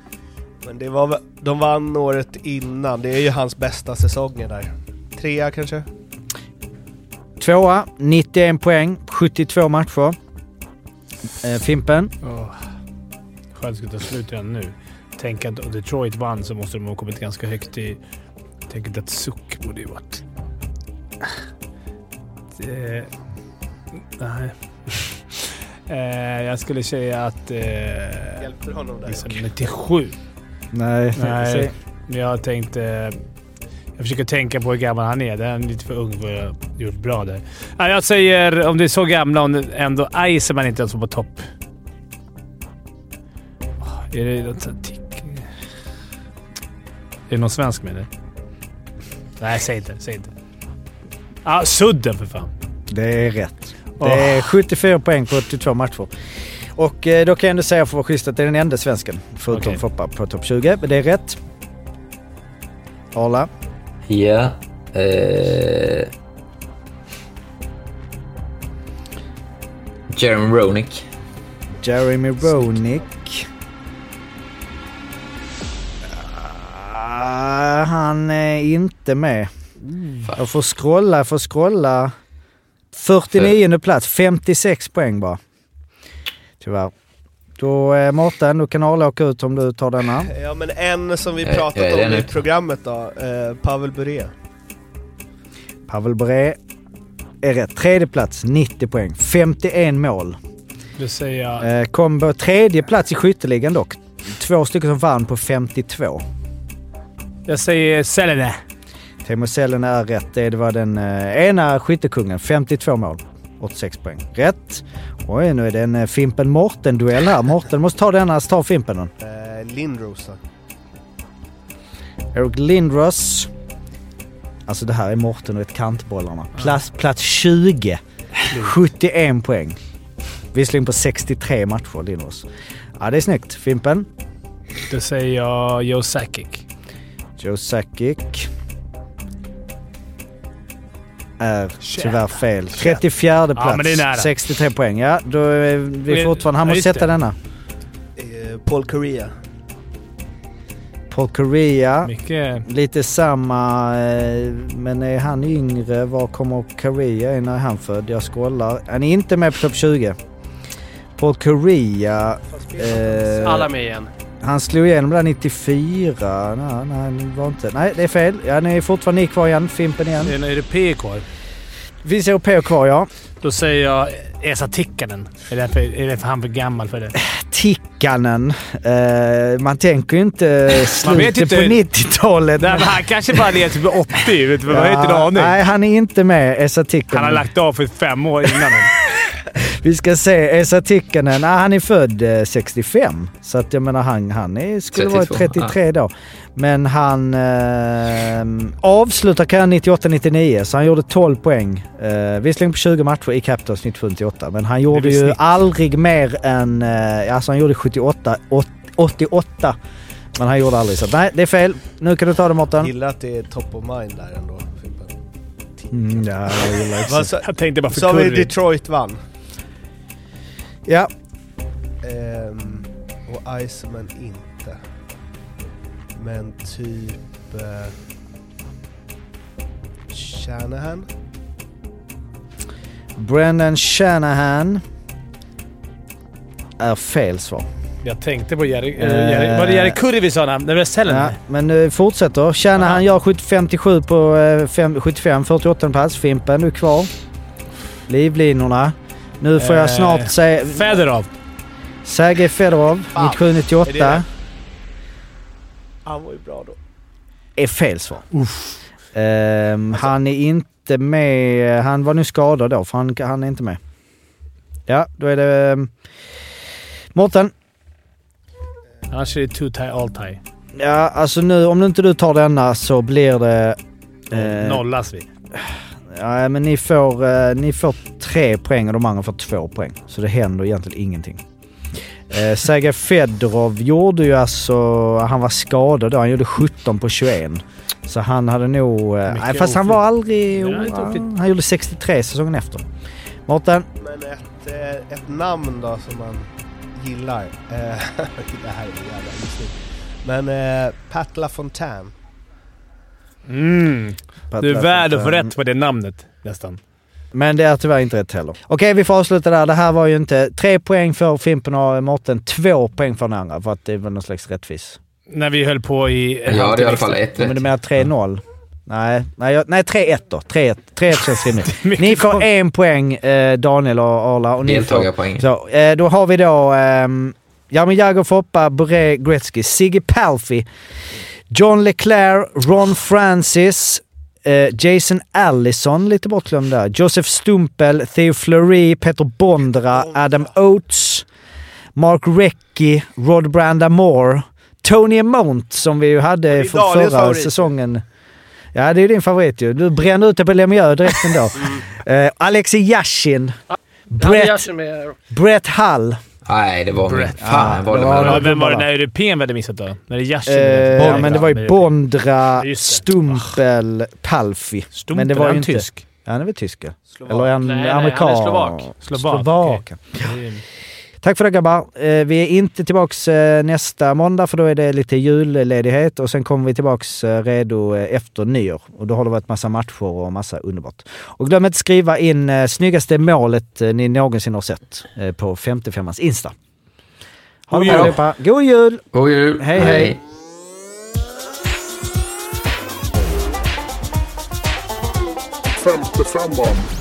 Men det var, väl- de vann året innan. Det är ju hans bästa säsonger där. Trea kanske? Tvåa, 91 poäng, 72 matcher. Eh, Fimpen, Oh. Själv ska ta slut redan nu. Tänk att Detroit vann så måste de ha kommit ganska högt i... Tänk att suck borde ju varit... Det... Nej. Eh, jag skulle säga att... Eh, Hjälpte honom där. liksom 97. Nej, Nej, jag tänkte... Jag försöker tänka på hur gammal han är. Det är lite för ung för att ha gjort bra där. Nej, jag säger, om det är så gamla, om ändå Iceman inte ens var på topp. Åh, Är det något sånt? Är det någon svensk med det? Nej, säg inte. Säg inte. Ah, Sudden för fan. Det är rätt. Det är 74 poäng på 82 matcher. Och eh, då kan jag ändå säga för att vara schysst att det är den enda svensken, förutom Okej. Foppa, på topp 20. Men det är rätt. Arla. Ja. Eh, Jeremy Roenick. Jeremy Roenick. Ah, han är inte med. Jag får scrolla, jag får scrolla. 49 plats, 56 poäng bara. Tyvärr. Då eh, Mårten, du kan åka ut om du tar denna. Ja men en som vi Eh, pratat det om i programmet då, eh, Pavel Bure. Pavel Bure är rätt. Tredje plats, 90 poäng. 51 mål. Då säger jag... Eh, kom på tredje plats i skytteligan dock. Två stycken som vann på 52. Jag säger Selene. Teemu Selänne är rätt. Det var den eh, ena skyttekungen. 52 mål. 86 poäng. Rätt. Oj, nu är det en eh, Fimpen Morten-duell här. Morten måste ta denna, så tar Fimpen den. Eh, Lindros. Eric Lindros. Alltså det här är Morten och ett kantbollarna. Plats, plats 20. 71 poäng. Visserligen på 63 matcher, Lindros. Ja, det är snyggt. Fimpen. Då säger jag Joe Sakic. Joe Sakic. Är tyvärr fel. 34 plats. Ja, men det är nära. 63 poäng. Ja, då är vi Men- fortfarande... Han måste sätta det. denna. Eh, Paul Correa. Paul Correa. Mycket... Lite samma, eh, men är han yngre? Var kommer Correa in? När är han född? Jag scrollar. Han är inte med på topp 20. Paul Correa... Eh, Alla med igen. Han slog igenom där 94. Nej, nej, var inte... Nej, det är fel. Ja, ni är fortfarande ni kvar igen. Fimpen igen. Är det- är det P kvar? Det finns europeer kvar, ja. Då säger jag Esa Tikkanen. Är det för, är det för han för gammal för det? Tikkanen. Eh, man tänker ju inte slutet inte- på 90-talet. Nej, men han kanske bara är typ 80. Vet du, vad? Har inte en aning. Nej, han är inte med. Esa Tikkanen. Han har lagt av för fem år innan. Vi ska se. Esa Tikkanen, ah, han är född eh, 65. Så att jag menar han, han är, skulle vara 32, 33 då. Men han eh, avslutar karriären 98-99 så han gjorde 12 poäng. Eh, visserligen på 20 matcher i Capitals 97-98 men han gjorde ju snitt. aldrig mer än... Eh, alltså han gjorde 78, åt- 88. Men han gjorde aldrig så. Nej, det är fel. Nu kan du ta det Mårten. Gillar att det är top of mind där ändå. Mm, ja, jag Jag tänkte bara för Sa vi. Detroit vann? Ja, Ehm, och Iceman inte. Men typ... Eh, Shanahan? Brennan Shanahan är fel svar. Jag tänkte på Jerry... Uh, Jerry var det Jerry Curry vi sa när när vi säljer Ja, men uh, fortsätter. Shanahan gör 70 57 på eh, fem- 75, 48 plats. Fimpen, du är kvar. Livlinorna. Nu får jag Eh, snart säga... Fedorov. Sergej Fedorov, Fan, 97-98. är det Han var ju bra då. är fel svar. Ehm, han är inte med. Han var nu skadad då, för han, han är inte med. Ja, då är det... Um, Mårten. Annars är det two tie all tie. Ja, alltså nu om inte du tar denna så blir det... eh, Nollas vi. Ja, men ni får, eh, ni får tre poäng och de andra får två poäng. Så det händer egentligen ingenting. Eh, Sergej Fedorov gjorde ju alltså... Han var skadad då. Han gjorde 17 på 21. Så han hade nog... Eh, nej, fast han var aldrig... Oflyt. han gjorde 63 säsongen efter. Mårten? Men ett, eh, ett namn då som man gillar. Eh, det här är jävla. Men eh, Pat LaFontaine. Mm. Du är värd att få rätt på det namnet nästan. Men det är tyvärr inte rätt heller. Okej, vi får avsluta där. Det här var ju inte... Tre poäng för Fimpen och Mårten. Två poäng för den andra för att det var någon slags rättvis. När vi höll på i... Jag hade i alla fall ett Men du rätt. menar 3-0? Nej, nej, jag- nej 3-1 då. 3-1 3-1 känns rimligt. Ni får en poäng, eh, Daniel och Arla. Och ni får, så, eh, då har vi då ehm, Jaromir Jagr, Foppa, Boré, Gretzky, Siggy Palffy, John Leclerc, Ron Francis, eh, Jason Allison, lite bortglömd där, Joseph Stumpel, Theo Fleury, Peter Bondra, Adam Oates, Mark Recchi, Rod Brandamore, Tony Amount som vi ju hade för förra favorit. säsongen. Ja, det är din favorit ju. Du bränner ut det på Lemieux direkt ändå. eh, Alexei Yashin, Brett. Brett Hull. Nej, det var Brett. Fan, jag valde det var- Ja, dem. vem var det när europeen vi hade missat då? När det är Yashin? Eh, ja, men det var ju Bondra, det. Stumpel, Palfi. Stumpel, men det var ju inte... tysk? Ja, han är väl tysk ja. Eller han Nej, nej, amerikan? han är slovak. Slovak, Slovak. okej. Tack för det grabbar. Eh, vi är inte tillbaks eh, nästa måndag för då är det lite julledighet och sen kommer vi tillbaks eh, redo efter nyår. Och då har det varit massa matcher och massa underbart. Och glöm inte skriva in snyggaste målet ni någonsin har sett på 55ans Insta. Ha God det bra allihopa. God jul! God jul! Hej, hej. Femte femman.